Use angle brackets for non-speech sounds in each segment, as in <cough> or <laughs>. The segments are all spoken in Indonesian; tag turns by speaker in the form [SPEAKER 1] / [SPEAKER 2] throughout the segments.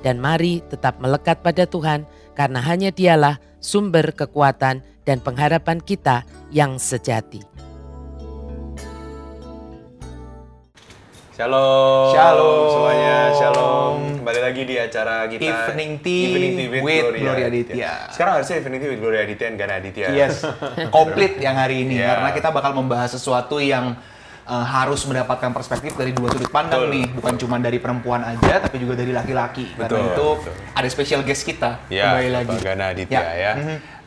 [SPEAKER 1] dan mari tetap melekat pada Tuhan karena hanya dialah sumber kekuatan dan pengharapan kita yang sejati.
[SPEAKER 2] Shalom.
[SPEAKER 3] Shalom
[SPEAKER 2] semuanya. Shalom. Kembali lagi di acara kita
[SPEAKER 3] Evening Tea
[SPEAKER 2] Evening Tea with,
[SPEAKER 3] with
[SPEAKER 2] Gloria,
[SPEAKER 3] Gloria
[SPEAKER 2] Aditya.
[SPEAKER 3] Aditya.
[SPEAKER 2] Sekarang harusnya Evening Tea with Gloria Aditya dan Gana Aditya.
[SPEAKER 3] Yes, <laughs> komplit yang hari ini
[SPEAKER 2] Iya.
[SPEAKER 3] karena kita bakal membahas sesuatu yang uh, harus mendapatkan perspektif dari dua sudut pandang
[SPEAKER 2] Betul,
[SPEAKER 3] nih, bukan cuma dari perempuan aja tapi juga dari laki-laki. Karena itu
[SPEAKER 2] betul.
[SPEAKER 3] ada special guest kita
[SPEAKER 2] Ya,
[SPEAKER 3] kembali lagi.
[SPEAKER 2] Pak Gana Aditya
[SPEAKER 3] Ya.
[SPEAKER 2] ya.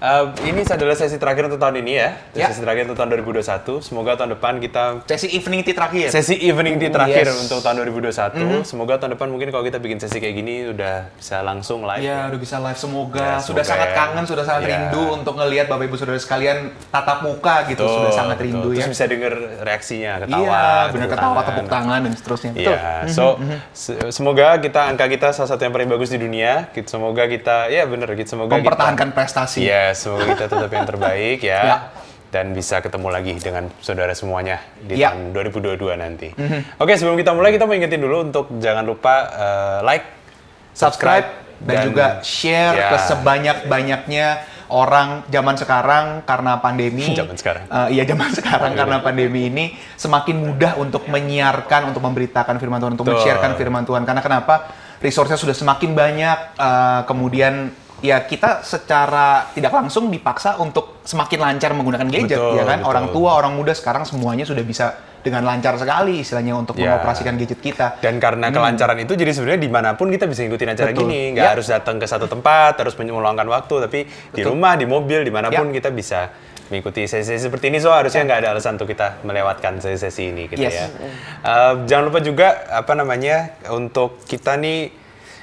[SPEAKER 2] Eh, ini adalah sesi terakhir untuk tahun ini ya.
[SPEAKER 3] Ya.
[SPEAKER 2] Sesi terakhir untuk tahun 2021. Semoga tahun depan kita
[SPEAKER 3] Sesi evening tea terakhir.
[SPEAKER 2] sesi evening tea terakhir
[SPEAKER 3] Yes.
[SPEAKER 2] untuk tahun 2021. Semoga tahun depan mungkin kalau kita bikin sesi kayak gini udah bisa langsung live.
[SPEAKER 3] Ya, udah bisa live semoga.
[SPEAKER 2] Ya,
[SPEAKER 3] Sudah
[SPEAKER 2] semoga
[SPEAKER 3] sangat
[SPEAKER 2] ya.
[SPEAKER 3] kangen, sudah sangat
[SPEAKER 2] Ya.
[SPEAKER 3] rindu untuk ngelihat Bapak Ibu Saudara sekalian tatap muka gitu.
[SPEAKER 2] Betul,
[SPEAKER 3] sudah sangat rindu
[SPEAKER 2] Terus
[SPEAKER 3] ya.
[SPEAKER 2] bisa denger reaksinya, ketawa.
[SPEAKER 3] Iya, benar
[SPEAKER 2] tepuk
[SPEAKER 3] ketawa,
[SPEAKER 2] tangan.
[SPEAKER 3] tepuk tangan dan seterusnya.
[SPEAKER 2] Iya, so se- semoga kita angka kita salah satu yang paling bagus di dunia. Semoga kita, ya bener, kita semoga
[SPEAKER 3] Mempertahankan
[SPEAKER 2] kita,
[SPEAKER 3] prestasi.
[SPEAKER 2] Semoga kita tetap yang terbaik ya.
[SPEAKER 3] Ya.
[SPEAKER 2] Dan bisa ketemu lagi dengan saudara semuanya di
[SPEAKER 3] Ya.
[SPEAKER 2] tahun 2022 nanti. Oke, sebelum kita mulai kita mau ingetin dulu untuk jangan lupa eh, like,
[SPEAKER 3] subscribe dan, juga share
[SPEAKER 2] Ya.
[SPEAKER 3] ke sebanyak-banyaknya orang zaman sekarang karena pandemi. <laughs>
[SPEAKER 2] Zaman sekarang.
[SPEAKER 3] Eh, iya zaman sekarang karena pandemi ini semakin mudah untuk menyiarkan, untuk memberitakan firman Tuhan, untuk
[SPEAKER 2] Betul.
[SPEAKER 3] men-sharekan firman Tuhan. Karena kenapa? Resource-nya sudah semakin banyak. eh, kemudian ya kita secara tidak langsung dipaksa untuk semakin lancar menggunakan gadget,
[SPEAKER 2] Betul,
[SPEAKER 3] ya kan?
[SPEAKER 2] betul.
[SPEAKER 3] Orang tua, orang muda sekarang semuanya sudah bisa dengan lancar sekali istilahnya untuk
[SPEAKER 2] Ya.
[SPEAKER 3] mengoperasikan gadget kita.
[SPEAKER 2] Dan karena kelancaran itu, jadi sebenarnya di mana pun kita bisa ngikutin acara
[SPEAKER 3] Hmm. Betul.
[SPEAKER 2] gini. Nggak
[SPEAKER 3] Ya.
[SPEAKER 2] harus datang ke satu tempat, harus meluangkan waktu. Tapi di
[SPEAKER 3] Betul.
[SPEAKER 2] rumah, di mobil, di mana pun
[SPEAKER 3] Ya.
[SPEAKER 2] kita bisa mengikuti sesi-sesi seperti ini. So harusnya nggak ada alasan untuk kita melewatkan sesi-sesi ini gitu ya.
[SPEAKER 3] Yes.
[SPEAKER 2] Eh, jangan lupa juga apa namanya untuk kita nih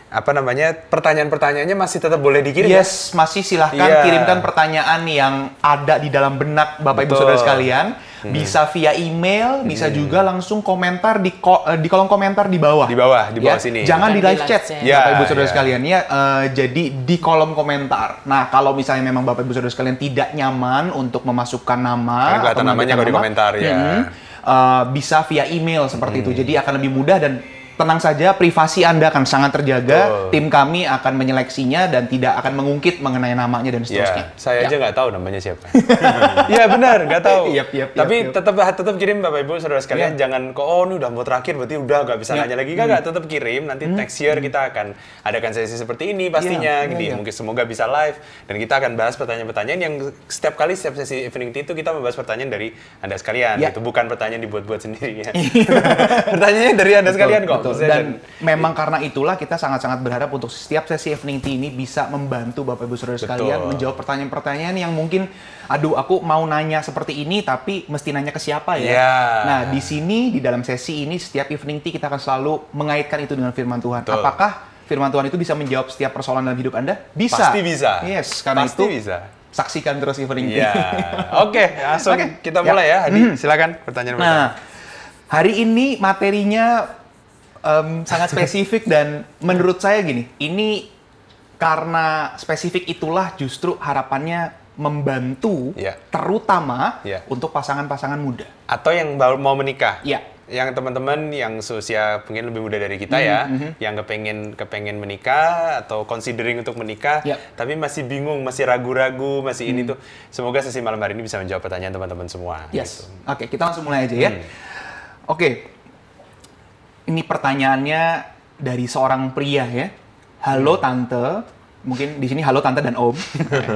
[SPEAKER 2] apa namanya pertanyaan-pertanyaannya masih tetap boleh dikirim ya?
[SPEAKER 3] Yes, masih silahkan
[SPEAKER 2] Iya.
[SPEAKER 3] kirimkan pertanyaan yang ada di dalam benak Bapak Ibu
[SPEAKER 2] Betul.
[SPEAKER 3] Saudara sekalian. Bisa via email, bisa juga langsung komentar di ko- eh, di kolom komentar di bawah.
[SPEAKER 2] Di bawah, di bawah
[SPEAKER 3] Ya,
[SPEAKER 2] sini.
[SPEAKER 3] Jangan di
[SPEAKER 1] di
[SPEAKER 3] live chat,
[SPEAKER 1] chat.
[SPEAKER 2] Ya,
[SPEAKER 3] Bapak Ibu Saudara
[SPEAKER 2] ya.
[SPEAKER 3] sekalian ya. eh, jadi di kolom komentar. Nah, kalau misalnya memang Bapak Ibu Saudara sekalian tidak nyaman untuk memasukkan nama
[SPEAKER 2] kelihatan
[SPEAKER 3] atau
[SPEAKER 2] namanya kalau di
[SPEAKER 3] nama,
[SPEAKER 2] komentar, ya.
[SPEAKER 3] mm, eh, bisa via email seperti
[SPEAKER 2] Hmm.
[SPEAKER 3] itu. Jadi akan lebih mudah dan tenang saja privasi Anda akan sangat terjaga.
[SPEAKER 2] Betul.
[SPEAKER 3] Tim kami akan menyeleksinya dan tidak akan mengungkit mengenai namanya dan seterusnya.
[SPEAKER 2] Ya, saya
[SPEAKER 3] Ya.
[SPEAKER 2] aja nggak tahu namanya siapa. <laughs> Iya benar, nggak tahu.
[SPEAKER 3] Yap, yap,
[SPEAKER 2] Tapi
[SPEAKER 3] yap.
[SPEAKER 2] tetap tetap kirim Bapak Ibu saudara sekalian.
[SPEAKER 3] Ya.
[SPEAKER 2] Jangan kok oh ini udah mau terakhir berarti udah nggak bisa
[SPEAKER 3] Ya.
[SPEAKER 2] nanya lagi. Nggak, tetap kirim. Nanti next year kita akan adakan sesi seperti ini pastinya.
[SPEAKER 3] Ya, ya,
[SPEAKER 2] Jadi
[SPEAKER 3] ya.
[SPEAKER 2] mungkin semoga bisa live dan kita akan bahas pertanyaan-pertanyaan yang setiap kali setiap sesi evening tea itu kita membahas pertanyaan dari anda sekalian.
[SPEAKER 3] Ya.
[SPEAKER 2] Itu bukan pertanyaan dibuat-buat sendiri ya. <laughs> Pertanyaannya dari anda sekalian kok.
[SPEAKER 3] Betul.
[SPEAKER 2] Maksudnya
[SPEAKER 3] Dan memang karena itulah kita sangat-sangat berharap untuk setiap sesi evening tea ini bisa membantu Bapak Ibu Saudara sekalian
[SPEAKER 2] Betul.
[SPEAKER 3] menjawab pertanyaan-pertanyaan yang mungkin aduh aku mau nanya seperti ini tapi mesti nanya ke siapa ya.
[SPEAKER 2] Ya.
[SPEAKER 3] Nah, di sini di dalam sesi ini setiap evening tea kita akan selalu mengaitkan itu dengan firman Tuhan.
[SPEAKER 2] Betul.
[SPEAKER 3] Apakah firman Tuhan itu bisa menjawab setiap persoalan dalam hidup Anda? Bisa.
[SPEAKER 2] Pasti bisa.
[SPEAKER 3] Yes, karena
[SPEAKER 2] Pasti
[SPEAKER 3] itu
[SPEAKER 2] bisa.
[SPEAKER 3] saksikan terus evening tea.
[SPEAKER 2] Iya. <laughs> Oke, langsung
[SPEAKER 3] Oke.
[SPEAKER 2] kita
[SPEAKER 3] Ya.
[SPEAKER 2] mulai ya. Hadi, silakan pertanyaan pertama.
[SPEAKER 3] Nah, hari ini materinya em, sangat spesifik dan menurut saya gini, ini karena spesifik itulah justru harapannya membantu
[SPEAKER 2] Iya.
[SPEAKER 3] terutama
[SPEAKER 2] Iya.
[SPEAKER 3] untuk pasangan-pasangan muda.
[SPEAKER 2] Atau yang baru mau menikah.
[SPEAKER 3] Iya.
[SPEAKER 2] Yang teman-teman yang seusia mungkin lebih muda dari kita
[SPEAKER 3] Mhm,
[SPEAKER 2] ya, yang kepengen kepengen menikah atau considering untuk menikah,
[SPEAKER 3] Iya.
[SPEAKER 2] tapi masih bingung, masih ragu-ragu, masih ini tuh. Semoga sesi malam hari ini bisa menjawab pertanyaan teman-teman semua.
[SPEAKER 3] Yes.
[SPEAKER 2] gitu.
[SPEAKER 3] Oke, kita langsung mulai aja ya.
[SPEAKER 2] Hmm.
[SPEAKER 3] Oke. Ini pertanyaannya dari seorang pria ya. Halo
[SPEAKER 2] Hmm.
[SPEAKER 3] tante, mungkin di sini halo tante dan om.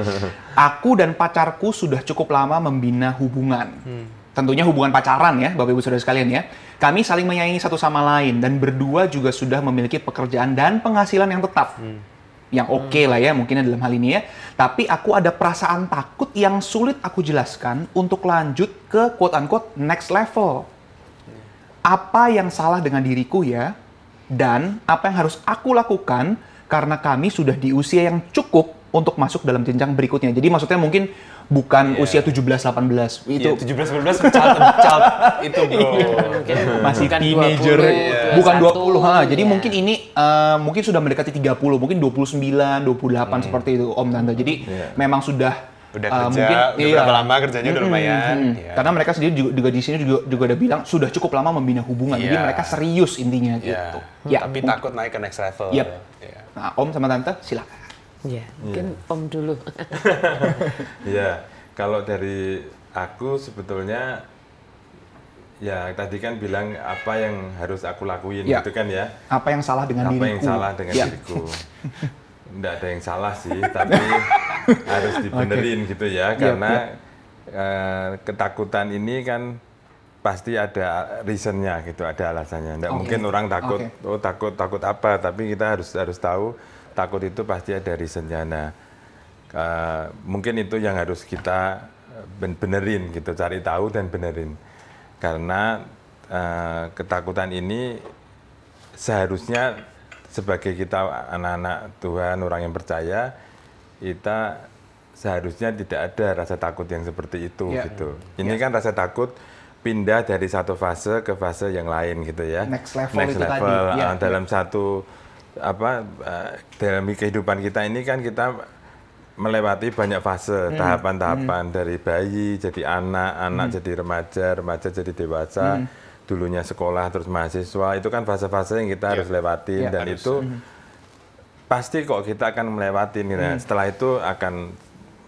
[SPEAKER 3] <laughs> Aku dan pacarku sudah cukup lama membina hubungan.
[SPEAKER 2] Hmm.
[SPEAKER 3] Tentunya hubungan pacaran ya, Bapak Ibu Saudara sekalian ya. Kami saling menyayangi satu sama lain dan berdua juga sudah memiliki pekerjaan dan penghasilan yang tetap.
[SPEAKER 2] Hmm.
[SPEAKER 3] Yang oke lah ya mungkin dalam hal ini ya. Tapi aku ada perasaan takut yang sulit aku jelaskan untuk lanjut ke quote unquote next level. Apa yang salah dengan diriku ya? Dan apa yang harus aku lakukan karena kami sudah di usia yang cukup untuk masuk dalam jenjang berikutnya. Jadi maksudnya mungkin bukan
[SPEAKER 2] Iya.
[SPEAKER 3] usia 17 18 itu
[SPEAKER 2] Iya, 17 18 child, child itu bro.
[SPEAKER 3] masih
[SPEAKER 1] Bukan
[SPEAKER 3] teenager
[SPEAKER 1] 20,
[SPEAKER 2] Iya.
[SPEAKER 3] bukan
[SPEAKER 1] 21,
[SPEAKER 3] 20 ha. jadi
[SPEAKER 1] ya.
[SPEAKER 3] mungkin ini eh, mungkin sudah mendekati 30 mungkin 29 28 seperti itu om tante jadi
[SPEAKER 4] Iya.
[SPEAKER 3] memang sudah
[SPEAKER 2] Udah
[SPEAKER 3] eh,
[SPEAKER 2] kerja,
[SPEAKER 3] mungkin
[SPEAKER 2] udah
[SPEAKER 3] iya.
[SPEAKER 2] berapa lama kerjanya udah lumayan.
[SPEAKER 3] Hmm,
[SPEAKER 2] Iya.
[SPEAKER 3] karena mereka sendiri juga, juga di sini juga juga udah bilang sudah cukup lama membina hubungan jadi
[SPEAKER 2] Iya.
[SPEAKER 3] mereka serius intinya
[SPEAKER 2] Iya.
[SPEAKER 3] gitu
[SPEAKER 2] Tapi
[SPEAKER 3] mungkin-
[SPEAKER 2] takut naik ke next level.
[SPEAKER 3] Yep.
[SPEAKER 2] Iya.
[SPEAKER 3] nah om sama tante silakan
[SPEAKER 1] Ya, mungkin Om dulu. <laughs>
[SPEAKER 4] Iya, kalau dari aku sebetulnya ya tadi kan bilang apa yang harus aku lakuin
[SPEAKER 3] Ya.
[SPEAKER 4] gitu kan ya.
[SPEAKER 3] apa yang salah dengan
[SPEAKER 4] apa
[SPEAKER 3] diriku
[SPEAKER 4] yang salah dengan
[SPEAKER 3] Ya.
[SPEAKER 4] diriku. <laughs> Enggak ada yang salah sih, <laughs> tapi <laughs> harus dibenerin gitu ya
[SPEAKER 3] Iya,
[SPEAKER 4] karena eh, ketakutan ini kan pasti ada reasonnya gitu, ada alasannya. Enggak
[SPEAKER 3] Oke.
[SPEAKER 4] mungkin orang takut,
[SPEAKER 3] Oke.
[SPEAKER 4] oh takut takut apa, tapi kita harus harus tahu takut itu pasti ada reasonnya. Nah, eh, mungkin itu yang harus kita ben- benerin gitu, cari tahu dan benerin. Karena eh, ketakutan ini seharusnya sebagai kita anak-anak Tuhan, orang yang percaya, kita seharusnya tidak ada rasa takut yang seperti itu
[SPEAKER 3] Ya.
[SPEAKER 4] gitu. Ini kan rasa takut pindah dari satu fase ke fase yang lain gitu ya.
[SPEAKER 3] Next level
[SPEAKER 4] Next
[SPEAKER 3] itu tadi.
[SPEAKER 4] level,
[SPEAKER 3] Ya,
[SPEAKER 4] ah, dalam satu apa eh, dalam kehidupan kita ini kan kita melewati banyak fase
[SPEAKER 3] Hmm,
[SPEAKER 4] tahapan-tahapan dari bayi jadi anak anak
[SPEAKER 3] Hmm.
[SPEAKER 4] jadi remaja remaja jadi dewasa dulunya sekolah terus mahasiswa itu kan fase-fase yang kita harus lewatin
[SPEAKER 3] Ya,
[SPEAKER 4] dan
[SPEAKER 2] harus.
[SPEAKER 4] itu pasti kok kita akan melewati nah, setelah itu akan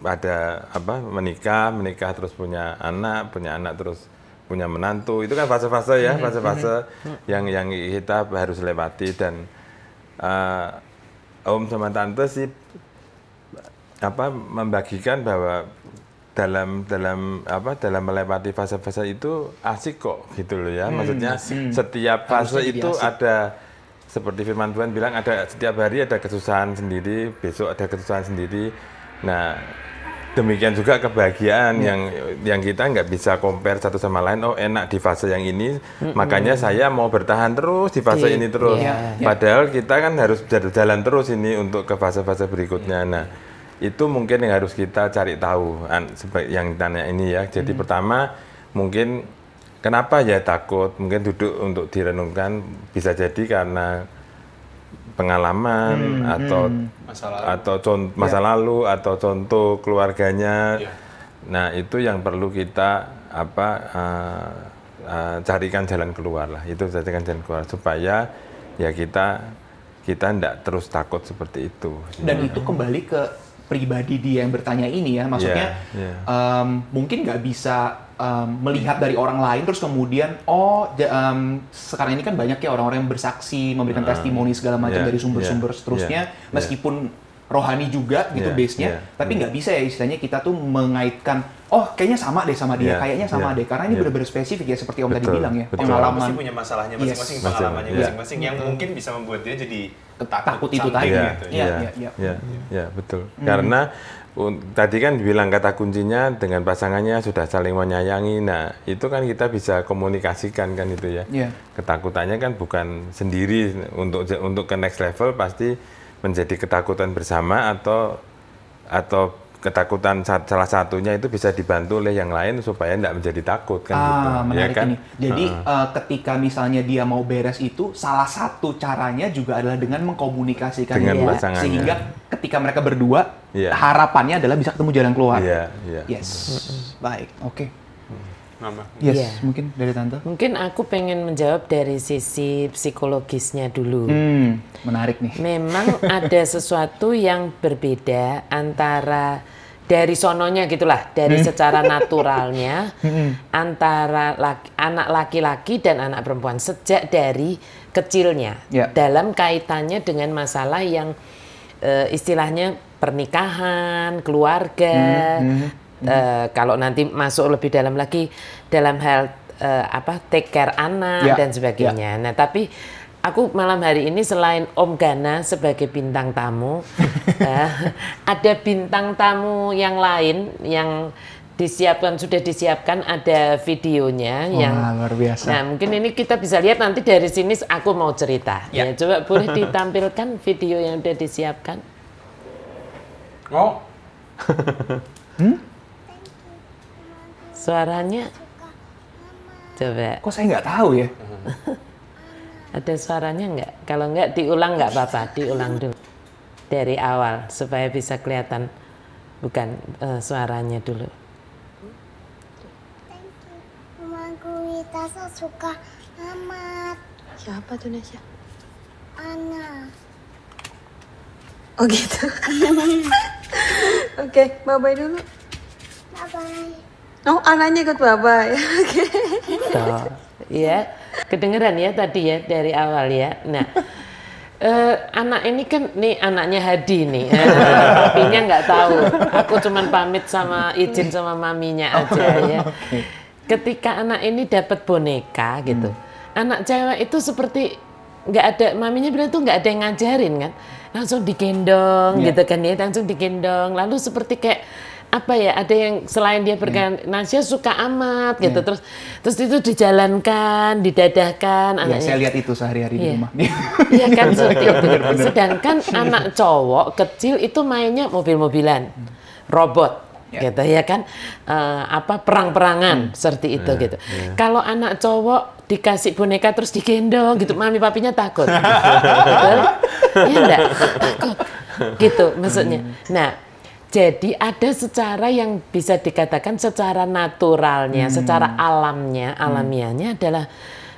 [SPEAKER 4] ada apa menikah menikah terus punya anak punya anak terus punya menantu. Itu kan fase-fase ya fase-fase yang yang kita harus lewati. Dan eh, om sama tante sih apa membagikan bahwa dalam dalam apa dalam melewati fase-fase itu asik kok gitu loh ya. Maksudnya setiap fase itu
[SPEAKER 3] asik.
[SPEAKER 4] ada seperti firman Tuhan bilang ada setiap hari ada kesusahan sendiri besok ada kesusahan sendiri. Nah demikian juga kebahagiaan yang yang kita nggak bisa compare satu sama lain. Oh enak di fase yang ini. Makanya saya mau bertahan terus di fase
[SPEAKER 1] Iya,
[SPEAKER 4] ini terus.
[SPEAKER 1] Iya.
[SPEAKER 4] padahal kita kan harus jalan terus ini untuk ke fase-fase berikutnya. Nah itu mungkin yang harus kita cari tahu yang tanya ini ya. Jadi pertama mungkin kenapa ya takut? Mungkin duduk untuk direnungkan bisa jadi karena pengalaman atau
[SPEAKER 2] Masa lalu.
[SPEAKER 4] atau con- masa lalu atau contoh keluarganya.
[SPEAKER 2] Iya.
[SPEAKER 4] Nah itu yang perlu kita apa eh, eh, carikan jalan keluar lah. Itu carikan jalan keluar supaya ya kita kita tidak terus takut seperti itu.
[SPEAKER 3] dan itu kembali ke pribadi dia yang bertanya ini ya maksudnya
[SPEAKER 4] Iya, iya.
[SPEAKER 3] em, mungkin nggak bisa em, melihat dari orang lain terus kemudian oh em, sekarang ini kan banyak ya orang-orang yang bersaksi memberikan testimoni segala macam
[SPEAKER 4] iya,
[SPEAKER 3] dari sumber-sumber
[SPEAKER 4] iya,
[SPEAKER 3] seterusnya
[SPEAKER 4] iya,
[SPEAKER 3] meskipun rohani juga gitu base-nya
[SPEAKER 4] iya,
[SPEAKER 3] tapi nggak bisa ya istilahnya kita tuh mengaitkan oh kayaknya sama deh sama dia
[SPEAKER 4] Iya,
[SPEAKER 3] kayaknya sama
[SPEAKER 4] iya,
[SPEAKER 3] deh karena ini
[SPEAKER 4] iya.
[SPEAKER 3] benar-benar spesifik ya seperti om tadi
[SPEAKER 4] Betul,
[SPEAKER 3] bilang ya
[SPEAKER 4] betul.
[SPEAKER 3] pengalaman.
[SPEAKER 2] Pasti punya masalahnya
[SPEAKER 3] Yes.
[SPEAKER 2] masing-masing,
[SPEAKER 4] Masing-
[SPEAKER 2] pengalamannya masing-masing yang mungkin bisa membuat dia jadi
[SPEAKER 3] Takut itu tadi.
[SPEAKER 4] Iya,
[SPEAKER 2] gitu.
[SPEAKER 3] Iya,
[SPEAKER 4] iya, betul. Karena un- tadi kan bilang kata kuncinya dengan pasangannya sudah saling menyayangi. Nah, itu kan kita bisa komunikasikan kan itu ya.
[SPEAKER 3] Iya.
[SPEAKER 4] Ketakutannya kan bukan sendiri untuk untuk ke next level pasti menjadi ketakutan bersama atau atau ketakutan sa- salah satunya itu bisa dibantu oleh yang lain supaya tidak menjadi takut kan gitu.
[SPEAKER 3] Ah,
[SPEAKER 4] ya
[SPEAKER 3] menarik
[SPEAKER 4] kan?
[SPEAKER 3] ini. Jadi eh, ketika misalnya dia mau beres itu, salah satu caranya juga adalah dengan mengkomunikasikan
[SPEAKER 4] Dengan
[SPEAKER 3] itu.
[SPEAKER 4] pasangannya.
[SPEAKER 3] Sehingga ketika mereka berdua,
[SPEAKER 4] Iya.
[SPEAKER 3] harapannya adalah bisa ketemu jalan keluar.
[SPEAKER 4] Iya, iya.
[SPEAKER 3] Yes. Baik. Oke.
[SPEAKER 2] Mama.
[SPEAKER 3] Yes.
[SPEAKER 1] Iya.
[SPEAKER 3] Mungkin dari tante.
[SPEAKER 1] Mungkin aku pengen menjawab dari sisi psikologisnya dulu.
[SPEAKER 3] Hmm, menarik nih.
[SPEAKER 1] Memang ada sesuatu yang berbeda antara dari sononya gitulah, dari secara <laughs> naturalnya antara laki- anak laki-laki dan anak perempuan sejak dari kecilnya.
[SPEAKER 3] Ya.
[SPEAKER 1] dalam kaitannya dengan masalah yang eh, istilahnya pernikahan, keluarga. Eh, kalau nanti masuk lebih dalam lagi dalam hal eh, apa take care anak
[SPEAKER 3] Ya,
[SPEAKER 1] dan sebagainya. Nah, tapi aku malam hari ini selain Om Gana sebagai bintang tamu, <laughs> eh, ada bintang tamu yang lain yang disiapkan sudah disiapkan ada videonya
[SPEAKER 3] Wah,
[SPEAKER 1] yang
[SPEAKER 3] luar biasa.
[SPEAKER 1] Nah, mungkin ini kita bisa lihat nanti dari sini aku mau cerita. Ya, coba boleh ditampilkan video yang udah disiapkan.
[SPEAKER 2] Oh, <laughs>
[SPEAKER 1] Suaranya coba
[SPEAKER 3] Kok saya nggak tahu ya? <laughs>
[SPEAKER 1] ada suaranya nggak? Kalau nggak diulang nggak apa-apa, diulang dulu dari awal supaya bisa kelihatan bukan eh, suaranya dulu.
[SPEAKER 5] Mamaku Wita suka amat
[SPEAKER 6] Siapa tuh Nesya?
[SPEAKER 5] Ana.
[SPEAKER 6] Oh gitu. <laughs> Oke, bye-bye dulu.
[SPEAKER 5] Bye bye.
[SPEAKER 6] Oh, anaknya ikut bye-bye. <laughs> Oke.
[SPEAKER 1] Tuh, ya kedengeran ya tadi ya dari awal ya. Nah, eh, anak ini kan nih anaknya Hadi nih, eh, papinya nggak tahu. Aku cuman pamit sama izin sama maminya aja ya. Ketika anak ini dapat boneka gitu, anak cewek itu seperti nggak ada maminya bilang tuh nggak ada yang ngajarin kan, langsung digendong gitu kan ya, langsung digendong. Lalu seperti kayak apa ya ada yang selain dia berkan Nasya suka amat gitu terus terus itu dijalankan didadahkan
[SPEAKER 3] Ya,
[SPEAKER 1] anaknya
[SPEAKER 3] saya lihat itu sehari-hari di
[SPEAKER 1] Iya.
[SPEAKER 3] rumah.
[SPEAKER 1] Iya kan <laughs> seperti itu. Sedangkan anak cowok kecil itu mainnya mobil-mobilan, robot,
[SPEAKER 3] Ya.
[SPEAKER 1] gitu ya kan, Eh, apa perang-perangan seperti itu gitu. Kalau anak cowok dikasih boneka terus digendong gitu, mami papinya takut? <laughs> Iya enggak? Takut, gitu maksudnya. Nah. Jadi ada secara yang bisa dikatakan secara naturalnya, secara alamnya, alamiahnya adalah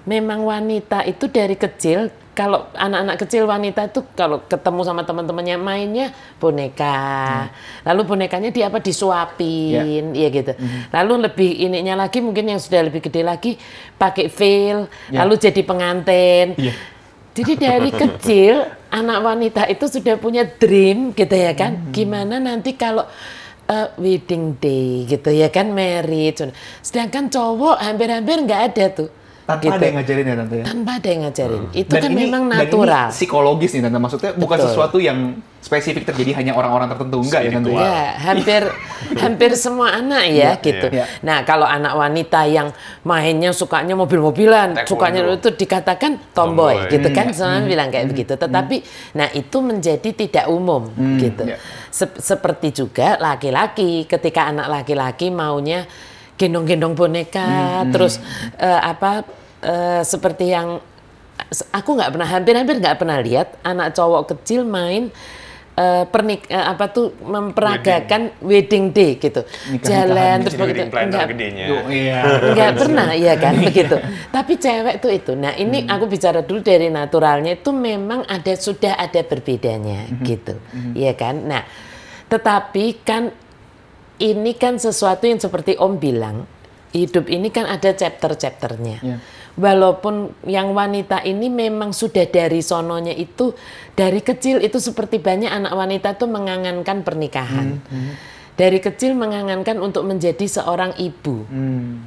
[SPEAKER 1] memang wanita itu dari kecil kalau anak-anak kecil wanita itu kalau ketemu sama teman-temannya mainnya boneka. Lalu bonekanya dia apa disuapin ya. gitu. Lalu lebih ininya lagi mungkin yang sudah lebih gede lagi pakai veil lalu jadi pengantin.
[SPEAKER 3] Iya.
[SPEAKER 1] jadi dari <laughs> kecil anak wanita itu sudah punya dream gitu ya kan? Gimana nanti kalau uh, wedding day gitu ya kan? Married sedangkan cowok hampir-hampir nggak ada tuh
[SPEAKER 3] Tanpa
[SPEAKER 1] gitu.
[SPEAKER 3] ada yang ngajarin ya tante ya.
[SPEAKER 1] tanpa ada yang ngajarin itu
[SPEAKER 3] Dan
[SPEAKER 1] kan
[SPEAKER 3] ini-
[SPEAKER 1] memang
[SPEAKER 3] dan ini
[SPEAKER 1] natural
[SPEAKER 3] psikologis nih tante maksudnya bukan
[SPEAKER 1] Betul.
[SPEAKER 3] sesuatu yang spesifik terjadi hanya orang-orang tertentu enggak ya tante. Ya?
[SPEAKER 1] Ya, hampir <laughs> hampir semua anak ya gitu.
[SPEAKER 3] iya.
[SPEAKER 1] Nah, kalau anak wanita yang mainnya sukanya mobil-mobilan, sukanya itu dikatakan tomboy,
[SPEAKER 2] Tomboy.
[SPEAKER 1] gitu kan, semua bilang kayak begitu. Tetapi nah itu menjadi tidak umum gitu.
[SPEAKER 3] iya.
[SPEAKER 1] Sep- seperti juga laki-laki ketika anak laki-laki maunya gendong-gendong boneka, terus eh, apa eh, seperti yang aku nggak pernah hampir-hampir nggak pernah lihat anak cowok kecil main eh, pernik eh, apa tuh memperagakan wedding, day gitu. Jalan terus
[SPEAKER 2] Jadi
[SPEAKER 1] begitu.
[SPEAKER 2] Wedding
[SPEAKER 1] Nggak-
[SPEAKER 2] gedenya.
[SPEAKER 3] Iya.
[SPEAKER 1] nggak pernah ya kan <laughs> begitu. Tapi cewek tuh itu. Nah ini aku bicara dulu dari naturalnya itu memang ada sudah ada berbedanya gitu. Ya kan? Nah tetapi kan ini kan sesuatu yang seperti Om bilang hidup ini kan ada chapter-chapternya.
[SPEAKER 3] Iya.
[SPEAKER 1] Walaupun yang wanita ini memang sudah dari sononya itu dari kecil itu seperti banyak anak wanita tuh mengangankan pernikahan. Dari kecil mengangankan untuk menjadi seorang ibu.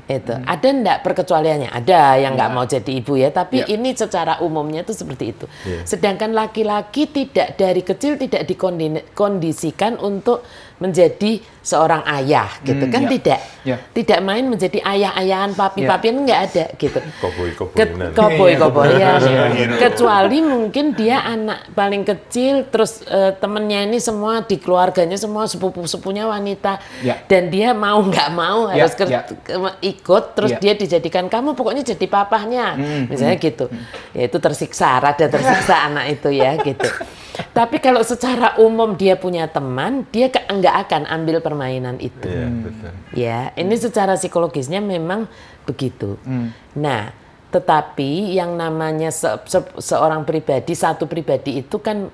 [SPEAKER 1] Itu. Ada ndak perkecualiannya? Ada yang nggak mau jadi ibu ya tapi
[SPEAKER 3] Ya.
[SPEAKER 1] ini secara umumnya itu seperti itu. Sedangkan laki-laki tidak dari kecil tidak dikondisikan untuk menjadi seorang ayah gitu
[SPEAKER 3] Hmm,
[SPEAKER 1] kan
[SPEAKER 3] ya.
[SPEAKER 1] tidak
[SPEAKER 3] Ya.
[SPEAKER 1] tidak main menjadi ayah-ayahan papi-papian nggak ada gitu <laughs>
[SPEAKER 4] Koboi-koboi
[SPEAKER 1] Ke-
[SPEAKER 4] benar.
[SPEAKER 1] Koboi-koboi ya.
[SPEAKER 3] Iya, iya.
[SPEAKER 1] Kecuali mungkin dia anak paling kecil, terus eh, temennya ini semua di keluarganya semua sepupu-sepupunya wanita
[SPEAKER 3] Ya.
[SPEAKER 1] dan dia mau nggak mau
[SPEAKER 3] Ya,
[SPEAKER 1] harus
[SPEAKER 3] ya.
[SPEAKER 1] ke- ikut terus
[SPEAKER 3] Ya.
[SPEAKER 1] dia dijadikan kamu pokoknya jadi papahnya
[SPEAKER 3] Hmm,
[SPEAKER 1] misalnya gitu ya itu tersiksa rada tersiksa <laughs> anak itu ya gitu tapi kalau secara umum dia punya teman dia ke- nggak akan ambil permainan itu
[SPEAKER 4] Iya, betul.
[SPEAKER 1] Ya, ini secara psikologisnya memang begitu.
[SPEAKER 3] Hmm.
[SPEAKER 1] Nah, tetapi yang namanya se- se- seorang pribadi, satu pribadi itu kan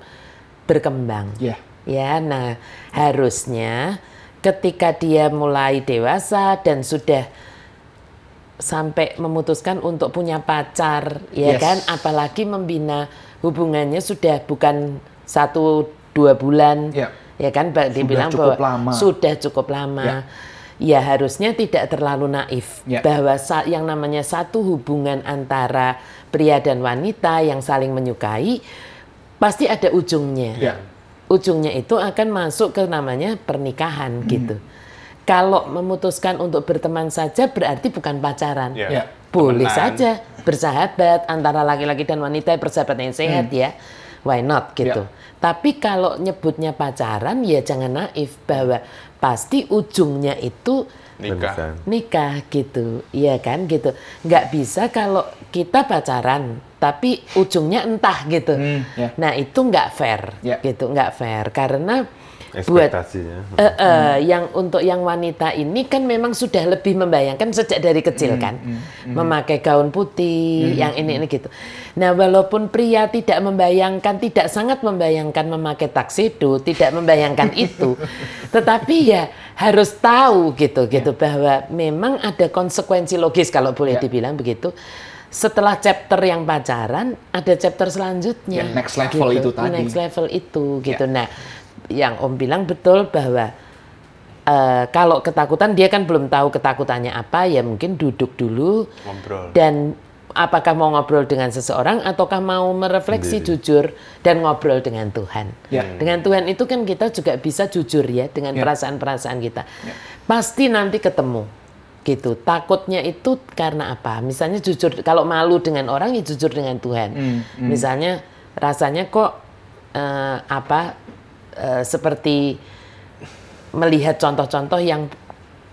[SPEAKER 1] berkembang.
[SPEAKER 3] Ya.
[SPEAKER 1] Ya, nah harusnya ketika dia mulai dewasa dan sudah sampai memutuskan untuk punya pacar, ya
[SPEAKER 3] Yes.
[SPEAKER 1] kan, apalagi membina hubungannya sudah bukan satu dua bulan,
[SPEAKER 3] Ya.
[SPEAKER 1] Ya kan, Mbak dibilang
[SPEAKER 3] cukup
[SPEAKER 1] bahwa
[SPEAKER 3] lama.
[SPEAKER 1] sudah cukup lama. Ya. harusnya tidak terlalu naif
[SPEAKER 3] Ya.
[SPEAKER 1] bahwa yang namanya satu hubungan antara pria dan wanita yang saling menyukai pasti ada ujungnya.
[SPEAKER 3] Ya.
[SPEAKER 1] Ujungnya itu akan masuk ke namanya pernikahan
[SPEAKER 3] Hmm.
[SPEAKER 1] gitu. Kalau memutuskan untuk berteman saja berarti bukan pacaran.
[SPEAKER 2] Ya.
[SPEAKER 3] Ya.
[SPEAKER 1] Boleh
[SPEAKER 2] Temenan.
[SPEAKER 1] saja bersahabat antara laki-laki dan wanita persahabatan yang sehat
[SPEAKER 3] Hmm.
[SPEAKER 1] ya. Why not gitu.
[SPEAKER 3] Ya.
[SPEAKER 1] Tapi kalau nyebutnya pacaran ya jangan naif bahwa pasti ujungnya itu
[SPEAKER 2] Nikah.
[SPEAKER 1] Nikah gitu, iya kan gitu. Nggak bisa kalau kita pacaran tapi ujungnya entah gitu.
[SPEAKER 3] Hmm, ya.
[SPEAKER 1] Nah itu nggak fair,
[SPEAKER 3] Ya.
[SPEAKER 1] gitu nggak fair karena buat. Eh, eh, yang untuk yang wanita ini kan memang sudah lebih membayangkan sejak dari kecil kan memakai gaun putih yang ini ini gitu. Nah walaupun pria tidak membayangkan tidak sangat membayangkan memakai taksido tidak membayangkan <laughs> itu, tetapi ya harus tahu gitu gitu bahwa memang ada konsekuensi logis kalau boleh
[SPEAKER 3] Ya.
[SPEAKER 1] dibilang begitu. Setelah chapter yang pacaran ada chapter selanjutnya.
[SPEAKER 3] Ya, next level itu tadi.
[SPEAKER 1] Next level itu gitu.
[SPEAKER 3] Ya.
[SPEAKER 1] Nah, yang Om bilang betul bahwa eh, kalau ketakutan dia kan belum tahu ketakutannya apa ya mungkin duduk dulu
[SPEAKER 2] Ngobrol.
[SPEAKER 1] dan apakah mau ngobrol dengan seseorang ataukah mau merefleksi jujur dan ngobrol dengan Tuhan.
[SPEAKER 3] Ya.
[SPEAKER 1] Dengan Tuhan itu kan kita juga bisa jujur ya dengan
[SPEAKER 3] Ya.
[SPEAKER 1] perasaan-perasaan kita. Pasti nanti ketemu gitu. Takutnya itu karena apa? Misalnya jujur kalau malu dengan orang ya jujur dengan Tuhan.
[SPEAKER 3] Hmm,
[SPEAKER 1] Misalnya rasanya kok eh, apa eh, seperti melihat contoh-contoh yang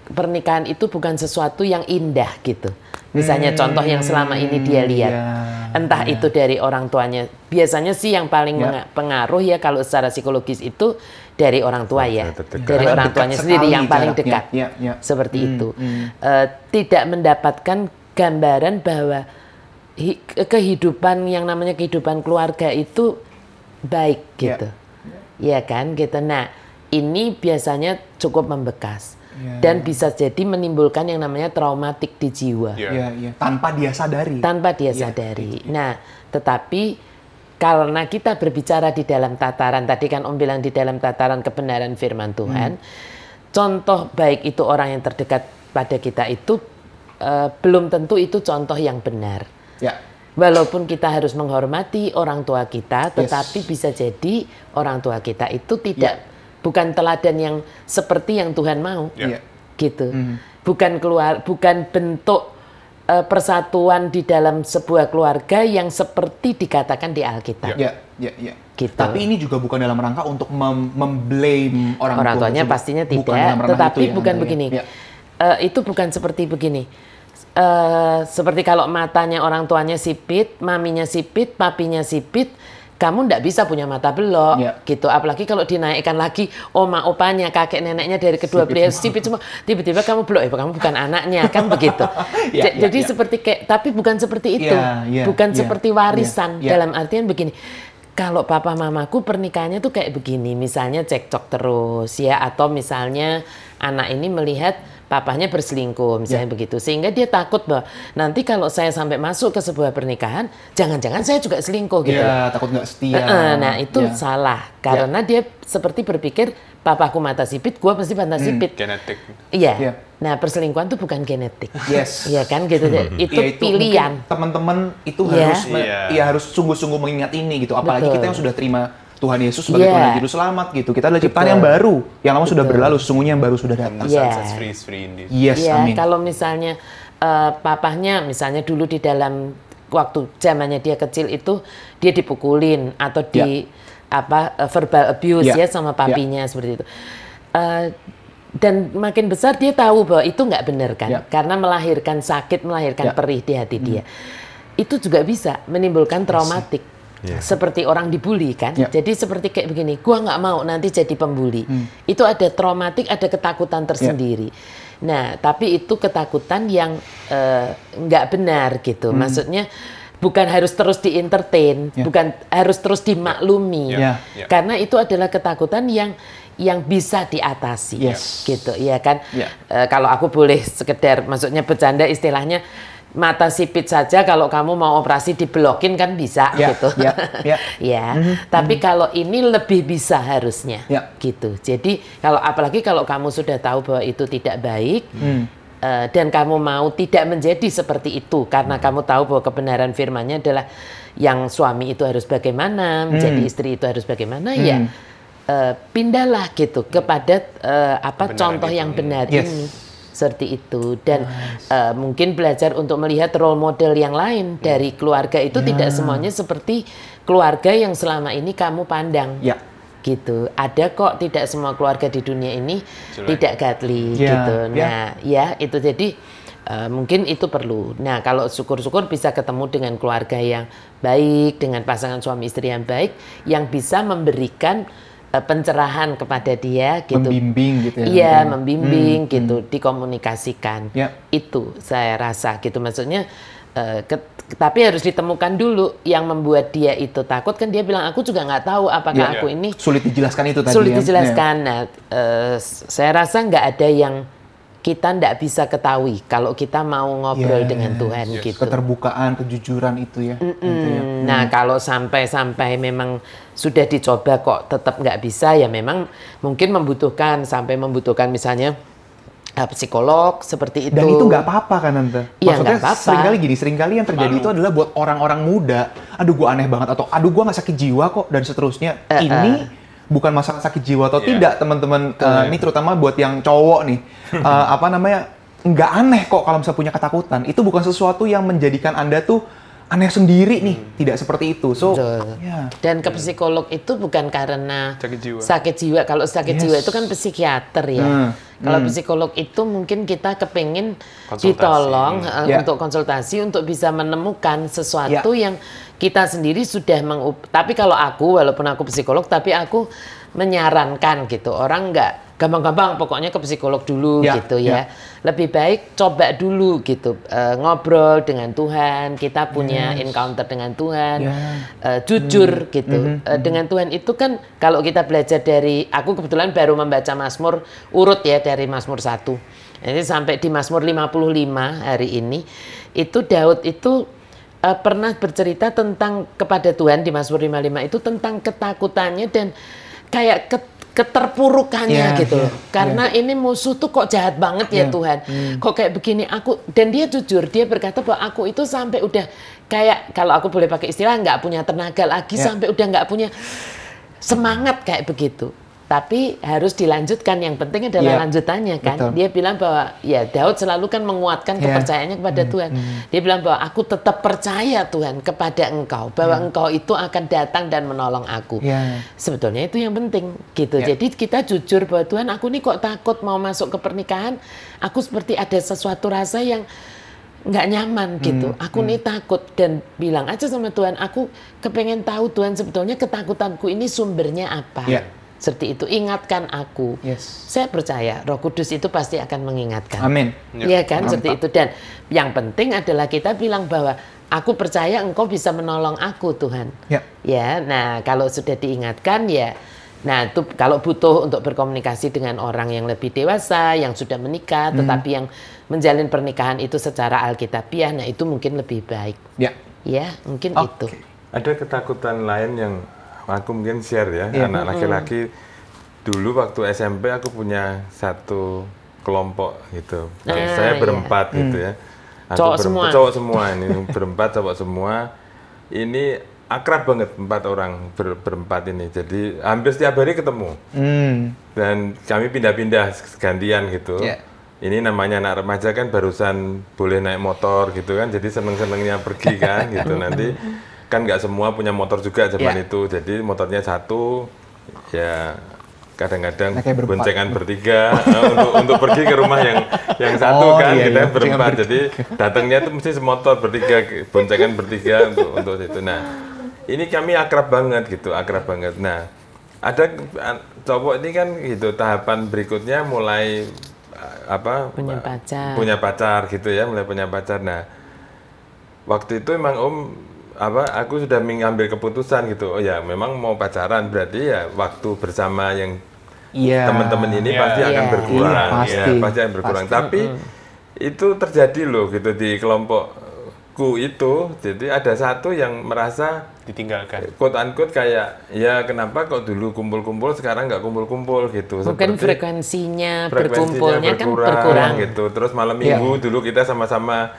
[SPEAKER 1] pernikahan itu bukan sesuatu yang indah gitu. Misalnya contoh yang selama ini dia lihat.
[SPEAKER 3] ya,
[SPEAKER 1] Entah itu dari orang tuanya. Biasanya sih yang paling
[SPEAKER 3] Ya.
[SPEAKER 1] pengaruh ya kalau secara psikologis itu dari orang tua ya.
[SPEAKER 4] Terdekat.
[SPEAKER 1] Dari orang tuanya sendiri yang paling dekat.
[SPEAKER 3] Ya, ya.
[SPEAKER 1] Seperti
[SPEAKER 3] Hmm,
[SPEAKER 1] itu.
[SPEAKER 3] hmm.
[SPEAKER 1] Eh, tidak mendapatkan gambaran bahwa hi- kehidupan yang namanya kehidupan keluarga itu baik
[SPEAKER 3] Ya.
[SPEAKER 1] Iya kan gitu. Nah, ini biasanya cukup membekas
[SPEAKER 3] Ya.
[SPEAKER 1] dan bisa jadi menimbulkan yang namanya traumatik di jiwa
[SPEAKER 2] Ya.
[SPEAKER 3] Ya, ya. Tanpa dia sadari.
[SPEAKER 1] tanpa dia
[SPEAKER 3] Ya,
[SPEAKER 1] sadari. Nah, tetapi karena kita berbicara di dalam tataran tadi kan Om bilang di dalam tataran kebenaran firman Tuhan, contoh baik itu orang yang terdekat pada kita itu eh, belum tentu itu contoh yang benar.
[SPEAKER 3] Ya.
[SPEAKER 1] Walaupun kita harus menghormati orang tua kita,
[SPEAKER 3] Yes.
[SPEAKER 1] tetapi bisa jadi orang tua kita itu tidak bukan teladan yang seperti yang Tuhan mau,
[SPEAKER 3] Ya.
[SPEAKER 1] gitu. Bukan keluar, bukan bentuk eh, persatuan di dalam sebuah keluarga yang seperti dikatakan di Alkitab.
[SPEAKER 3] Ya, ya, ya.
[SPEAKER 1] Gitu.
[SPEAKER 3] Tapi ini juga bukan dalam rangka untuk mem memblame orang,
[SPEAKER 1] Orang
[SPEAKER 3] tua
[SPEAKER 1] tuanya pastinya
[SPEAKER 3] Bukan
[SPEAKER 1] tidak,
[SPEAKER 3] dalam ranah
[SPEAKER 1] tetapi
[SPEAKER 3] itu ya,
[SPEAKER 1] bukan
[SPEAKER 3] ya.
[SPEAKER 1] begini.
[SPEAKER 3] Ya.
[SPEAKER 1] Eh, itu bukan seperti begini. Eh, seperti kalau matanya orang tuanya sipit, maminya sipit, papinya sipit, kamu ndak bisa punya mata belok,
[SPEAKER 3] Ya.
[SPEAKER 1] gitu. Apalagi kalau dinaikkan lagi oma opanya, kakek neneknya dari kedua belah sipit semua, tiba-tiba kamu belok, eh kamu bukan anaknya, kan begitu. <laughs>
[SPEAKER 3] Ya,
[SPEAKER 1] Ja-
[SPEAKER 3] ya,
[SPEAKER 1] Jadi
[SPEAKER 3] ya.
[SPEAKER 1] seperti kayak, tapi bukan seperti itu,
[SPEAKER 3] Ya, ya,
[SPEAKER 1] bukan
[SPEAKER 3] ya,
[SPEAKER 1] seperti
[SPEAKER 3] ya,
[SPEAKER 1] warisan
[SPEAKER 3] ya.
[SPEAKER 1] dalam artian begini. Kalau papa mamaku pernikahannya tuh kayak begini, misalnya cekcok terus ya, atau misalnya anak ini melihat papahnya berselingkuh, misalnya
[SPEAKER 3] Ya.
[SPEAKER 1] begitu, sehingga dia takut bahwa nanti kalau saya sampai masuk ke sebuah pernikahan, jangan-jangan saya juga selingkuh gitu.
[SPEAKER 3] Ya, takut nggak setia.
[SPEAKER 1] Heeh, nah itu
[SPEAKER 3] Ya.
[SPEAKER 1] salah karena dia seperti berpikir papaku mata sipit, gua pasti mata
[SPEAKER 3] Hmm.
[SPEAKER 1] sipit.
[SPEAKER 2] Genetik.
[SPEAKER 1] Iya.
[SPEAKER 3] Iya.
[SPEAKER 1] Nah perselingkuhan itu bukan genetik.
[SPEAKER 3] Yes.
[SPEAKER 1] Iya kan gitu. Itu
[SPEAKER 3] Ya,
[SPEAKER 1] pilihan.
[SPEAKER 3] mungkin Teman-teman itu
[SPEAKER 1] Iya.
[SPEAKER 3] harus
[SPEAKER 2] Iya.
[SPEAKER 3] ya harus sungguh-sungguh mengingat ini gitu. Apalagi
[SPEAKER 1] Betul.
[SPEAKER 3] kita yang sudah terima Tuhan Yesus sebagai
[SPEAKER 1] Iya.
[SPEAKER 3] Tuhan Juru Selamat gitu. Kita adalah ciptaan
[SPEAKER 1] Betul.
[SPEAKER 3] yang baru, yang lama sudah
[SPEAKER 1] Betul.
[SPEAKER 3] berlalu, sesungguhnya yang baru sudah datang.
[SPEAKER 2] Sunset free is free indeed.
[SPEAKER 3] Yes,
[SPEAKER 1] Iya,
[SPEAKER 3] amin.
[SPEAKER 1] kalau misalnya eh, papahnya misalnya dulu di dalam waktu zamannya dia kecil itu dia dipukulin atau di apa eh, verbal abuse
[SPEAKER 3] Ya.
[SPEAKER 1] ya sama papinya seperti itu. Eh, dan makin besar dia tahu bahwa itu nggak benar kan
[SPEAKER 3] Ya.
[SPEAKER 1] karena melahirkan sakit melahirkan
[SPEAKER 3] Ya.
[SPEAKER 1] perih di hati dia itu juga bisa menimbulkan traumatik
[SPEAKER 4] Iya.
[SPEAKER 1] seperti orang dibully kan
[SPEAKER 3] Ya.
[SPEAKER 1] jadi seperti kayak begini gua nggak mau nanti jadi pembuli itu ada traumatik ada ketakutan tersendiri nah tapi itu ketakutan yang eh, nggak benar gitu maksudnya bukan harus terus di entertain
[SPEAKER 3] Ya.
[SPEAKER 1] bukan harus terus dimaklumi
[SPEAKER 3] Ya.
[SPEAKER 2] Ya.
[SPEAKER 1] karena itu adalah ketakutan yang yang bisa diatasi
[SPEAKER 3] Yes.
[SPEAKER 1] gitu ya kan
[SPEAKER 3] Ya.
[SPEAKER 1] Eh, kalau aku boleh sekedar maksudnya bercanda istilahnya mata sipit saja kalau kamu mau operasi diblokin kan bisa
[SPEAKER 3] Ya,
[SPEAKER 1] gitu
[SPEAKER 3] ya, ya. <laughs>
[SPEAKER 1] Ya, tapi kalau ini lebih bisa harusnya
[SPEAKER 3] Ya.
[SPEAKER 1] gitu jadi kalau apalagi kalau kamu sudah tahu bahwa itu tidak baik
[SPEAKER 3] Hmm.
[SPEAKER 1] eh, dan kamu mau tidak menjadi seperti itu karena kamu tahu bahwa kebenaran firmannya adalah yang suami itu harus bagaimana menjadi istri itu harus bagaimana ya eh, pindahlah gitu kepada eh, apa
[SPEAKER 2] Kebenaran
[SPEAKER 1] contoh
[SPEAKER 2] itu.
[SPEAKER 1] yang benar
[SPEAKER 3] Yes.
[SPEAKER 1] ini seperti itu. Dan eh, mungkin belajar untuk melihat role model yang lain dari keluarga itu tidak semuanya seperti keluarga yang selama ini kamu pandang.
[SPEAKER 3] Ya.
[SPEAKER 1] gitu. Ada kok tidak semua keluarga di dunia ini tidak godly
[SPEAKER 3] Ya,
[SPEAKER 1] gitu.
[SPEAKER 3] Ya.
[SPEAKER 1] nah ya itu jadi eh, mungkin itu perlu. Nah kalau syukur-syukur bisa ketemu dengan keluarga yang baik dengan pasangan suami istri yang baik yang bisa memberikan pencerahan kepada dia gitu
[SPEAKER 3] Membimbing gitu ya.
[SPEAKER 1] Iya,
[SPEAKER 3] Hmm.
[SPEAKER 1] membimbing gitu, dikomunikasikan.
[SPEAKER 3] Ya.
[SPEAKER 1] Itu saya rasa gitu. Maksudnya eh, ke- tapi harus ditemukan dulu yang membuat dia itu takut kan dia bilang aku juga nggak tahu apakah
[SPEAKER 3] Ya.
[SPEAKER 1] aku ini
[SPEAKER 3] Sulit dijelaskan itu tadi
[SPEAKER 1] sulit
[SPEAKER 3] ya.
[SPEAKER 1] dijelaskan. Nah, eh, saya rasa nggak ada yang kita nggak bisa ketahui kalau kita mau ngobrol
[SPEAKER 3] Yes.
[SPEAKER 1] dengan Tuhan
[SPEAKER 3] Ya.
[SPEAKER 1] gitu.
[SPEAKER 3] Keterbukaan, kejujuran itu ya. Gitu ya.
[SPEAKER 1] Hmm, Nah, kalau sampai-sampai memang sudah dicoba kok tetap nggak bisa, ya memang mungkin membutuhkan sampai membutuhkan misalnya eh, psikolog seperti itu.
[SPEAKER 3] Dan itu nggak apa-apa kan tante?
[SPEAKER 1] Iya,
[SPEAKER 3] Maksudnya
[SPEAKER 1] nggak apa-apa.
[SPEAKER 3] sering kali gini, sering kali yang terjadi itu adalah buat orang-orang muda. Aduh gua aneh banget atau aduh gua nggak sakit jiwa kok dan seterusnya.
[SPEAKER 1] Eh,
[SPEAKER 3] Ini bukan masalah sakit jiwa atau
[SPEAKER 2] Iya.
[SPEAKER 3] tidak teman-teman. Eh, ini terutama buat yang cowok nih. <laughs> Eh, apa namanya? Nggak aneh kok kalau misalnya punya ketakutan. Itu bukan sesuatu yang menjadikan anda tuh aneh sendiri nih. Tidak seperti itu. So,
[SPEAKER 1] Betul.
[SPEAKER 3] ya.
[SPEAKER 1] Dan ke psikolog itu bukan karena
[SPEAKER 2] Sakit jiwa.
[SPEAKER 1] sakit jiwa. Kalau sakit
[SPEAKER 3] Yes.
[SPEAKER 1] jiwa itu kan psikiater ya.
[SPEAKER 3] Hmm,
[SPEAKER 1] Kalau psikolog itu mungkin kita kepengen
[SPEAKER 2] Konsultasi.
[SPEAKER 1] ditolong eh,
[SPEAKER 3] Ya.
[SPEAKER 1] untuk konsultasi untuk bisa menemukan sesuatu yang kita sendiri sudah mengup. Tapi kalau aku walaupun aku psikolog tapi aku menyarankan gitu orang nggak gampang-gampang pokoknya ke psikolog dulu
[SPEAKER 3] Ya,
[SPEAKER 1] gitu
[SPEAKER 3] ya.
[SPEAKER 1] ya. Lebih baik coba dulu gitu eh, ngobrol dengan Tuhan. Kita punya encounter dengan Tuhan.
[SPEAKER 3] Ya.
[SPEAKER 1] eh, jujur gitu Eh, dengan Tuhan itu kan kalau kita belajar dari aku kebetulan baru membaca Mazmur urut ya dari Mazmur 1 jadi sampai di Mazmur 55 hari ini itu Daud itu eh, pernah bercerita tentang kepada Tuhan di Mazmur 55 itu tentang ketakutannya dan kayak ket- keterpurukannya
[SPEAKER 3] Ya,
[SPEAKER 1] gitu
[SPEAKER 3] ya,
[SPEAKER 1] loh. karena ini musuh tuh kok jahat banget ya
[SPEAKER 3] Ya.
[SPEAKER 1] Tuhan kok kayak begini aku dan dia jujur dia berkata bahwa aku itu sampai udah kayak kalau aku boleh pakai istilah nggak punya tenaga lagi
[SPEAKER 3] Ya.
[SPEAKER 1] sampai udah nggak punya semangat kayak begitu tapi harus dilanjutkan. Yang penting adalah
[SPEAKER 3] Ya,
[SPEAKER 1] lanjutannya kan?
[SPEAKER 3] betul.
[SPEAKER 1] dia bilang bahwa ya Daud selalu kan menguatkan
[SPEAKER 3] Ya.
[SPEAKER 1] kepercayaannya kepada Tuhan. dia bilang bahwa aku tetap percaya Tuhan kepada Engkau bahwa Engkau itu akan datang dan menolong aku.
[SPEAKER 3] Ya.
[SPEAKER 1] sebetulnya itu yang penting gitu.
[SPEAKER 3] Ya.
[SPEAKER 1] jadi kita jujur bahwa Tuhan aku nih kok takut mau masuk ke pernikahan? Aku seperti ada sesuatu rasa yang nggak nyaman gitu. Aku nih takut. Dan bilang aja sama Tuhan aku kepengen tahu Tuhan sebetulnya ketakutanku ini sumbernya apa?
[SPEAKER 3] Ya.
[SPEAKER 1] Seperti itu ingatkan aku
[SPEAKER 3] Yes.
[SPEAKER 1] saya percaya Roh Kudus itu pasti akan mengingatkan
[SPEAKER 3] Amin.
[SPEAKER 1] Iya kan
[SPEAKER 3] Mantap.
[SPEAKER 1] seperti itu dan yang penting adalah kita bilang bahwa aku percaya engkau bisa menolong aku Tuhan.
[SPEAKER 3] Ya.
[SPEAKER 1] Ya, nah kalau sudah diingatkan ya nah itu kalau butuh untuk berkomunikasi dengan orang yang lebih dewasa, yang sudah menikah
[SPEAKER 3] Hmm.
[SPEAKER 1] tetapi yang menjalin pernikahan itu secara alkitabiah, nah itu mungkin lebih baik.
[SPEAKER 3] Ya.
[SPEAKER 1] Ya, mungkin
[SPEAKER 3] Oke.
[SPEAKER 1] itu.
[SPEAKER 4] Ada ketakutan lain yang aku mungkin share ya,
[SPEAKER 3] Iya.
[SPEAKER 4] anak laki-laki. Dulu waktu SMP aku punya satu kelompok gitu.
[SPEAKER 1] Ah,
[SPEAKER 4] saya
[SPEAKER 1] iya.
[SPEAKER 4] berempat gitu ya. Aku
[SPEAKER 1] Cowok
[SPEAKER 4] berempat-
[SPEAKER 1] semua.
[SPEAKER 4] Cowok semua ini <laughs> berempat cowok semua. Ini akrab banget empat orang ber- berempat ini. Jadi hampir setiap hari ketemu.
[SPEAKER 3] Hmm.
[SPEAKER 4] Dan kami pindah-pindah gantian gitu.
[SPEAKER 3] Iya.
[SPEAKER 4] Ini namanya anak remaja kan barusan boleh naik motor gitu kan, jadi seneng-senengnya pergi kan gitu. Nanti <laughs> kan nggak semua punya motor juga zaman
[SPEAKER 3] Iya.
[SPEAKER 4] itu, jadi motornya satu, ya kadang-kadang
[SPEAKER 3] Nah, berempat.
[SPEAKER 4] boncengan bertiga. Eh, untuk untuk pergi ke rumah yang yang satu
[SPEAKER 3] Oh,
[SPEAKER 4] kan
[SPEAKER 3] iya,
[SPEAKER 4] kita
[SPEAKER 3] iya,
[SPEAKER 4] berempat. Jadi datangnya tuh mesti semotor bertiga boncengan bertiga untuk untuk itu nah ini kami akrab banget gitu akrab banget. Nah ada cowok ini kan gitu tahapan berikutnya mulai apa
[SPEAKER 1] Punya pacar.
[SPEAKER 4] punya pacar gitu ya mulai punya pacar. Nah waktu itu emang om apa aku sudah mengambil keputusan gitu oh ya memang mau pacaran berarti ya waktu bersama yang
[SPEAKER 3] Iya.
[SPEAKER 4] teman-teman ini
[SPEAKER 2] Iya.
[SPEAKER 4] pasti akan
[SPEAKER 1] Iya.
[SPEAKER 4] berkurang
[SPEAKER 3] Iya, pasti.
[SPEAKER 4] ya pasti akan berkurang tapi itu terjadi loh gitu di kelompokku itu jadi ada satu yang merasa
[SPEAKER 2] Ditinggalkan.
[SPEAKER 4] quote unquote kayak ya kenapa kok dulu kumpul-kumpul sekarang nggak kumpul-kumpul gitu
[SPEAKER 1] Mungkin
[SPEAKER 4] Seperti-
[SPEAKER 1] frekuensinya,
[SPEAKER 4] frekuensinya
[SPEAKER 1] berkumpulnya kan berkurang.
[SPEAKER 4] gitu. Terus malam
[SPEAKER 3] Iya.
[SPEAKER 4] minggu dulu kita sama-sama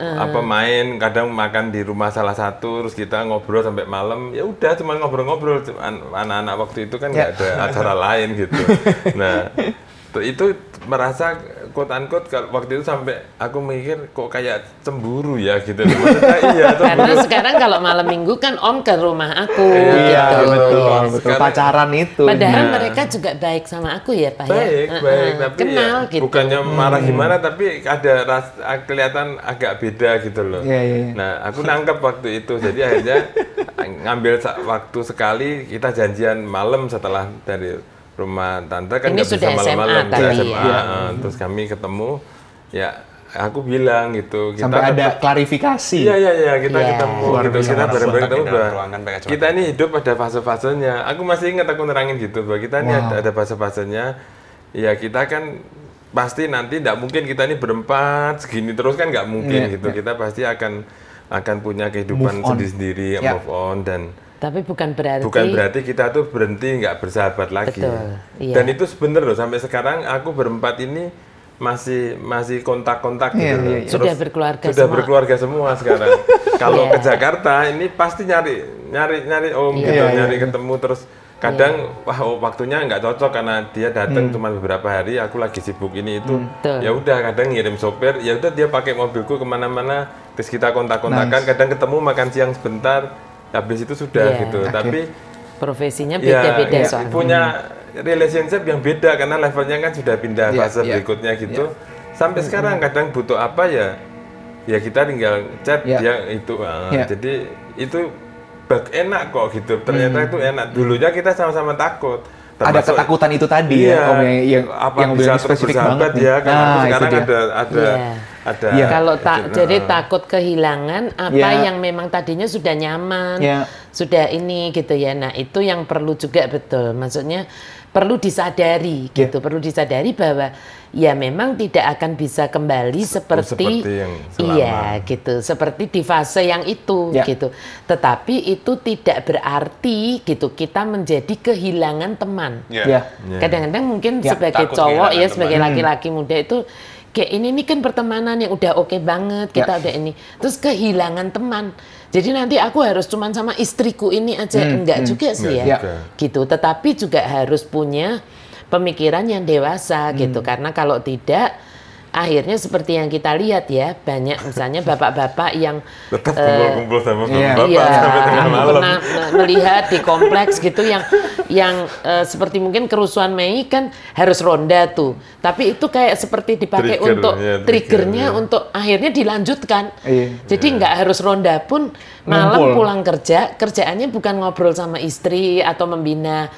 [SPEAKER 4] apa main, kadang makan di rumah salah satu, terus kita ngobrol sampai malam. Ya udah, cuma ngobrol-ngobrol. An- Anak-anak waktu itu kan nggak ada acara lain gitu. <laughs> Nah, itu merasa quote unquote kalau waktu itu sampai aku mikir kok kayak cemburu ya gitu. Maksudnya <laughs> iya
[SPEAKER 1] Karena
[SPEAKER 4] cemburu.
[SPEAKER 1] sekarang kalau malam minggu kan Om ke rumah aku
[SPEAKER 3] Iya,
[SPEAKER 1] gitu.
[SPEAKER 3] betul, betul.
[SPEAKER 4] Sekarang-
[SPEAKER 3] Pacaran itu.
[SPEAKER 1] Padahal
[SPEAKER 4] Nah.
[SPEAKER 1] mereka juga baik sama aku ya, Pak ya.
[SPEAKER 4] baik
[SPEAKER 1] Heeh,
[SPEAKER 4] baik tapi
[SPEAKER 1] kenal
[SPEAKER 4] ya,
[SPEAKER 1] gitu.
[SPEAKER 4] bukannya marah gimana tapi ada ras kelihatan agak beda gitu loh
[SPEAKER 3] Iya, iya, iya.
[SPEAKER 4] nah aku nangkep waktu itu jadi akhirnya <laughs> ngambil waktu sekali kita janjian malam setelah dari rumah tante kan nggak bisa
[SPEAKER 1] SMA
[SPEAKER 4] malam-malam
[SPEAKER 1] ya.
[SPEAKER 4] SMA, eh, terus kami ketemu ya aku bilang gitu kita
[SPEAKER 3] Sampai ada
[SPEAKER 4] tetap-
[SPEAKER 3] klarifikasi.
[SPEAKER 4] Iya iya iya kita
[SPEAKER 1] Iya.
[SPEAKER 4] ketemu
[SPEAKER 2] Luar
[SPEAKER 4] gitu kita
[SPEAKER 2] orang
[SPEAKER 4] bareng-bareng
[SPEAKER 2] tua
[SPEAKER 4] ketemu bahwa kita ini hidup ada fase-fasenya. Aku masih ingat aku nerangin gitu bahwa kita ini ada, ada fase-fasenya. Ya kita kan pasti nanti tidak mungkin kita ini berempat segini terus kan nggak mungkin
[SPEAKER 3] Iya,
[SPEAKER 4] gitu. Kita pasti akan akan punya kehidupan
[SPEAKER 3] Move on.
[SPEAKER 4] sendiri-sendiri,
[SPEAKER 3] Ya.
[SPEAKER 4] move on dan
[SPEAKER 1] Tapi bukan berarti
[SPEAKER 4] bukan berarti kita tuh berhenti nggak bersahabat lagi.
[SPEAKER 1] Betul, iya.
[SPEAKER 4] Dan itu sebenar loh sampai sekarang aku berempat ini masih masih kontak-kontak
[SPEAKER 3] Iya,
[SPEAKER 4] gitu. loh.
[SPEAKER 3] iya, iya.
[SPEAKER 1] Sudah berkeluarga
[SPEAKER 4] sudah
[SPEAKER 1] semua.
[SPEAKER 4] berkeluarga semua sekarang. <laughs> Kalau
[SPEAKER 1] Iya.
[SPEAKER 4] ke Jakarta ini pasti nyari nyari nyari om
[SPEAKER 1] Iya.
[SPEAKER 4] gitu,
[SPEAKER 3] Iya, iya,
[SPEAKER 4] nyari
[SPEAKER 3] iya.
[SPEAKER 4] ketemu terus kadang wah oh, waktunya nggak cocok karena dia datang cuma beberapa hari aku lagi sibuk ini itu
[SPEAKER 1] Betul.
[SPEAKER 4] ya udah kadang ngirim sopir ya udah dia pakai mobilku ke mana-mana terus kita kontak-kontakan kadang ketemu makan siang sebentar habis itu sudah
[SPEAKER 1] Iya.
[SPEAKER 4] gitu tapi
[SPEAKER 1] profesinya
[SPEAKER 4] ya,
[SPEAKER 1] beda-beda
[SPEAKER 4] ya,
[SPEAKER 1] soalnya.
[SPEAKER 4] punya relationship yang beda karena levelnya kan sudah pindah
[SPEAKER 3] Iya,
[SPEAKER 4] fase
[SPEAKER 3] iya.
[SPEAKER 4] berikutnya gitu sampai sekarang kadang butuh apa ya ya kita tinggal chat
[SPEAKER 3] Iya.
[SPEAKER 4] dia itu ah,
[SPEAKER 3] Iya.
[SPEAKER 4] jadi itu bag enak kok gitu ternyata itu enak dulunya kita sama-sama takut
[SPEAKER 3] Ada ketakutan itu tadi
[SPEAKER 4] iya,
[SPEAKER 3] ya, Om yang, yang,
[SPEAKER 4] apa
[SPEAKER 3] yang
[SPEAKER 4] bisa
[SPEAKER 3] spesifik banget
[SPEAKER 4] ya kan
[SPEAKER 3] Nah,
[SPEAKER 4] sekarang
[SPEAKER 3] dia.
[SPEAKER 4] ada ada
[SPEAKER 1] Iya.
[SPEAKER 4] ada
[SPEAKER 3] Iya.
[SPEAKER 1] Kalau tak
[SPEAKER 4] itu,
[SPEAKER 1] jadi takut kehilangan apa
[SPEAKER 3] Iya.
[SPEAKER 1] yang memang tadinya sudah nyaman,
[SPEAKER 3] Iya.
[SPEAKER 1] sudah ini gitu ya. Nah, itu yang perlu juga betul. Maksudnya perlu disadari
[SPEAKER 3] Iya.
[SPEAKER 1] gitu, perlu disadari bahwa ya memang tidak akan bisa kembali seperti,
[SPEAKER 4] seperti yang selama.
[SPEAKER 1] iya gitu, seperti di fase yang itu
[SPEAKER 3] Iya.
[SPEAKER 1] gitu. Tetapi itu tidak berarti gitu kita menjadi kehilangan teman.
[SPEAKER 2] Iya.
[SPEAKER 3] Ya.
[SPEAKER 4] Iya.
[SPEAKER 1] Kadang-kadang mungkin
[SPEAKER 3] Ya,
[SPEAKER 1] sebagai
[SPEAKER 2] takut
[SPEAKER 1] cowok ya, sebagai
[SPEAKER 2] teman.
[SPEAKER 1] laki-laki muda itu kayak ini ini kan pertemanan yang udah oke banget kita
[SPEAKER 3] Ya.
[SPEAKER 1] udah ini. Terus kehilangan teman. Jadi nanti aku harus cuman sama istriku ini aja enggak juga sih
[SPEAKER 4] Enggak
[SPEAKER 1] ya.
[SPEAKER 4] juga.
[SPEAKER 1] Gitu. Tetapi juga harus punya pemikiran yang dewasa gitu. Karena kalau tidak akhirnya seperti yang kita lihat ya, banyak misalnya bapak-bapak yang
[SPEAKER 4] tetap
[SPEAKER 1] eh,
[SPEAKER 4] kumpul-kumpul sama
[SPEAKER 3] iya.
[SPEAKER 4] bapak
[SPEAKER 1] Iya,
[SPEAKER 4] sampai tengah
[SPEAKER 1] aku
[SPEAKER 4] malam
[SPEAKER 1] pernah me- melihat di kompleks gitu yang yang eh, seperti mungkin kerusuhan Mei kan harus ronda tuh. Tapi itu kayak seperti dipakai
[SPEAKER 4] Trigger,
[SPEAKER 1] untuk
[SPEAKER 4] ya, trigger,
[SPEAKER 1] triggernya
[SPEAKER 4] ya.
[SPEAKER 1] untuk akhirnya dilanjutkan.
[SPEAKER 3] Iya.
[SPEAKER 1] Jadi nggak harus ronda pun malam
[SPEAKER 3] Ngumpul.
[SPEAKER 1] pulang kerja kerjaannya bukan ngobrol sama istri atau membina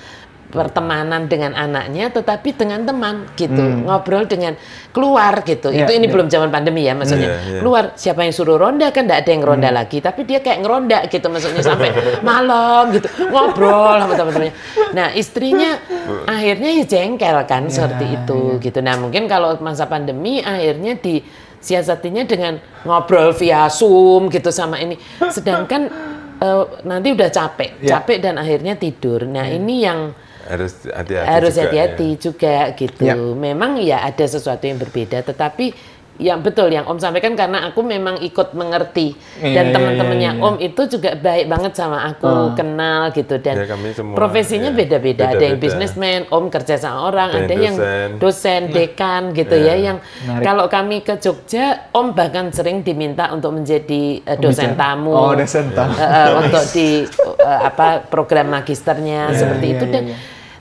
[SPEAKER 1] pertemanan dengan anaknya tetapi dengan teman gitu. Ngobrol dengan keluar gitu.
[SPEAKER 3] Iya,
[SPEAKER 1] itu ini
[SPEAKER 3] iya.
[SPEAKER 1] belum zaman pandemi ya maksudnya.
[SPEAKER 4] Iya, iya.
[SPEAKER 1] keluar siapa yang suruh ronda kan tidak ada yang ronda lagi tapi dia kayak ngeronda gitu maksudnya sampai <laughs> malam gitu. Ngobrol sama teman-temannya. Nah istrinya akhirnya ya jengkel kan seperti itu gitu. Nah mungkin kalau masa pandemi akhirnya di siasatinya dengan ngobrol via zoom gitu sama ini. Sedangkan eh, nanti udah capek.
[SPEAKER 3] Ya.
[SPEAKER 1] capek dan akhirnya tidur. Nah ini yang
[SPEAKER 4] harus hati-hati
[SPEAKER 1] harus
[SPEAKER 4] juga,
[SPEAKER 1] hati-hati
[SPEAKER 4] ya.
[SPEAKER 1] juga gitu.
[SPEAKER 3] Ya.
[SPEAKER 1] Memang ya ada sesuatu yang berbeda, tetapi yang betul yang Om sampaikan karena aku memang ikut mengerti
[SPEAKER 3] Iya,
[SPEAKER 1] dan
[SPEAKER 3] iya,
[SPEAKER 1] teman-temannya
[SPEAKER 3] iya, iya.
[SPEAKER 1] Om itu juga baik banget sama aku, kenal gitu dan
[SPEAKER 4] Ya, kami semua,
[SPEAKER 1] profesinya
[SPEAKER 4] ya.
[SPEAKER 1] beda-beda. Ada yang businessman, Om kerja sama orang,
[SPEAKER 4] Ada
[SPEAKER 1] ada
[SPEAKER 4] yang
[SPEAKER 1] yang
[SPEAKER 4] dosen.
[SPEAKER 1] dosen, dekan gitu
[SPEAKER 4] Ya.
[SPEAKER 1] ya. Yang
[SPEAKER 3] Menarik.
[SPEAKER 1] kalau kami ke Jogja, Om bahkan sering diminta untuk menjadi eh, dosen
[SPEAKER 3] Pembicara.
[SPEAKER 1] tamu.
[SPEAKER 3] Oh, dosen tamu.
[SPEAKER 1] Eh, eh, <laughs> untuk di eh, apa program magisternya seperti itu dan.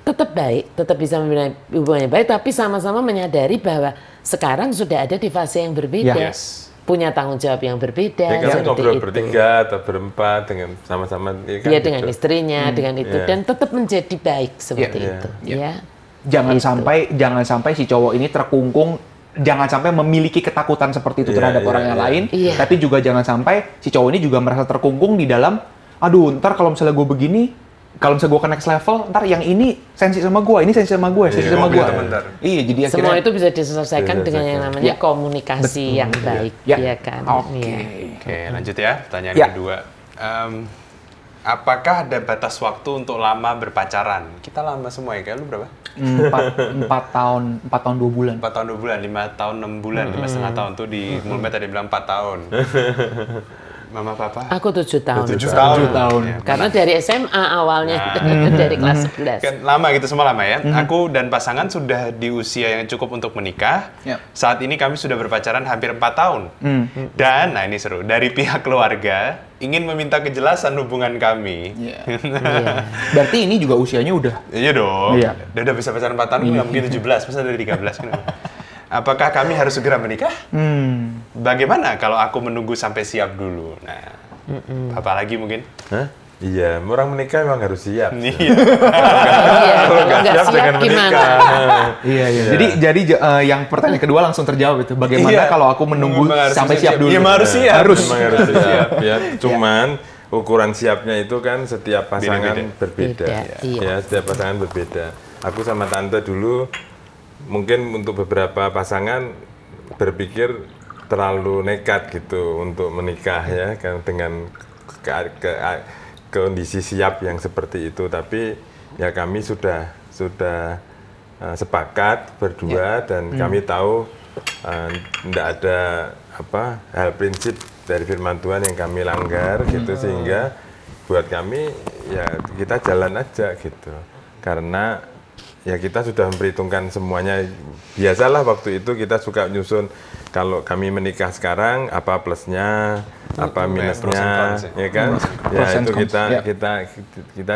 [SPEAKER 1] Tetap baik, tetap bisa membina hubungannya baik, tapi sama-sama menyadari bahwa sekarang sudah ada di fase yang berbeda,
[SPEAKER 2] Yes.
[SPEAKER 1] punya tanggung jawab yang berbeda.
[SPEAKER 4] Ya kan ngobrol
[SPEAKER 1] itu.
[SPEAKER 4] bertiga atau berempat dengan sama-sama ya kan
[SPEAKER 1] Dia dengan
[SPEAKER 4] gitu.
[SPEAKER 1] istrinya, dengan itu,
[SPEAKER 4] Iya.
[SPEAKER 1] dan tetap menjadi baik seperti
[SPEAKER 4] Iya.
[SPEAKER 1] itu.
[SPEAKER 3] Iya.
[SPEAKER 1] Ya.
[SPEAKER 3] Jangan
[SPEAKER 1] Itu.
[SPEAKER 3] sampai jangan sampai si cowok ini terkungkung jangan sampai memiliki ketakutan seperti itu
[SPEAKER 4] Iya,
[SPEAKER 3] terhadap
[SPEAKER 4] iya,
[SPEAKER 3] orang yang
[SPEAKER 4] iya.
[SPEAKER 3] lain,
[SPEAKER 1] Iya.
[SPEAKER 3] tapi juga jangan sampai si cowok ini juga merasa terkungkung di dalam, aduh ntar kalau misalnya gue begini, kalau misalnya gue ke next level, ntar yang ini sensi sama gue, ini sensi sama gue, sensi
[SPEAKER 4] Iya,
[SPEAKER 3] sama gue. Iya, jadi akhirnya
[SPEAKER 1] Semua itu bisa diselesaikan dengan yang namanya
[SPEAKER 3] Ya.
[SPEAKER 1] komunikasi yang baik,
[SPEAKER 3] Ya.
[SPEAKER 1] ya kan?
[SPEAKER 3] Oke.
[SPEAKER 1] Iya.
[SPEAKER 2] Oke, lanjut ya. Pertanyaan
[SPEAKER 3] Ya.
[SPEAKER 2] kedua. Em, apakah ada batas waktu untuk lama berpacaran? Kita lama semua ya, kayak lu berapa?
[SPEAKER 3] empat, empat tahun, empat tahun dua bulan.
[SPEAKER 2] 4 tahun 2 bulan, 5 tahun 6 bulan, lima setengah tahun tuh di <laughs> Mulmet tadi bilang 4 tahun. Mama papa?
[SPEAKER 1] Aku tujuh tahun.
[SPEAKER 2] 7 tahun.
[SPEAKER 3] Tujuh tahun.
[SPEAKER 2] Ya,
[SPEAKER 1] Karena dari SMA awalnya, <laughs> dari kelas 11.
[SPEAKER 2] kan lama gitu semua lama ya. Aku dan pasangan sudah di usia yang cukup untuk menikah.
[SPEAKER 3] Ya.
[SPEAKER 2] Saat ini kami sudah berpacaran hampir 4 tahun. Dan nah ini seru, dari pihak keluarga ingin meminta kejelasan hubungan kami.
[SPEAKER 3] Iya. <laughs>
[SPEAKER 1] Iya.
[SPEAKER 3] Berarti ini juga usianya udah
[SPEAKER 2] Iya dong.
[SPEAKER 3] Iya.
[SPEAKER 2] Udah, udah bisa pacaran 4 tahun, nggak mungkin 17, masa dari 13 kan. Apakah kami harus segera menikah?
[SPEAKER 3] Hmm.
[SPEAKER 2] Bagaimana kalau aku menunggu sampai siap dulu? Nah, apa lagi mungkin?
[SPEAKER 4] Hah? Iya, orang menikah memang harus siap.
[SPEAKER 2] Iya. <laughs>
[SPEAKER 1] Iya, kalau nggak siap
[SPEAKER 4] jangan
[SPEAKER 1] gimana? <laughs>
[SPEAKER 3] Iya, iya. Jadi jadi eh, yang pertanyaan kedua langsung terjawab itu. Bagaimana
[SPEAKER 2] Iya.
[SPEAKER 3] kalau aku menunggu
[SPEAKER 2] Memang harus
[SPEAKER 3] sampai siap dulu?
[SPEAKER 2] Iya, harus siap.
[SPEAKER 3] Harus.
[SPEAKER 4] Memang harus siap <laughs> ya. Cuman ukuran siapnya itu kan setiap pasangan
[SPEAKER 2] Beda-beda.
[SPEAKER 4] berbeda.
[SPEAKER 1] Beda, iya.
[SPEAKER 4] Ya, setiap pasangan berbeda. Aku sama tante dulu mungkin untuk beberapa pasangan berpikir terlalu nekat gitu untuk menikah ya kan dengan ke- ke- kondisi siap yang seperti itu. Tapi ya kami sudah sudah uh, sepakat berdua dan kami tahu tidak ada apa hal prinsip dari firman Tuhan yang kami langgar gitu. Sehingga buat kami ya kita jalan aja gitu. Karena ya kita sudah memperhitungkan semuanya biasalah waktu itu kita suka nyusun kalau kami menikah sekarang apa plusnya apa minusnya
[SPEAKER 2] ya.
[SPEAKER 4] ya kan ya itu
[SPEAKER 3] cons,
[SPEAKER 4] kita
[SPEAKER 3] ya.
[SPEAKER 4] kita kita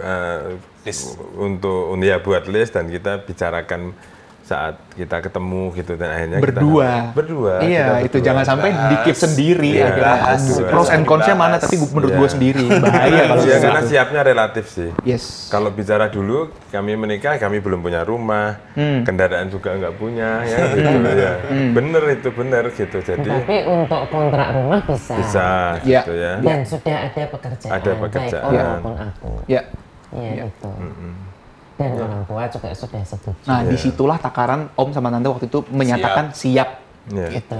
[SPEAKER 4] eh,
[SPEAKER 2] List.
[SPEAKER 4] untuk ya buat list dan kita bicarakan saat kita ketemu gitu dan akhirnya
[SPEAKER 3] Berdua.
[SPEAKER 4] kita berdua
[SPEAKER 3] Iya,
[SPEAKER 4] kita
[SPEAKER 3] itu
[SPEAKER 4] berdua.
[SPEAKER 3] jangan sampai
[SPEAKER 2] Bahas.
[SPEAKER 3] di keep sendiri.
[SPEAKER 4] Iya,
[SPEAKER 3] akhirnya.
[SPEAKER 2] bahas.
[SPEAKER 3] Pros and cons-nya mana, tapi menurut
[SPEAKER 4] Iya.
[SPEAKER 3] gue sendiri. <laughs> Bahaya kalau
[SPEAKER 4] Iya, karena
[SPEAKER 3] gitu.
[SPEAKER 4] siapnya relatif sih.
[SPEAKER 3] Yes.
[SPEAKER 4] Kalau bicara dulu, kami menikah, kami belum punya rumah,
[SPEAKER 3] Hmm.
[SPEAKER 4] kendaraan juga nggak punya, ya <laughs> gitu ya. Bener itu bener gitu. Jadi
[SPEAKER 1] Tapi untuk kontrak rumah bisa.
[SPEAKER 4] bisa
[SPEAKER 3] Iya.
[SPEAKER 4] gitu ya.
[SPEAKER 1] Dan sudah ada pekerjaan.
[SPEAKER 4] Ada pekerjaan.
[SPEAKER 1] Baik maupun aku.
[SPEAKER 3] Ya.
[SPEAKER 1] Ya, itu. Dan orang tua juga sudah setuju.
[SPEAKER 3] Nah, di situlah takaran Om sama Tante waktu itu menyatakan siap.
[SPEAKER 4] Iya.
[SPEAKER 1] Gitu.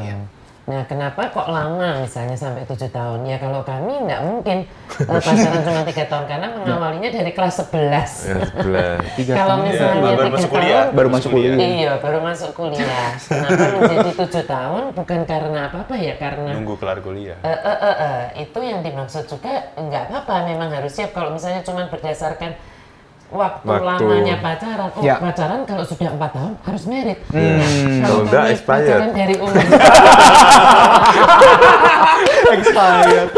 [SPEAKER 1] Nah, kenapa kok lama misalnya sampai tujuh tahun? Ya kalau kami nggak mungkin <laughs> eh, pacaran cuma tiga tahun karena mengawalinya dari kelas 11.
[SPEAKER 4] Ya, <laughs>
[SPEAKER 1] Kalau
[SPEAKER 3] tahun.
[SPEAKER 1] misalnya
[SPEAKER 2] baru
[SPEAKER 1] tiga
[SPEAKER 2] masuk kuliah.
[SPEAKER 1] tahun,
[SPEAKER 3] Baru masuk kuliah.
[SPEAKER 1] Iya, baru masuk kuliah. Kenapa menjadi tujuh tahun? Bukan karena apa-apa ya, karena
[SPEAKER 2] Nunggu kelar kuliah.
[SPEAKER 1] Eh, eh, eh, eh, itu yang dimaksud juga nggak apa-apa, memang harus siap. Kalau misalnya cuma berdasarkan waktu,
[SPEAKER 4] Waktu.
[SPEAKER 1] lamanya pacaran, oh
[SPEAKER 3] Ya.
[SPEAKER 1] pacaran kalau sudah empat tahun harus merit.
[SPEAKER 3] Hmm.
[SPEAKER 1] Nah, kalau
[SPEAKER 4] Kalau nggak
[SPEAKER 1] kami
[SPEAKER 4] expired.
[SPEAKER 1] pacaran dari umur <laughs>
[SPEAKER 3] Expired.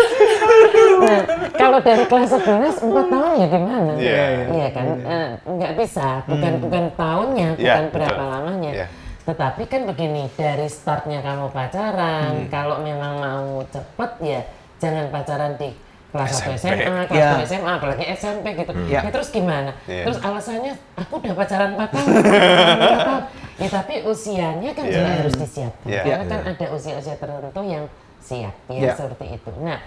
[SPEAKER 1] Nah, kalau dari kelas 11 4 tahun ya gimana?
[SPEAKER 2] Iya,
[SPEAKER 1] Iya kan, Eh, nggak bisa. Bukan bukan tahunnya,
[SPEAKER 2] Iya,
[SPEAKER 1] bukan berapa
[SPEAKER 2] betul.
[SPEAKER 1] lamanya.
[SPEAKER 2] Iya.
[SPEAKER 1] Tetapi kan begini, dari startnya kamu pacaran,
[SPEAKER 2] Hmm.
[SPEAKER 1] kalau memang mau cepet ya jangan pacaran di kelas 1
[SPEAKER 2] SMP.
[SPEAKER 1] SMA, kelas
[SPEAKER 3] Iya.
[SPEAKER 1] 2 SMA, apalagi SMP gitu.
[SPEAKER 3] Iya.
[SPEAKER 1] Ya, terus gimana?
[SPEAKER 2] Iya.
[SPEAKER 1] Terus alasannya aku udah pacaran 4 tahun. <laughs> ya tapi usianya kan
[SPEAKER 2] Iya.
[SPEAKER 1] juga harus disiapkan.
[SPEAKER 2] Iya.
[SPEAKER 1] Karena kan ada usia-usia tertentu yang siap ya
[SPEAKER 3] Iya.
[SPEAKER 1] seperti itu. Nah,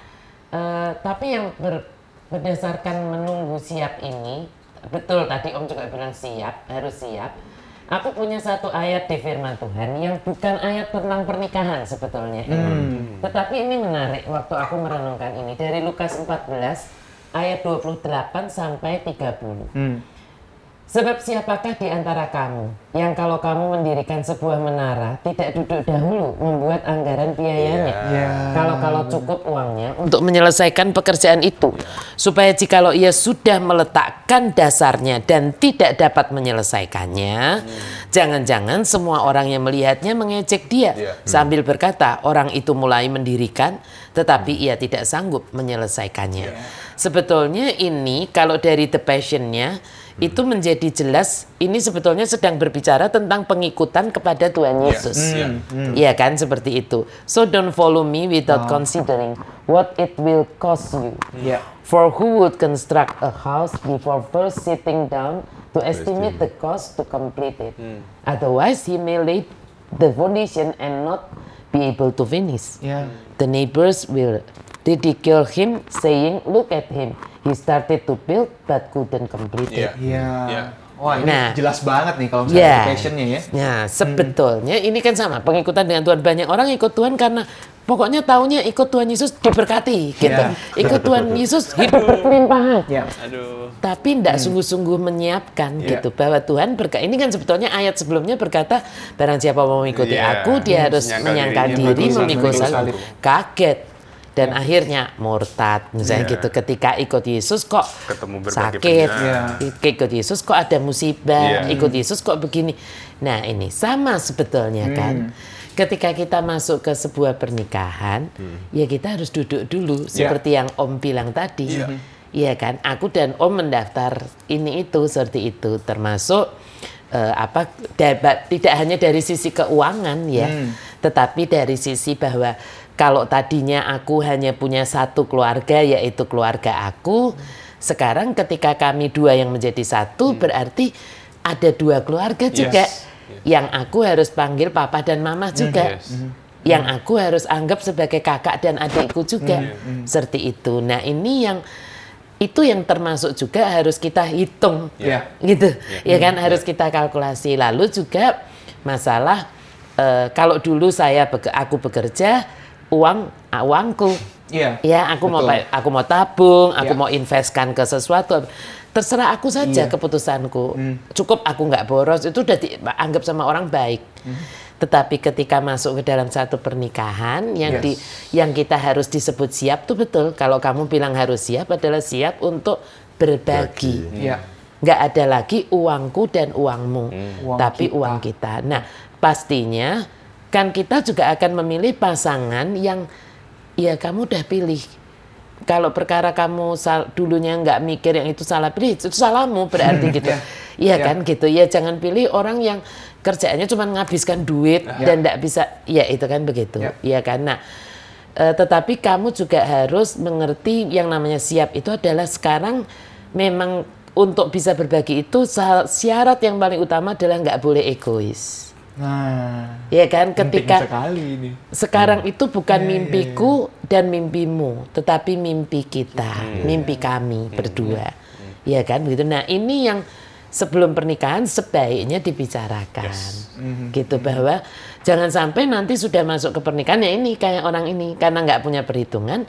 [SPEAKER 1] eh, tapi yang ber- berdasarkan menunggu siap ini, betul tadi Om juga bilang siap, harus siap. Aku punya satu ayat di firman Tuhan yang bukan ayat tentang pernikahan sebetulnya. ini. Tetapi ini menarik waktu aku merenungkan ini dari Lukas 14 ayat 28 sampai 30. Sebab siapakah di antara kamu yang kalau kamu mendirikan sebuah menara tidak duduk dahulu membuat anggaran biayanya? Kalau kalau cukup uangnya untuk menyelesaikan pekerjaan itu, supaya jikalau ia sudah meletakkan dasarnya dan tidak dapat menyelesaikannya, jangan-jangan semua orang yang melihatnya mengejek dia
[SPEAKER 2] Iya.
[SPEAKER 1] sambil berkata orang itu mulai mendirikan, tetapi ia tidak sanggup menyelesaikannya. Sebetulnya ini kalau dari the passionnya itu menjadi jelas ini sebetulnya sedang berbicara tentang pengikutan kepada Tuhan Yesus. Iya kan seperti itu. So don't follow me without considering what it will cost you.
[SPEAKER 3] Ya.
[SPEAKER 1] For who would construct a house before first sitting down to estimate the cost to complete it? Otherwise, he may lay the foundation and not be able to finish.
[SPEAKER 3] Ya.
[SPEAKER 1] The neighbors will ridicule him, saying, "Look at him. He started to build but couldn't complete it."
[SPEAKER 2] Iya.
[SPEAKER 3] Iya.
[SPEAKER 2] Ya.
[SPEAKER 3] Wah, ini
[SPEAKER 1] Nah.
[SPEAKER 3] jelas banget nih kalau misalnya
[SPEAKER 1] Ya.
[SPEAKER 3] ada passionnya ya.
[SPEAKER 1] Nah, sebetulnya ini kan sama pengikutan dengan Tuhan. Banyak orang ikut Tuhan karena pokoknya taunya ikut Tuhan Yesus diberkati, gitu.
[SPEAKER 3] Ya.
[SPEAKER 1] Ikut Tuhan Yesus hidup berkelimpahan.
[SPEAKER 3] Ya.
[SPEAKER 2] Aduh.
[SPEAKER 1] Tapi tidak sungguh-sungguh menyiapkan
[SPEAKER 2] Ya.
[SPEAKER 1] gitu bahwa Tuhan berkata ini kan sebetulnya ayat sebelumnya berkata barang siapa mau mengikuti
[SPEAKER 2] Iya.
[SPEAKER 1] aku dia harus
[SPEAKER 2] Menyangkal
[SPEAKER 1] menyangkal
[SPEAKER 2] dirinya,
[SPEAKER 1] diri
[SPEAKER 2] memikul
[SPEAKER 1] salib kaget dan akhirnya murtad. Misalnya
[SPEAKER 2] Iya.
[SPEAKER 1] gitu ketika ikut Yesus kok
[SPEAKER 2] Ketemu berbagai
[SPEAKER 1] sakit.
[SPEAKER 2] penyakit.
[SPEAKER 3] Iya.
[SPEAKER 1] ikut Yesus kok ada musibah.
[SPEAKER 2] Iya.
[SPEAKER 1] ikut Yesus kok begini. Nah ini sama sebetulnya kan. Ketika kita masuk ke sebuah pernikahan ya kita harus duduk dulu. Seperti yang Om bilang tadi.
[SPEAKER 2] Iya.
[SPEAKER 1] Iya kan, aku dan Om mendaftar ini itu seperti itu, termasuk eh, apa dapat tidak hanya dari sisi keuangan ya, tetapi dari sisi bahwa kalau tadinya aku hanya punya satu keluarga yaitu keluarga aku, sekarang ketika kami dua yang menjadi satu berarti ada dua keluarga juga. Yang aku harus panggil papa dan mama juga.
[SPEAKER 2] Yes.
[SPEAKER 1] yang aku harus anggap sebagai kakak dan adikku juga. Seperti itu. Nah ini yang itu yang termasuk juga harus kita hitung,
[SPEAKER 3] Ya.
[SPEAKER 1] gitu, ya. Kan? Harus kita kalkulasi. Lalu juga masalah eh, kalau dulu saya aku bekerja uang ah, uangku,
[SPEAKER 3] Iya.
[SPEAKER 1] ya aku mau
[SPEAKER 3] Betul.
[SPEAKER 1] pa- aku mau tabung, aku
[SPEAKER 3] Ya.
[SPEAKER 1] mau investkan ke sesuatu. Terserah aku saja
[SPEAKER 3] Iya.
[SPEAKER 1] keputusanku. Cukup aku nggak boros itu udah dianggap sama orang baik. Tetapi ketika masuk ke dalam satu pernikahan yang
[SPEAKER 3] Yes.
[SPEAKER 1] di yang kita harus disebut siap tuh betul. Kalau kamu bilang harus siap adalah siap untuk berbagi.
[SPEAKER 3] Ya.
[SPEAKER 1] Nggak ada lagi uangku dan uangmu,
[SPEAKER 3] Uang
[SPEAKER 1] tapi
[SPEAKER 3] kita.
[SPEAKER 1] uang kita. Nah, pastinya kan kita juga akan memilih pasangan yang ya kamu udah pilih. Kalau perkara kamu sal- dulunya nggak mikir yang itu salah pilih, itu salahmu berarti gitu.
[SPEAKER 3] Ya.
[SPEAKER 1] Iya
[SPEAKER 3] Ya.
[SPEAKER 1] kan gitu. Ya jangan pilih orang yang kerjaannya cuma menghabiskan duit dan nggak bisa. Ya itu kan begitu.
[SPEAKER 3] Ya.
[SPEAKER 1] Iya kan. Nah, eh, tetapi kamu juga harus mengerti yang namanya siap itu adalah sekarang memang untuk bisa berbagi itu syarat yang paling utama adalah nggak boleh egois.
[SPEAKER 3] Nah,
[SPEAKER 1] Ya kan? ketika
[SPEAKER 3] sekali ini.
[SPEAKER 1] sekarang itu bukan mimpiku dan mimpimu, tetapi mimpi kita, mimpi kami berdua. Ya kan? Begitu. Nah, ini yang sebelum pernikahan sebaiknya dibicarakan. Gitu bahwa jangan sampai nanti sudah masuk ke pernikahan ya ini kayak orang ini karena nggak punya perhitungan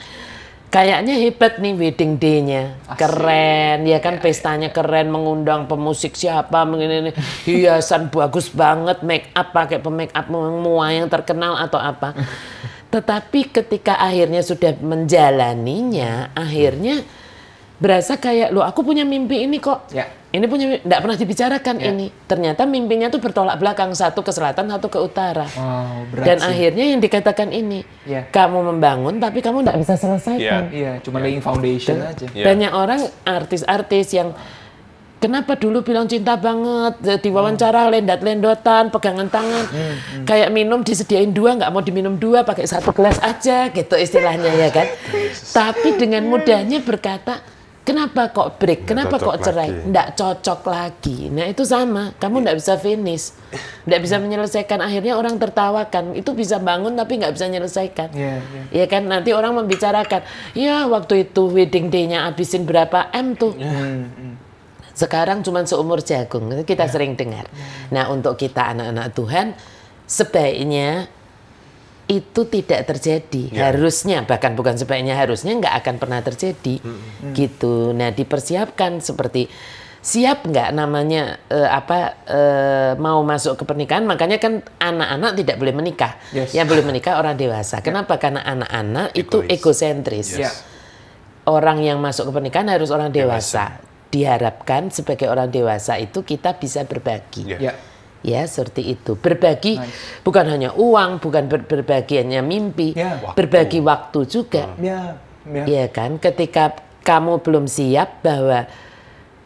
[SPEAKER 1] Kayaknya hebat nih wedding day-nya. Keren, ya kan pestanya keren, mengundang pemusik siapa, begini, hiasan bagus banget, make up pakai pemake up semua yang terkenal atau apa. <laughs> Tetapi ketika akhirnya sudah menjalaninya, akhirnya berasa kayak, loh aku punya mimpi ini kok.
[SPEAKER 3] Ya.
[SPEAKER 1] Ini punya, nggak pernah dibicarakan ini. Ternyata mimpinya tuh bertolak belakang, satu ke selatan, satu ke utara.
[SPEAKER 3] Wow, berat
[SPEAKER 1] Dan
[SPEAKER 3] sih.
[SPEAKER 1] akhirnya yang dikatakan ini,
[SPEAKER 3] Ya.
[SPEAKER 1] kamu membangun tapi kamu nggak bisa selesaikan.
[SPEAKER 3] Iya, cuma laying foundation aja.
[SPEAKER 2] Iya.
[SPEAKER 1] Banyak orang artis-artis yang kenapa dulu bilang cinta banget,
[SPEAKER 3] Hmm.
[SPEAKER 1] diwawancara lendat-lendotan, pegangan tangan, kayak minum disediain dua nggak mau diminum dua, pakai satu gelas aja gitu istilahnya ya kan. <laughs> Tapi dengan mudahnya berkata, kenapa kok break, kenapa kok cerai, nggak cocok lagi. Nah itu sama, kamu nggak bisa finish, nggak bisa menyelesaikan. Akhirnya orang tertawakan, itu bisa bangun tapi nggak bisa menyelesaikan.
[SPEAKER 3] Iya, iya.
[SPEAKER 1] Ya kan nanti orang membicarakan, ya waktu itu wedding day-nya habisin berapa M tuh. Sekarang cuma seumur jagung, kita sering dengar. Nah untuk kita anak-anak Tuhan, sebaiknya itu tidak terjadi. Harusnya, bahkan bukan sebaiknya, harusnya nggak akan pernah terjadi. Gitu. Nah dipersiapkan seperti siap nggak namanya eh, apa eh, mau masuk ke pernikahan makanya kan anak-anak tidak boleh menikah
[SPEAKER 3] Yes.
[SPEAKER 1] yang boleh menikah orang dewasa kenapa karena anak-anak itu egosentris
[SPEAKER 3] Ya.
[SPEAKER 1] orang yang masuk ke pernikahan harus orang dewasa. Diharapkan sebagai orang dewasa itu kita bisa berbagi.
[SPEAKER 2] Iya.
[SPEAKER 3] Ya.
[SPEAKER 1] Ya, seperti itu. Berbagi bukan hanya uang, bukan ber- berbagi hanya mimpi,
[SPEAKER 3] Ya.
[SPEAKER 1] berbagi waktu juga.
[SPEAKER 3] Ya. Ya.
[SPEAKER 1] Ya kan, ketika kamu belum siap bahwa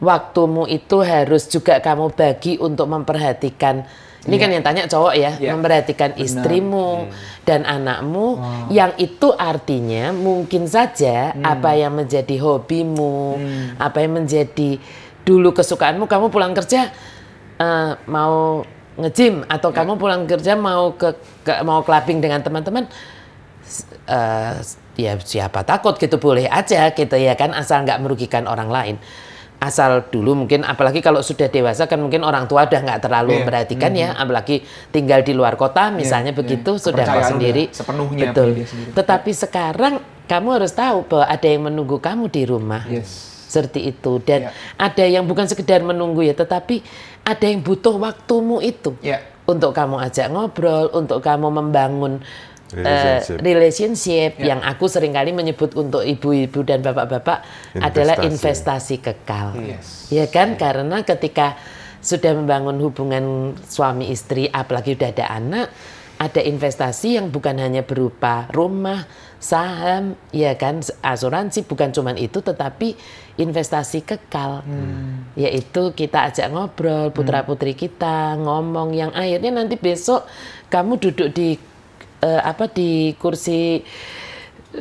[SPEAKER 1] waktumu itu harus juga kamu bagi untuk memperhatikan ini kan yang tanya cowok ya,
[SPEAKER 3] Iya.
[SPEAKER 1] memperhatikan istrimu dan anakmu yang itu artinya mungkin saja apa yang menjadi hobimu, apa yang menjadi dulu kesukaanmu kamu pulang kerja eh, mau nge-gym atau kamu pulang kerja mau ke, ke- mau clubbing dengan teman-teman eh, ya siapa takut gitu boleh aja gitu ya kan asal nggak merugikan orang lain asal dulu mungkin apalagi kalau sudah dewasa kan mungkin orang tua udah nggak terlalu
[SPEAKER 3] Iya.
[SPEAKER 1] memperhatikan ya apalagi tinggal di luar kota misalnya
[SPEAKER 3] iya.
[SPEAKER 1] begitu sudah
[SPEAKER 3] Kepercayaan
[SPEAKER 1] mau sendiri
[SPEAKER 3] sepenuhnya
[SPEAKER 1] betul
[SPEAKER 3] sendiri.
[SPEAKER 1] tetapi sekarang kamu harus tahu bahwa ada yang menunggu kamu di rumah
[SPEAKER 3] Yes.
[SPEAKER 1] seperti itu dan
[SPEAKER 3] Iya.
[SPEAKER 1] ada yang bukan sekedar menunggu ya tetapi ada yang butuh waktumu itu
[SPEAKER 3] Iya.
[SPEAKER 1] untuk kamu ajak ngobrol untuk kamu membangun
[SPEAKER 4] Relationship.
[SPEAKER 1] relationship
[SPEAKER 3] Ya.
[SPEAKER 1] yang aku sering kali menyebut untuk ibu-ibu dan bapak-bapak adalah investasi kekal
[SPEAKER 3] Yes.
[SPEAKER 1] ya kan karena ketika sudah membangun hubungan suami istri apalagi udah ada anak ada investasi yang bukan hanya berupa rumah saham ya kan? Asuransi bukan cuman itu tetapi investasi kekal. Yaitu kita ajak ngobrol putra putri kita ngomong yang akhirnya nanti besok kamu duduk di eh, apa di kursi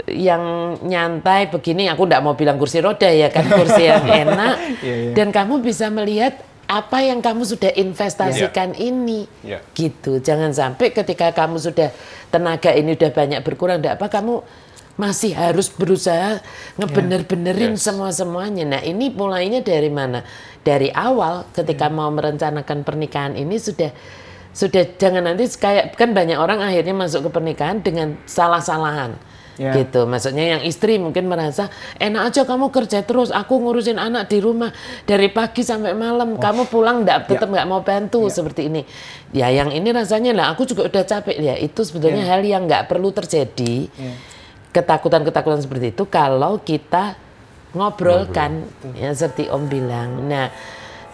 [SPEAKER 1] yang nyantai begini. Aku nggak mau bilang kursi roda ya kan kursi yang <laughs> enak.
[SPEAKER 3] Iya, iya.
[SPEAKER 1] dan kamu bisa melihat apa yang kamu sudah investasikan ini?
[SPEAKER 2] Iya.
[SPEAKER 1] gitu. Jangan sampai ketika kamu sudah tenaga ini udah banyak berkurang enggak apa kamu masih harus berusaha ngebener-benerin semua semuanya nah ini mulainya dari mana? Dari awal ketika mau merencanakan pernikahan ini sudah sudah jangan nanti kayak kan banyak orang akhirnya masuk ke pernikahan dengan salah-salahan
[SPEAKER 3] Ya.
[SPEAKER 1] gitu. Maksudnya yang istri mungkin merasa enak aja kamu kerja terus aku ngurusin anak di rumah dari pagi sampai malam. Kamu pulang nggak tetap nggak mau bantu seperti ini. Ya yang ini rasanya lah aku juga udah capek. Ya itu sebetulnya hal yang nggak perlu terjadi. Ketakutan-ketakutan seperti itu kalau kita ngobrolkan. Ya seperti Om bilang. Nah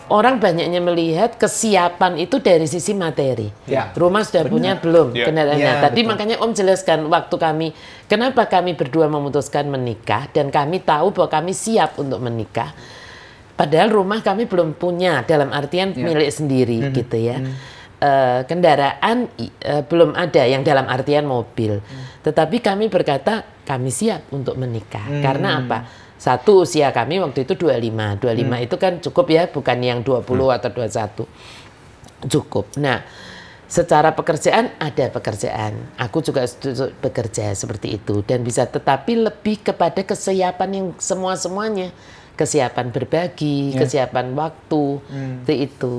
[SPEAKER 1] orang banyaknya melihat kesiapan itu dari sisi materi
[SPEAKER 3] Ya.
[SPEAKER 1] rumah sudah punya belum
[SPEAKER 2] Ya.
[SPEAKER 1] kendaraannya
[SPEAKER 3] Ya,
[SPEAKER 1] tadi
[SPEAKER 3] betul.
[SPEAKER 1] makanya Om jelaskan waktu kami kenapa kami berdua memutuskan menikah dan kami tahu bahwa kami siap untuk menikah padahal rumah kami belum punya dalam artian
[SPEAKER 3] Ya.
[SPEAKER 1] milik sendiri
[SPEAKER 3] Hmm.
[SPEAKER 1] gitu ya Eh, kendaraan i- eh, belum ada yang dalam artian mobil
[SPEAKER 3] Hmm.
[SPEAKER 1] tetapi kami berkata kami siap untuk menikah
[SPEAKER 3] Hmm.
[SPEAKER 1] karena apa satu usia kami waktu itu 25 25
[SPEAKER 3] Hmm.
[SPEAKER 1] itu kan cukup ya bukan yang 20 atau 21 cukup. Nah, secara pekerjaan ada pekerjaan. Aku juga bekerja seperti itu dan bisa tetapi lebih kepada kesiapan yang semua-semuanya. Kesiapan berbagi, kesiapan waktu, itu itu.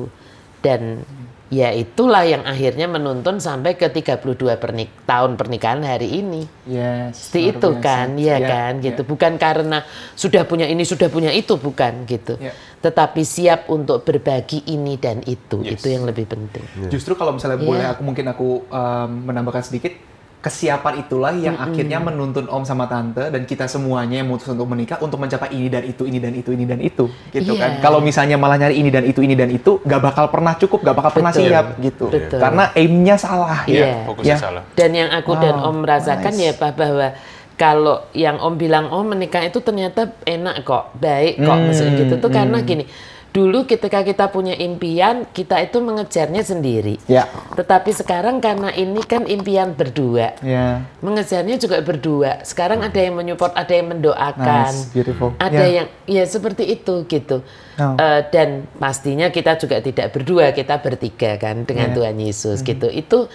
[SPEAKER 1] Dan ya itulah yang akhirnya menuntun sampai ke 32 pernik tahun pernikahan hari ini.
[SPEAKER 3] Yes.
[SPEAKER 1] Seperti itu
[SPEAKER 3] biasa.
[SPEAKER 1] kan, ya
[SPEAKER 3] Ya,
[SPEAKER 1] kan,
[SPEAKER 3] ya.
[SPEAKER 1] gitu. Bukan karena sudah punya ini, sudah punya itu, bukan gitu.
[SPEAKER 3] Ya.
[SPEAKER 1] Tetapi siap untuk berbagi ini dan itu,
[SPEAKER 2] Yes.
[SPEAKER 1] itu yang lebih penting.
[SPEAKER 3] Justru kalau misalnya
[SPEAKER 1] Iya.
[SPEAKER 3] boleh aku mungkin aku um, menambahkan sedikit kesiapan itulah yang akhirnya menuntun Om sama Tante dan kita semuanya yang memutus untuk menikah untuk mencapai ini dan itu ini dan itu ini dan itu gitu
[SPEAKER 1] Iya.
[SPEAKER 3] kan. Kalau misalnya malah nyari ini dan itu ini dan itu nggak bakal pernah cukup, nggak bakal pernah
[SPEAKER 1] Betul.
[SPEAKER 3] siap gitu.
[SPEAKER 1] Betul.
[SPEAKER 3] Karena aimnya salah.
[SPEAKER 1] Iya.
[SPEAKER 2] Iya, fokusnya
[SPEAKER 3] Ya.
[SPEAKER 2] salah.
[SPEAKER 1] Dan yang aku dan
[SPEAKER 3] Wow,
[SPEAKER 1] Om rasakan
[SPEAKER 3] nice.
[SPEAKER 1] ya Pak bahwa kalau yang Om bilang oh menikah itu ternyata enak kok, baik kok
[SPEAKER 3] Hmm,
[SPEAKER 1] maksudnya gitu tuh karena gini. Dulu ketika kita punya impian, kita itu mengejarnya sendiri.
[SPEAKER 3] Ya.
[SPEAKER 1] Tetapi sekarang karena ini kan impian berdua.
[SPEAKER 3] Ya.
[SPEAKER 1] Mengejarnya juga berdua. Sekarang ada yang menyupport, ada yang mendoakan.
[SPEAKER 3] Nice, beautiful.
[SPEAKER 1] Ada
[SPEAKER 3] Ya.
[SPEAKER 1] yang ya seperti itu gitu.
[SPEAKER 3] Oh.
[SPEAKER 1] Eh, dan pastinya kita juga tidak berdua, kita bertiga kan dengan
[SPEAKER 3] Ya.
[SPEAKER 1] Tuhan Yesus gitu. Itu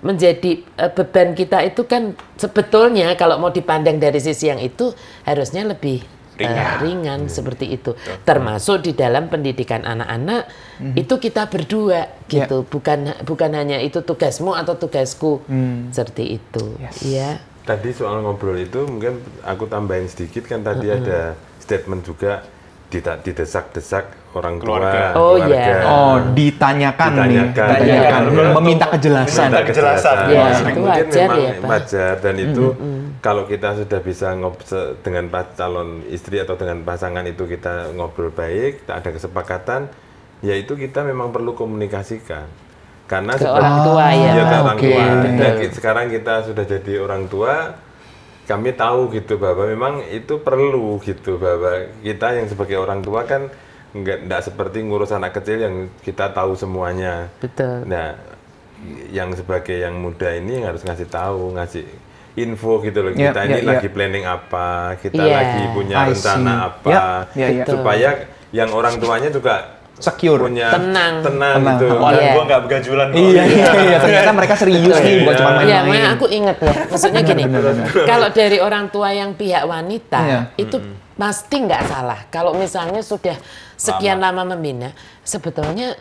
[SPEAKER 1] menjadi eh, beban kita itu kan sebetulnya kalau mau dipandang dari sisi yang itu harusnya lebih eh,
[SPEAKER 2] Ringan.
[SPEAKER 1] ringan seperti itu. Termasuk di dalam pendidikan anak-anak itu kita berdua
[SPEAKER 3] Ya.
[SPEAKER 1] gitu. Bukan bukan hanya itu tugasmu atau tugasku seperti itu.
[SPEAKER 3] Yes.
[SPEAKER 1] Ya.
[SPEAKER 4] Tadi soal ngobrol itu mungkin aku tambahin sedikit kan tadi ada statement juga dita- didesak-desak orang tua,
[SPEAKER 2] Keluarga.
[SPEAKER 1] Oh,
[SPEAKER 4] keluarga.
[SPEAKER 1] iya.
[SPEAKER 3] Oh, ditanyakan, nih.
[SPEAKER 4] Ditanyakan.
[SPEAKER 3] Ditanyakan.
[SPEAKER 2] Ditanyakan.
[SPEAKER 3] Meminta kejelasan.
[SPEAKER 2] Minta kejelasan.
[SPEAKER 1] Ya, itu
[SPEAKER 4] mungkin
[SPEAKER 1] wajar
[SPEAKER 4] memang
[SPEAKER 1] ya, Pak.
[SPEAKER 4] wajar dan itu kalau kita sudah bisa ngob se- dengan calon istri atau dengan pasangan itu kita ngobrol baik, kita ada kesepakatan, ya itu kita memang perlu komunikasikan. Karena
[SPEAKER 1] Ke orang tua ya.
[SPEAKER 4] Iya, ke orang
[SPEAKER 3] oke.
[SPEAKER 4] tua. Nah, sekarang kita sudah jadi orang tua, kami tahu gitu bahwa memang itu perlu gitu bahwa kita yang sebagai orang tua kan nggak nggak seperti ngurus anak kecil yang kita tahu semuanya.
[SPEAKER 1] Betul.
[SPEAKER 4] Nah, yang sebagai yang muda ini harus ngasih tahu, ngasih info gitu loh.
[SPEAKER 3] Yap,
[SPEAKER 4] kita ini
[SPEAKER 3] yap,
[SPEAKER 4] lagi planning apa, kita
[SPEAKER 1] Iya.
[SPEAKER 4] lagi punya
[SPEAKER 3] I
[SPEAKER 4] rencana
[SPEAKER 3] see.
[SPEAKER 4] apa,
[SPEAKER 3] Yap, ya, ya.
[SPEAKER 4] supaya yang orang tuanya juga
[SPEAKER 3] Secure.
[SPEAKER 4] punya
[SPEAKER 1] Tenang.
[SPEAKER 4] tenang,
[SPEAKER 3] Tenang.
[SPEAKER 4] gitu.
[SPEAKER 2] Orang
[SPEAKER 1] Iya.
[SPEAKER 2] tua nggak begajulan kok.
[SPEAKER 3] Iya, iya, <laughs> iya. Ternyata mereka serius nih, bukan cuma
[SPEAKER 1] Iya,
[SPEAKER 3] main-main.
[SPEAKER 1] makanya aku ingat ya. Maksudnya gini, kalau dari orang tua yang pihak wanita
[SPEAKER 3] Iya.
[SPEAKER 1] itu pasti nggak salah. Kalau misalnya sudah sekian lama, membina, sebetulnya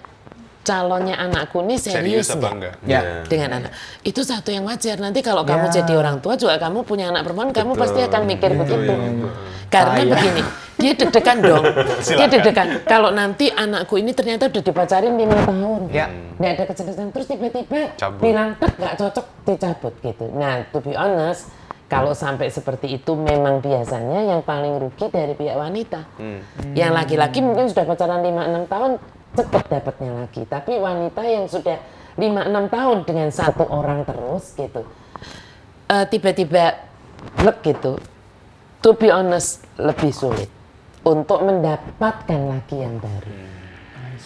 [SPEAKER 1] calonnya anakku ini serius,
[SPEAKER 2] Serius apa
[SPEAKER 1] nggak
[SPEAKER 2] enggak?
[SPEAKER 3] Ya.
[SPEAKER 4] Iya.
[SPEAKER 1] dengan anak. Itu satu yang wajar. Nanti kalau kamu
[SPEAKER 3] Ya.
[SPEAKER 1] jadi orang tua juga kamu punya anak perempuan, kamu pasti akan mikir begitu.
[SPEAKER 3] iya,
[SPEAKER 1] Karena
[SPEAKER 3] Sayang.
[SPEAKER 1] begini, dia deg-degan dong. <laughs> dia deg-degan. Kalau nanti anakku ini ternyata udah dipacarin lima tahun,
[SPEAKER 3] Ya.
[SPEAKER 1] nggak ada kejelasan, terus tiba-tiba
[SPEAKER 2] Cabut.
[SPEAKER 1] bilang tek nggak cocok dicabut gitu. Nah, to be honest, kalau sampai seperti itu memang biasanya yang paling rugi dari pihak wanita. Yang laki-laki mungkin sudah pacaran 5-6 tahun cepet dapatnya lagi. Tapi wanita yang sudah 5-6 tahun dengan satu orang terus gitu. eh, tiba-tiba lek gitu. To be honest lebih sulit untuk mendapatkan laki yang baru.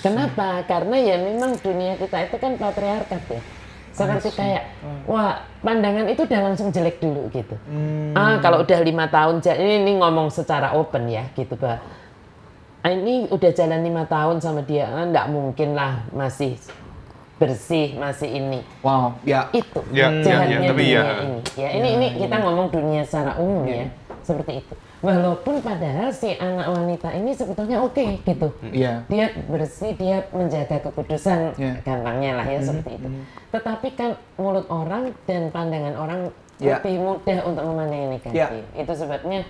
[SPEAKER 1] Kenapa? Karena ya memang dunia kita itu kan patriarkat ya. Seperti kayak, wah pandangan itu udah langsung jelek dulu gitu. Ah kalau udah lima tahun, ini, ini ngomong secara open ya gitu bah. "Ah, ini udah jalan lima tahun sama dia, ah, nggak mungkin lah masih bersih, masih ini.
[SPEAKER 3] Wow, ya.
[SPEAKER 1] Itu
[SPEAKER 2] Ya, ya,
[SPEAKER 1] jahatnya
[SPEAKER 2] ya, tapi
[SPEAKER 1] dunia
[SPEAKER 2] ya.
[SPEAKER 1] ini. Ya ini ini kita ngomong dunia secara umum ya, seperti itu. Walaupun padahal si anak wanita ini sebetulnya oke gitu
[SPEAKER 3] Iya.
[SPEAKER 1] dia bersih, dia menjaga kekudusan,
[SPEAKER 3] Ya.
[SPEAKER 1] gampangnya lah ya seperti itu. Tetapi kan mulut orang dan pandangan orang
[SPEAKER 3] Ya.
[SPEAKER 1] lebih mudah untuk memandang negatif.
[SPEAKER 3] Ya.
[SPEAKER 1] Itu sebabnya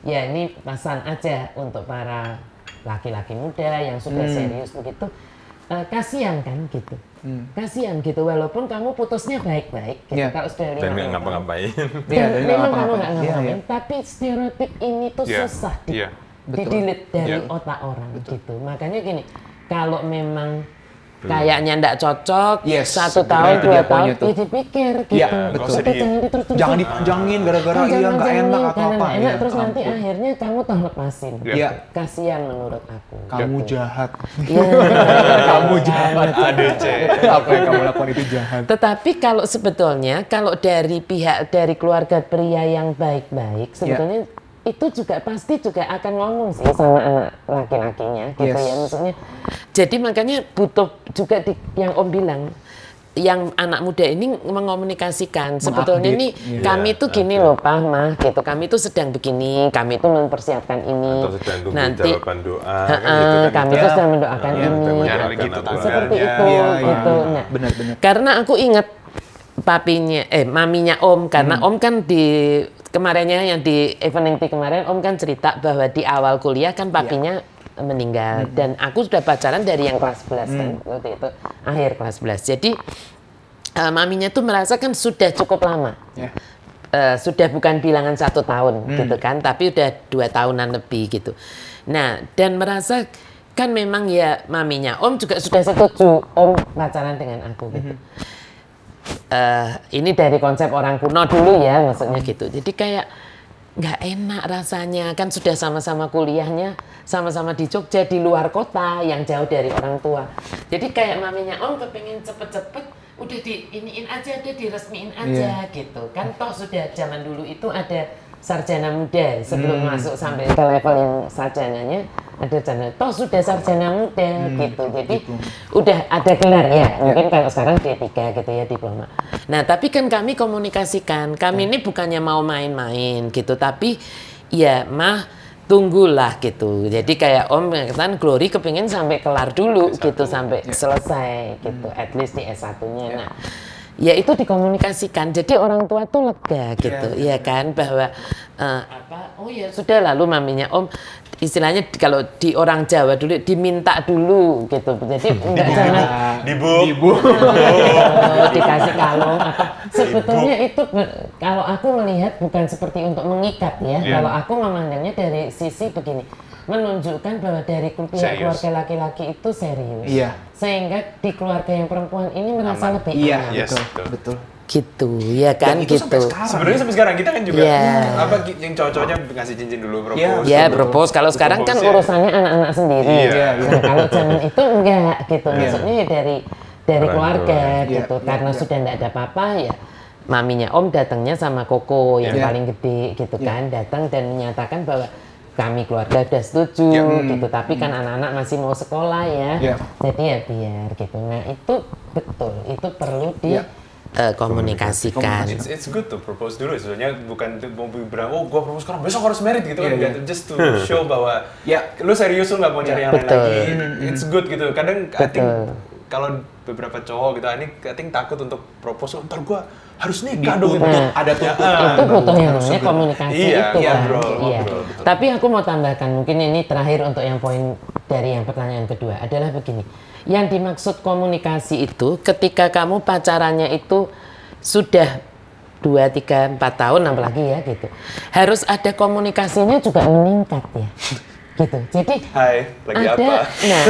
[SPEAKER 1] ya ini pesan aja untuk para laki-laki muda yang sudah serius begitu. Eh, kasihan kan gitu, kasihan gitu. Walaupun kamu putusnya baik-baik, gitu.
[SPEAKER 3] Ya.
[SPEAKER 1] kalau sudah
[SPEAKER 4] Dan
[SPEAKER 1] lima
[SPEAKER 4] nggak
[SPEAKER 1] tahun.
[SPEAKER 4] ngapa-ngapain. <laughs>
[SPEAKER 3] Iya,
[SPEAKER 1] Dan memang kamu
[SPEAKER 3] ngapa-ngapain.
[SPEAKER 1] nggak
[SPEAKER 3] Iya,
[SPEAKER 1] ngapa-ngapain,
[SPEAKER 3] iya.
[SPEAKER 1] tapi stereotip ini tuh
[SPEAKER 2] Iya,
[SPEAKER 1] susah di,
[SPEAKER 2] iya.
[SPEAKER 1] didilit dari
[SPEAKER 2] Iya.
[SPEAKER 1] otak orang gitu. Makanya gini, kalau memang kayaknya ndak cocok,
[SPEAKER 3] Yes,
[SPEAKER 1] satu tahun,
[SPEAKER 3] itu
[SPEAKER 1] dua tahun,
[SPEAKER 3] tuh.
[SPEAKER 1] ya dipikir gitu.
[SPEAKER 3] Iya,
[SPEAKER 2] betul.
[SPEAKER 1] Udah,
[SPEAKER 2] Nggak usah di-
[SPEAKER 1] jangan diterus-terusan.
[SPEAKER 3] Jangan dipanjangin gara-gara iya
[SPEAKER 1] jangan
[SPEAKER 3] nggak
[SPEAKER 1] jangan
[SPEAKER 3] enak
[SPEAKER 1] nih,
[SPEAKER 3] atau apa.
[SPEAKER 1] nggak enak,
[SPEAKER 3] Iya,
[SPEAKER 1] terus nanti
[SPEAKER 3] ampun.
[SPEAKER 1] akhirnya kamu toh lepasin.
[SPEAKER 3] Iya.
[SPEAKER 1] Kasihan menurut aku.
[SPEAKER 3] Kamu
[SPEAKER 1] gitu.
[SPEAKER 3] jahat.
[SPEAKER 1] Iya. <laughs>
[SPEAKER 3] Kamu jahat.
[SPEAKER 2] ADC.
[SPEAKER 3] Apa yang kamu lakukan itu jahat.
[SPEAKER 1] Tetapi kalau sebetulnya kalau dari pihak dari keluarga pria yang baik-baik
[SPEAKER 3] Ya.
[SPEAKER 1] sebetulnya itu juga pasti juga akan ngomong sih sama anak laki-lakinya gitu
[SPEAKER 3] Yes.
[SPEAKER 1] ya maksudnya. Jadi makanya butuh juga di, yang Om bilang yang anak muda ini mengomunikasikan sebetulnya ini
[SPEAKER 3] Iya.
[SPEAKER 1] kami tuh gini loh Pak Mah gitu kami tuh sedang begini kami tuh mempersiapkan ini
[SPEAKER 4] Atau sedang
[SPEAKER 1] nanti
[SPEAKER 4] jawaban doa. Kan gitu kan.
[SPEAKER 1] kami
[SPEAKER 3] Ya.
[SPEAKER 1] tuh sedang mendoakan
[SPEAKER 4] Ya,
[SPEAKER 1] ini
[SPEAKER 4] sedang
[SPEAKER 1] gitu.
[SPEAKER 2] gitu,
[SPEAKER 1] seperti
[SPEAKER 2] Iya,
[SPEAKER 1] itu
[SPEAKER 3] iya, iya.
[SPEAKER 1] gitu nah
[SPEAKER 3] Benar-benar.
[SPEAKER 1] karena aku ingat papinya eh maminya Om karena
[SPEAKER 3] Hmm.
[SPEAKER 1] Om kan di kemarinnya yang di evening tea kemarin Om kan cerita bahwa di awal kuliah kan papinya meninggal
[SPEAKER 3] Hmm.
[SPEAKER 1] dan aku sudah pacaran dari yang kelas 11 kan waktu itu akhir kelas 11 jadi eh, maminya tuh merasa kan sudah cukup lama
[SPEAKER 3] Ya.
[SPEAKER 1] Eh, sudah bukan bilangan satu tahun
[SPEAKER 3] Hmm.
[SPEAKER 1] gitu kan, tapi udah dua tahunan lebih gitu. Nah dan merasa kan memang ya maminya Om juga sudah setuju Om pacaran dengan aku gitu.
[SPEAKER 3] Hmm.
[SPEAKER 1] Eh, ini dari konsep orang kuno dulu ya maksudnya gitu. Jadi kayak nggak enak rasanya kan sudah sama-sama kuliahnya sama-sama di Jogja di luar kota yang jauh dari orang tua. Jadi kayak maminya Om kepengen cepet-cepet udah di iniin aja, udah diresmiin aja gitu kan. Toh sudah zaman dulu itu ada sarjana muda sebelum masuk sampai ke level yang sarjananya ada sarjana. Toh sudah sarjana muda gitu. Jadi udah ada gelar ya. Mungkin kalau sekarang D3 gitu ya diploma. Nah, tapi kan kami komunikasikan. Kami ini bukannya mau main-main gitu, tapi ya mah tunggulah gitu. Jadi kayak Om kan Glory kepingin sampai kelar dulu gitu sampai selesai gitu, at least di S1-nya. Nah, ya itu dikomunikasikan. Jadi orang tua tuh lega gitu, ya kan bahwa eh, apa? Oh ya sudah lalu maminya Om istilahnya kalau di orang Jawa dulu diminta dulu gitu. Jadi <laughs> enggak jangan
[SPEAKER 2] Dibu. <laughs>
[SPEAKER 1] Oh, dikasih kalung apa sebetulnya itu kalau aku melihat bukan seperti untuk mengikat ya
[SPEAKER 2] Iya.
[SPEAKER 1] kalau aku memandangnya dari sisi begini menunjukkan bahwa dari pihak
[SPEAKER 2] Serius.
[SPEAKER 1] keluarga laki-laki itu serius
[SPEAKER 3] Iya.
[SPEAKER 1] sehingga di keluarga yang perempuan ini merasa lebih
[SPEAKER 3] Iya,
[SPEAKER 1] aman
[SPEAKER 2] Yes,
[SPEAKER 3] betul,
[SPEAKER 2] betul.
[SPEAKER 3] betul.
[SPEAKER 1] gitu ya kan
[SPEAKER 3] itu sampai
[SPEAKER 1] gitu.
[SPEAKER 2] Sebenarnya sampai sekarang kita kan juga
[SPEAKER 1] Iya.
[SPEAKER 2] apa yang cowok-cowoknya ngasih cincin dulu propose.
[SPEAKER 3] Iya,
[SPEAKER 1] Ya propose kalau sekarang kan
[SPEAKER 2] ya.
[SPEAKER 1] urusannya anak-anak sendiri.
[SPEAKER 2] Iya.
[SPEAKER 1] Nah kalau zaman itu enggak gitu, maksudnya ya dari dari
[SPEAKER 4] Orang
[SPEAKER 1] keluarga
[SPEAKER 3] tua.
[SPEAKER 1] gitu.
[SPEAKER 3] Iya,
[SPEAKER 1] Karena sudah enggak ada apa-apa ya maminya Om datangnya sama Koko yang
[SPEAKER 3] Iya.
[SPEAKER 1] paling gede gitu kan, datang dan menyatakan bahwa kami keluarga udah setuju
[SPEAKER 3] Iya.
[SPEAKER 1] gitu, tapi kan anak-anak masih mau sekolah ya,
[SPEAKER 3] Iya.
[SPEAKER 1] jadi ya biar gitu. Nah itu betul, itu perlu
[SPEAKER 3] Iya.
[SPEAKER 1] dikomunikasikan.
[SPEAKER 2] It's, it's good to propose dulu sebenarnya bukan tuh mau bilang oh gua propose sekarang besok harus merit gitu kan
[SPEAKER 3] Iya, iya.
[SPEAKER 2] Nggak, just to show bahwa
[SPEAKER 3] Ya.
[SPEAKER 2] lu serius lu nggak mau cari yang lain
[SPEAKER 1] Betul.
[SPEAKER 2] lagi it's good gitu kadang I think
[SPEAKER 1] Betul.
[SPEAKER 2] kalau beberapa cowok gitu ini I think takut untuk propose ntar gua harus nikah dong gitu.
[SPEAKER 1] Nah,
[SPEAKER 3] ada tuntutan.
[SPEAKER 1] itu butuh yang namanya komunikasi
[SPEAKER 2] Iya,
[SPEAKER 1] itu
[SPEAKER 2] iya,
[SPEAKER 1] kan.
[SPEAKER 2] bro,
[SPEAKER 1] Iya.
[SPEAKER 2] ngobrol, betul.
[SPEAKER 1] Tapi aku mau tambahkan mungkin ini terakhir untuk yang poin dari yang pertanyaan kedua adalah begini. Yang dimaksud komunikasi itu ketika kamu pacarannya itu sudah 2, 3, 4 tahun apalagi ya gitu. Harus ada komunikasinya juga meningkat ya. Gitu. Jadi
[SPEAKER 2] Hai lagi
[SPEAKER 1] ada,
[SPEAKER 2] apa
[SPEAKER 1] nah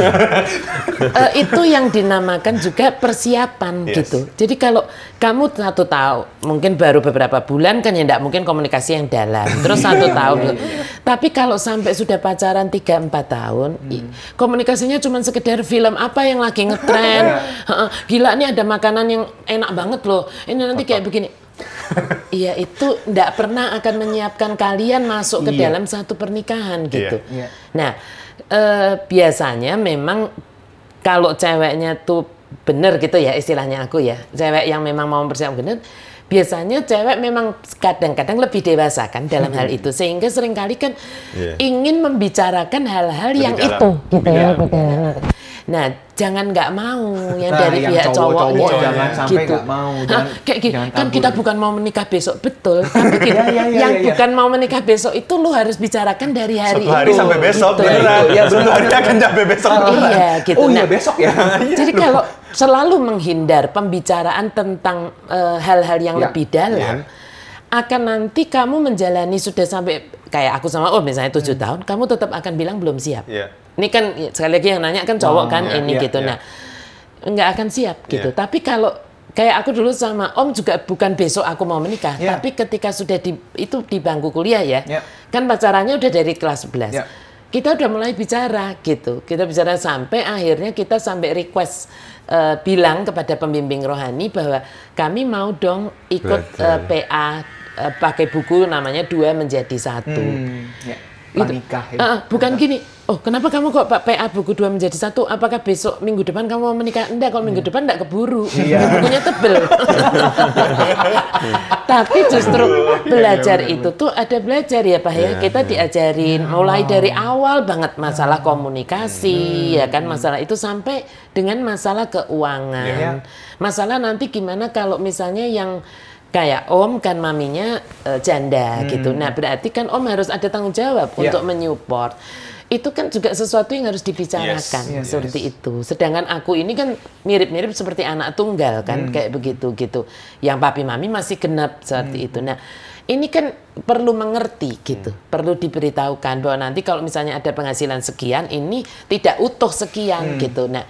[SPEAKER 1] <laughs> eh, itu yang dinamakan juga persiapan
[SPEAKER 2] Yes.
[SPEAKER 1] gitu. Jadi kalau kamu satu tahu, mungkin baru beberapa bulan kan ya enggak mungkin komunikasi yang dalam. Terus satu tahun. Tapi kalau sampai sudah pacaran 3 4 tahun, i- komunikasinya cuma sekedar film apa yang lagi ngetren. Gila nih ada makanan yang enak banget loh. Ini nanti kayak begini. <laughs> Iya itu ndak pernah akan menyiapkan kalian masuk ke
[SPEAKER 3] Iya.
[SPEAKER 1] dalam satu pernikahan gitu.
[SPEAKER 3] Iya.
[SPEAKER 1] Nah eh, biasanya memang kalau ceweknya tuh bener gitu ya istilahnya aku ya, cewek yang memang mau mempersiapkan bener, biasanya cewek memang kadang-kadang lebih dewasa kan dalam hal itu sehingga sering kali kan
[SPEAKER 4] Iya.
[SPEAKER 1] ingin membicarakan hal-hal yang
[SPEAKER 2] dalam.
[SPEAKER 1] itu gitu ya. Nah, jangan nggak mau yang
[SPEAKER 3] Nah,
[SPEAKER 1] dari
[SPEAKER 3] yang
[SPEAKER 1] pihak
[SPEAKER 3] cowok-cowok
[SPEAKER 1] cowoknya.
[SPEAKER 3] jangan sampai nggak mau,
[SPEAKER 1] Hah,
[SPEAKER 3] jangan-
[SPEAKER 1] kayak gini,
[SPEAKER 3] jangan
[SPEAKER 1] kan kita bukan mau menikah besok, betul. Tapi gini, <laughs>
[SPEAKER 3] Ya, ya, ya,
[SPEAKER 1] yang
[SPEAKER 3] ya, ya.
[SPEAKER 1] bukan mau menikah besok itu lu harus bicarakan dari hari
[SPEAKER 2] satu hari
[SPEAKER 1] itu.
[SPEAKER 2] sampai besok
[SPEAKER 1] Gitu.
[SPEAKER 2] beneran
[SPEAKER 3] Iya,
[SPEAKER 2] satu
[SPEAKER 3] bener.
[SPEAKER 2] hari akan sampai besok beneran
[SPEAKER 1] Iya, gitu.
[SPEAKER 3] Oh iya
[SPEAKER 1] Nah,
[SPEAKER 3] besok ya. <laughs>
[SPEAKER 1] jadi kalau selalu menghindar pembicaraan tentang eh, hal-hal yang
[SPEAKER 3] Ya.
[SPEAKER 1] lebih dalam, akan nanti kamu menjalani sudah sampai kayak aku sama oh misalnya tujuh tahun, kamu tetap akan bilang belum siap.
[SPEAKER 2] Iya.
[SPEAKER 1] Ini kan sekali lagi yang nanya kan cowok kan
[SPEAKER 2] iya,
[SPEAKER 1] ini
[SPEAKER 2] iya,
[SPEAKER 1] gitu.
[SPEAKER 2] iya.
[SPEAKER 1] Nah, nggak akan siap gitu.
[SPEAKER 2] Iya.
[SPEAKER 1] Tapi kalau kayak aku dulu sama Om juga bukan besok aku mau menikah,
[SPEAKER 3] Iya.
[SPEAKER 1] tapi ketika sudah di itu di bangku kuliah ya,
[SPEAKER 3] Iya.
[SPEAKER 1] kan pacarannya udah dari kelas 11.
[SPEAKER 3] Iya.
[SPEAKER 1] Kita udah mulai bicara gitu. Kita bicara sampai akhirnya kita sampai request eh, bilang kepada pembimbing rohani bahwa kami mau dong ikut eh, PA eh, pakai buku namanya dua menjadi satu.
[SPEAKER 3] Hmm, ya.
[SPEAKER 1] Gitu.
[SPEAKER 3] Panikah ya.
[SPEAKER 1] Ah, ah, bukan gini. Oh, kenapa kamu kok Pak PA buku dua menjadi satu? Apakah besok minggu depan kamu mau menikah? Enggak, kalau minggu depan enggak keburu.
[SPEAKER 3] Iya. <laughs>
[SPEAKER 1] Bukunya tebel. <laughs> Tapi justru belajar itu tuh ada belajar ya Pak ya. Kita diajarin mulai dari awal banget masalah komunikasi ya kan masalah itu sampai dengan masalah keuangan.
[SPEAKER 3] Iya.
[SPEAKER 1] Masalah nanti gimana kalau misalnya yang kayak Om kan maminya eh, janda gitu. Nah, berarti kan Om harus ada tanggung jawab
[SPEAKER 3] Iya.
[SPEAKER 1] untuk menyupport. Itu kan juga sesuatu yang harus dibicarakan
[SPEAKER 2] Yes, yes.
[SPEAKER 1] seperti itu. Sedangkan aku ini kan mirip-mirip seperti anak tunggal
[SPEAKER 3] Hmm.
[SPEAKER 1] kan kayak begitu gitu. Yang papi mami masih genap seperti
[SPEAKER 3] Hmm.
[SPEAKER 1] itu. Nah, ini kan perlu mengerti gitu. Perlu diberitahukan bahwa nanti kalau misalnya ada penghasilan sekian ini tidak utuh
[SPEAKER 3] Hmm.
[SPEAKER 1] sekian gitu. Nah,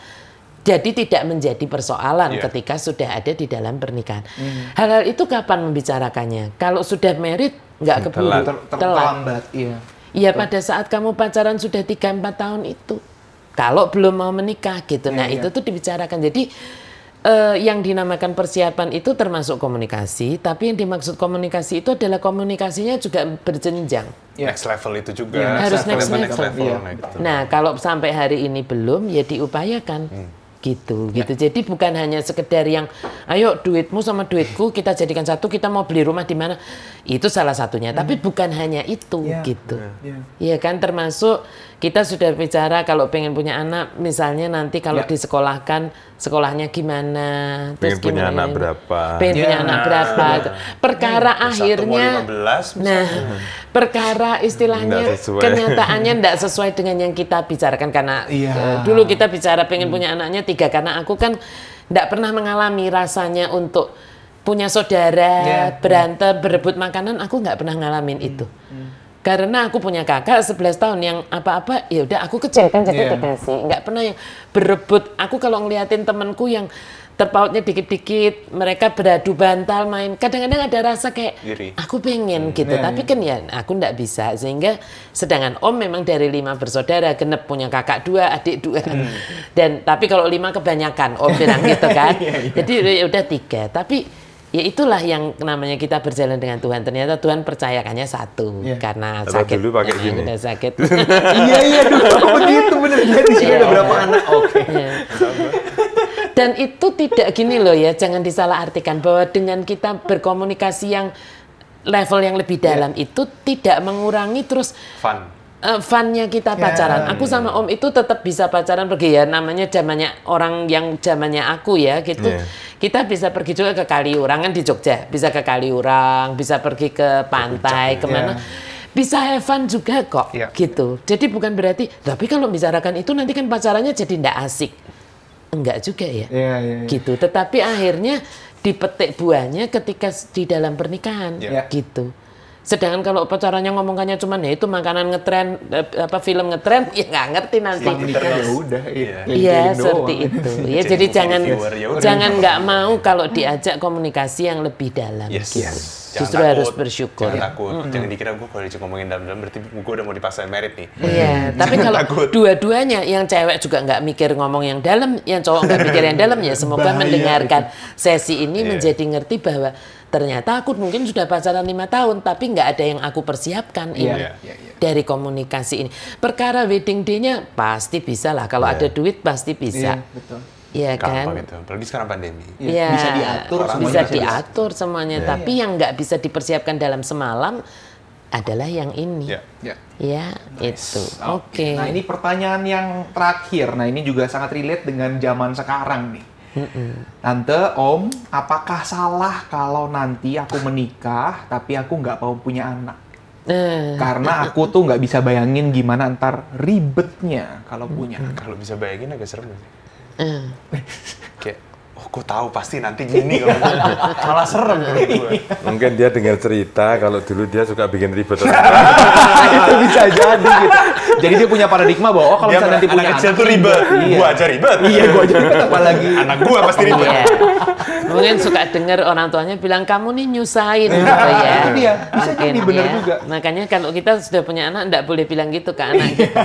[SPEAKER 1] jadi tidak menjadi persoalan
[SPEAKER 2] Iya.
[SPEAKER 1] ketika sudah ada di dalam pernikahan.
[SPEAKER 3] Hmm.
[SPEAKER 1] Hal-hal itu kapan membicarakannya? Kalau sudah merit nggak keburu,
[SPEAKER 4] Telat.
[SPEAKER 3] Ter- ter-
[SPEAKER 1] telat.
[SPEAKER 3] terlambat, iya.
[SPEAKER 1] Iya pada saat kamu pacaran sudah 3-4 tahun itu. Kalau belum mau menikah gitu. nah
[SPEAKER 3] Iya, iya.
[SPEAKER 1] itu tuh dibicarakan. Jadi eh, yang dinamakan persiapan itu termasuk komunikasi. Tapi yang dimaksud komunikasi itu adalah komunikasinya juga berjenjang.
[SPEAKER 2] next level itu juga
[SPEAKER 3] Iya,
[SPEAKER 1] Harus next
[SPEAKER 2] next
[SPEAKER 1] level.
[SPEAKER 2] level
[SPEAKER 3] Iya.
[SPEAKER 2] nah, gitu.
[SPEAKER 1] Nah, kalau sampai hari ini belum, ya diupayakan. Gitu, gitu. Jadi bukan hanya sekedar yang, ayo duitmu sama duitku kita jadikan satu, kita mau beli rumah di mana. Itu salah satunya. Tapi bukan hanya itu,
[SPEAKER 3] Iya.
[SPEAKER 1] gitu.
[SPEAKER 3] Iya.
[SPEAKER 1] Iya kan, termasuk kita sudah bicara kalau pengen punya anak, misalnya nanti kalau
[SPEAKER 3] Ya.
[SPEAKER 1] disekolahkan, sekolahnya gimana,
[SPEAKER 4] Pengen punya
[SPEAKER 1] gimana
[SPEAKER 4] anak
[SPEAKER 1] ini.
[SPEAKER 4] berapa.
[SPEAKER 1] pengen punya
[SPEAKER 3] Ya.
[SPEAKER 1] anak berapa. Perkara
[SPEAKER 2] mau
[SPEAKER 1] akhirnya,
[SPEAKER 2] 15
[SPEAKER 1] Nah, perkara istilahnya
[SPEAKER 4] Nggak
[SPEAKER 1] kenyataannya tidak sesuai dengan yang kita bicarakan karena eh, dulu kita bicara pengen punya anaknya tiga karena aku kan tidak pernah mengalami rasanya untuk punya saudara
[SPEAKER 3] Iya.
[SPEAKER 1] berantem berebut makanan aku nggak pernah ngalamin itu karena aku punya kakak 11 tahun yang apa-apa ya udah aku kecil kan jadi
[SPEAKER 3] Iya.
[SPEAKER 1] dikasih nggak pernah yang berebut aku kalau ngeliatin temanku yang terpautnya dikit-dikit, mereka beradu bantal main. Kadang-kadang ada rasa kayak
[SPEAKER 2] Iri.
[SPEAKER 1] aku pengen gitu, tapi kan ya aku ndak bisa. Sehingga sedangkan Om memang dari lima bersaudara, genep punya kakak dua, adik dua, dan tapi kalau lima kebanyakan Om bilang gitu kan. <laughs> Jadi ya udah tiga, tapi ya itulah yang namanya kita berjalan dengan Tuhan. Ternyata Tuhan percayakannya satu
[SPEAKER 3] Iya.
[SPEAKER 1] karena
[SPEAKER 4] Kalau
[SPEAKER 1] sakit.
[SPEAKER 4] dulu pakai
[SPEAKER 1] Nah,
[SPEAKER 4] gini.
[SPEAKER 1] udah sakit. <laughs>
[SPEAKER 3] iya iya dulu aku begitu bener jadi sini
[SPEAKER 1] Iya.
[SPEAKER 3] ada berapa anak oke
[SPEAKER 1] Iya. Dan itu tidak gini loh ya, jangan disalahartikan bahwa dengan kita berkomunikasi yang level yang lebih dalam itu tidak mengurangi terus
[SPEAKER 2] Fun.
[SPEAKER 1] eh, funnya kita pacaran. Aku sama Om itu tetap bisa pacaran pergi ya, namanya zamannya orang yang zamannya aku ya gitu.
[SPEAKER 4] Iya.
[SPEAKER 1] Kita bisa pergi juga ke Kaliurang kan di Jogja, bisa ke Kaliurang, bisa pergi ke pantai, ke mana. Bisa have fun juga kok,
[SPEAKER 2] Iya.
[SPEAKER 1] gitu. Jadi bukan berarti, tapi kalau bicarakan itu nanti kan pacarannya jadi ndak asik. Enggak juga ya
[SPEAKER 3] iya iya iya.
[SPEAKER 1] gitu. Tetapi akhirnya dipetik buahnya ketika di dalam pernikahan,
[SPEAKER 3] Ya.
[SPEAKER 1] gitu. Sedangkan kalau pacarannya ngomongannya cuman ya itu makanan ngetren, eh, apa film ngetren, <laughs> ya nggak ngerti nanti.
[SPEAKER 3] Ya udah iya
[SPEAKER 1] Iya
[SPEAKER 3] keliling-keliling
[SPEAKER 1] seperti
[SPEAKER 3] doang.
[SPEAKER 1] itu. <laughs> Ya
[SPEAKER 2] Jadi
[SPEAKER 1] jangan
[SPEAKER 2] viewer, ya
[SPEAKER 1] jangan nggak mau kalau diajak komunikasi yang lebih dalam.
[SPEAKER 2] Yes.
[SPEAKER 1] gitu.
[SPEAKER 2] Yes.
[SPEAKER 1] Justru
[SPEAKER 2] Jangan
[SPEAKER 1] harus
[SPEAKER 2] takut,
[SPEAKER 1] bersyukur.
[SPEAKER 2] Jangan takut. Jangan dikira gue kalau diajak ngomongin dalam-dalam berarti gue udah mau dipaksain merit nih.
[SPEAKER 1] Iya, <laughs> tapi kalau dua-duanya yang cewek juga nggak mikir ngomong yang dalam, yang cowok nggak mikir yang dalam ya semoga
[SPEAKER 3] Bahaya
[SPEAKER 1] mendengarkan sesi ini
[SPEAKER 2] Iya.
[SPEAKER 1] menjadi ngerti bahwa ternyata aku mungkin sudah pacaran lima tahun tapi nggak ada yang aku persiapkan ini
[SPEAKER 3] Iya, iya, iya.
[SPEAKER 1] dari komunikasi ini. Perkara wedding day-nya pasti bisa lah kalau ada duit pasti
[SPEAKER 3] iya
[SPEAKER 1] bisa,
[SPEAKER 3] betul
[SPEAKER 1] Iya kan?
[SPEAKER 2] Itu. Apalagi sekarang pandemi.
[SPEAKER 1] Iya,
[SPEAKER 3] Bisa diatur,
[SPEAKER 1] bisa
[SPEAKER 3] semuanya bisa
[SPEAKER 1] diatur semuanya. Tapi yang nggak bisa dipersiapkan dalam semalam adalah yang ini.
[SPEAKER 2] Ya.
[SPEAKER 3] ya
[SPEAKER 1] Ya, itu. Oke.
[SPEAKER 3] Nah ini pertanyaan yang terakhir. Nah ini juga sangat relate dengan zaman sekarang nih. Tante, Om, apakah salah kalau nanti aku menikah tapi aku nggak mau punya anak?
[SPEAKER 1] Eh,
[SPEAKER 3] Karena aku tuh nggak bisa bayangin gimana ntar ribetnya kalau punya.
[SPEAKER 2] Kalau bisa bayangin agak serem sih.
[SPEAKER 1] eh. <laughs>
[SPEAKER 2] Kayak, oh gue tahu pasti nanti gini kalau malah serem gue. <laughs>
[SPEAKER 4] Mungkin dia dengar cerita kalau dulu dia suka bikin ribet. <laughs>
[SPEAKER 3] itu bisa jadi gitu. Jadi dia punya paradigma bahwa oh kalau
[SPEAKER 2] Dia
[SPEAKER 3] misalnya nanti
[SPEAKER 2] anak
[SPEAKER 3] punya
[SPEAKER 2] kecil
[SPEAKER 3] anak
[SPEAKER 2] tuh ribet.
[SPEAKER 3] Iya.
[SPEAKER 2] Gua aja ribet.
[SPEAKER 3] Iya, gua aja ribet apalagi.
[SPEAKER 2] Anak gua pasti ribet.
[SPEAKER 1] Iya. Mungkin suka dengar orang tuanya bilang kamu nih nyusahin gitu ya.
[SPEAKER 3] itu dia. Bisa
[SPEAKER 1] Mungkin
[SPEAKER 3] jadi, bener
[SPEAKER 1] ya.
[SPEAKER 3] juga.
[SPEAKER 1] Makanya kalau kita sudah punya anak enggak boleh bilang gitu ke anak kita.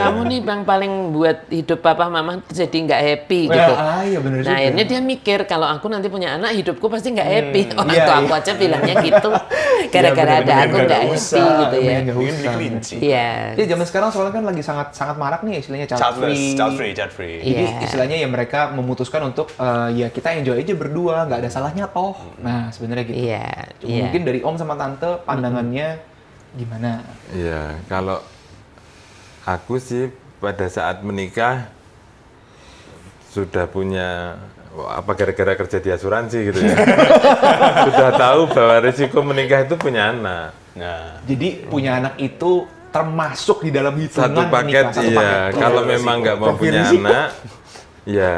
[SPEAKER 1] kamu nih bang paling buat hidup papa mama jadi nggak happy gitu.
[SPEAKER 3] ah, iya bener
[SPEAKER 1] nah akhirnya dia mikir kalau aku nanti punya anak hidupku pasti nggak happy. Orang
[SPEAKER 3] iya,
[SPEAKER 1] tua
[SPEAKER 3] iya.
[SPEAKER 1] aku aja bilangnya gitu. Gara-gara ada aku
[SPEAKER 2] nggak
[SPEAKER 1] happy gitu ya.
[SPEAKER 2] Mungkin.
[SPEAKER 1] Iya.
[SPEAKER 3] Iya zaman sekarang soalnya kan lagi sangat sangat marak nih istilahnya child
[SPEAKER 2] Childless,
[SPEAKER 3] free.
[SPEAKER 2] child free, child free.
[SPEAKER 3] Jadi
[SPEAKER 1] Iya.
[SPEAKER 3] istilahnya ya mereka memutuskan untuk eh, ya kita enjoy aja berdua, nggak ada salahnya toh. Nah sebenarnya gitu.
[SPEAKER 1] Iya.
[SPEAKER 3] Cuma
[SPEAKER 1] Iya.
[SPEAKER 3] Mungkin dari Om sama Tante pandangannya gimana?
[SPEAKER 4] Iya, kalau aku sih pada saat menikah sudah punya apa gara-gara kerja di asuransi gitu ya. <laughs> sudah tahu bahwa risiko menikah itu punya anak.
[SPEAKER 2] Nah,
[SPEAKER 3] Jadi punya anak itu termasuk di dalam hitungan
[SPEAKER 4] Satu paket
[SPEAKER 3] menikah, satu
[SPEAKER 4] iya.
[SPEAKER 3] paket.
[SPEAKER 4] Kalau
[SPEAKER 3] Profil
[SPEAKER 4] memang nggak mau punya
[SPEAKER 3] risiko.
[SPEAKER 4] anak, ya ya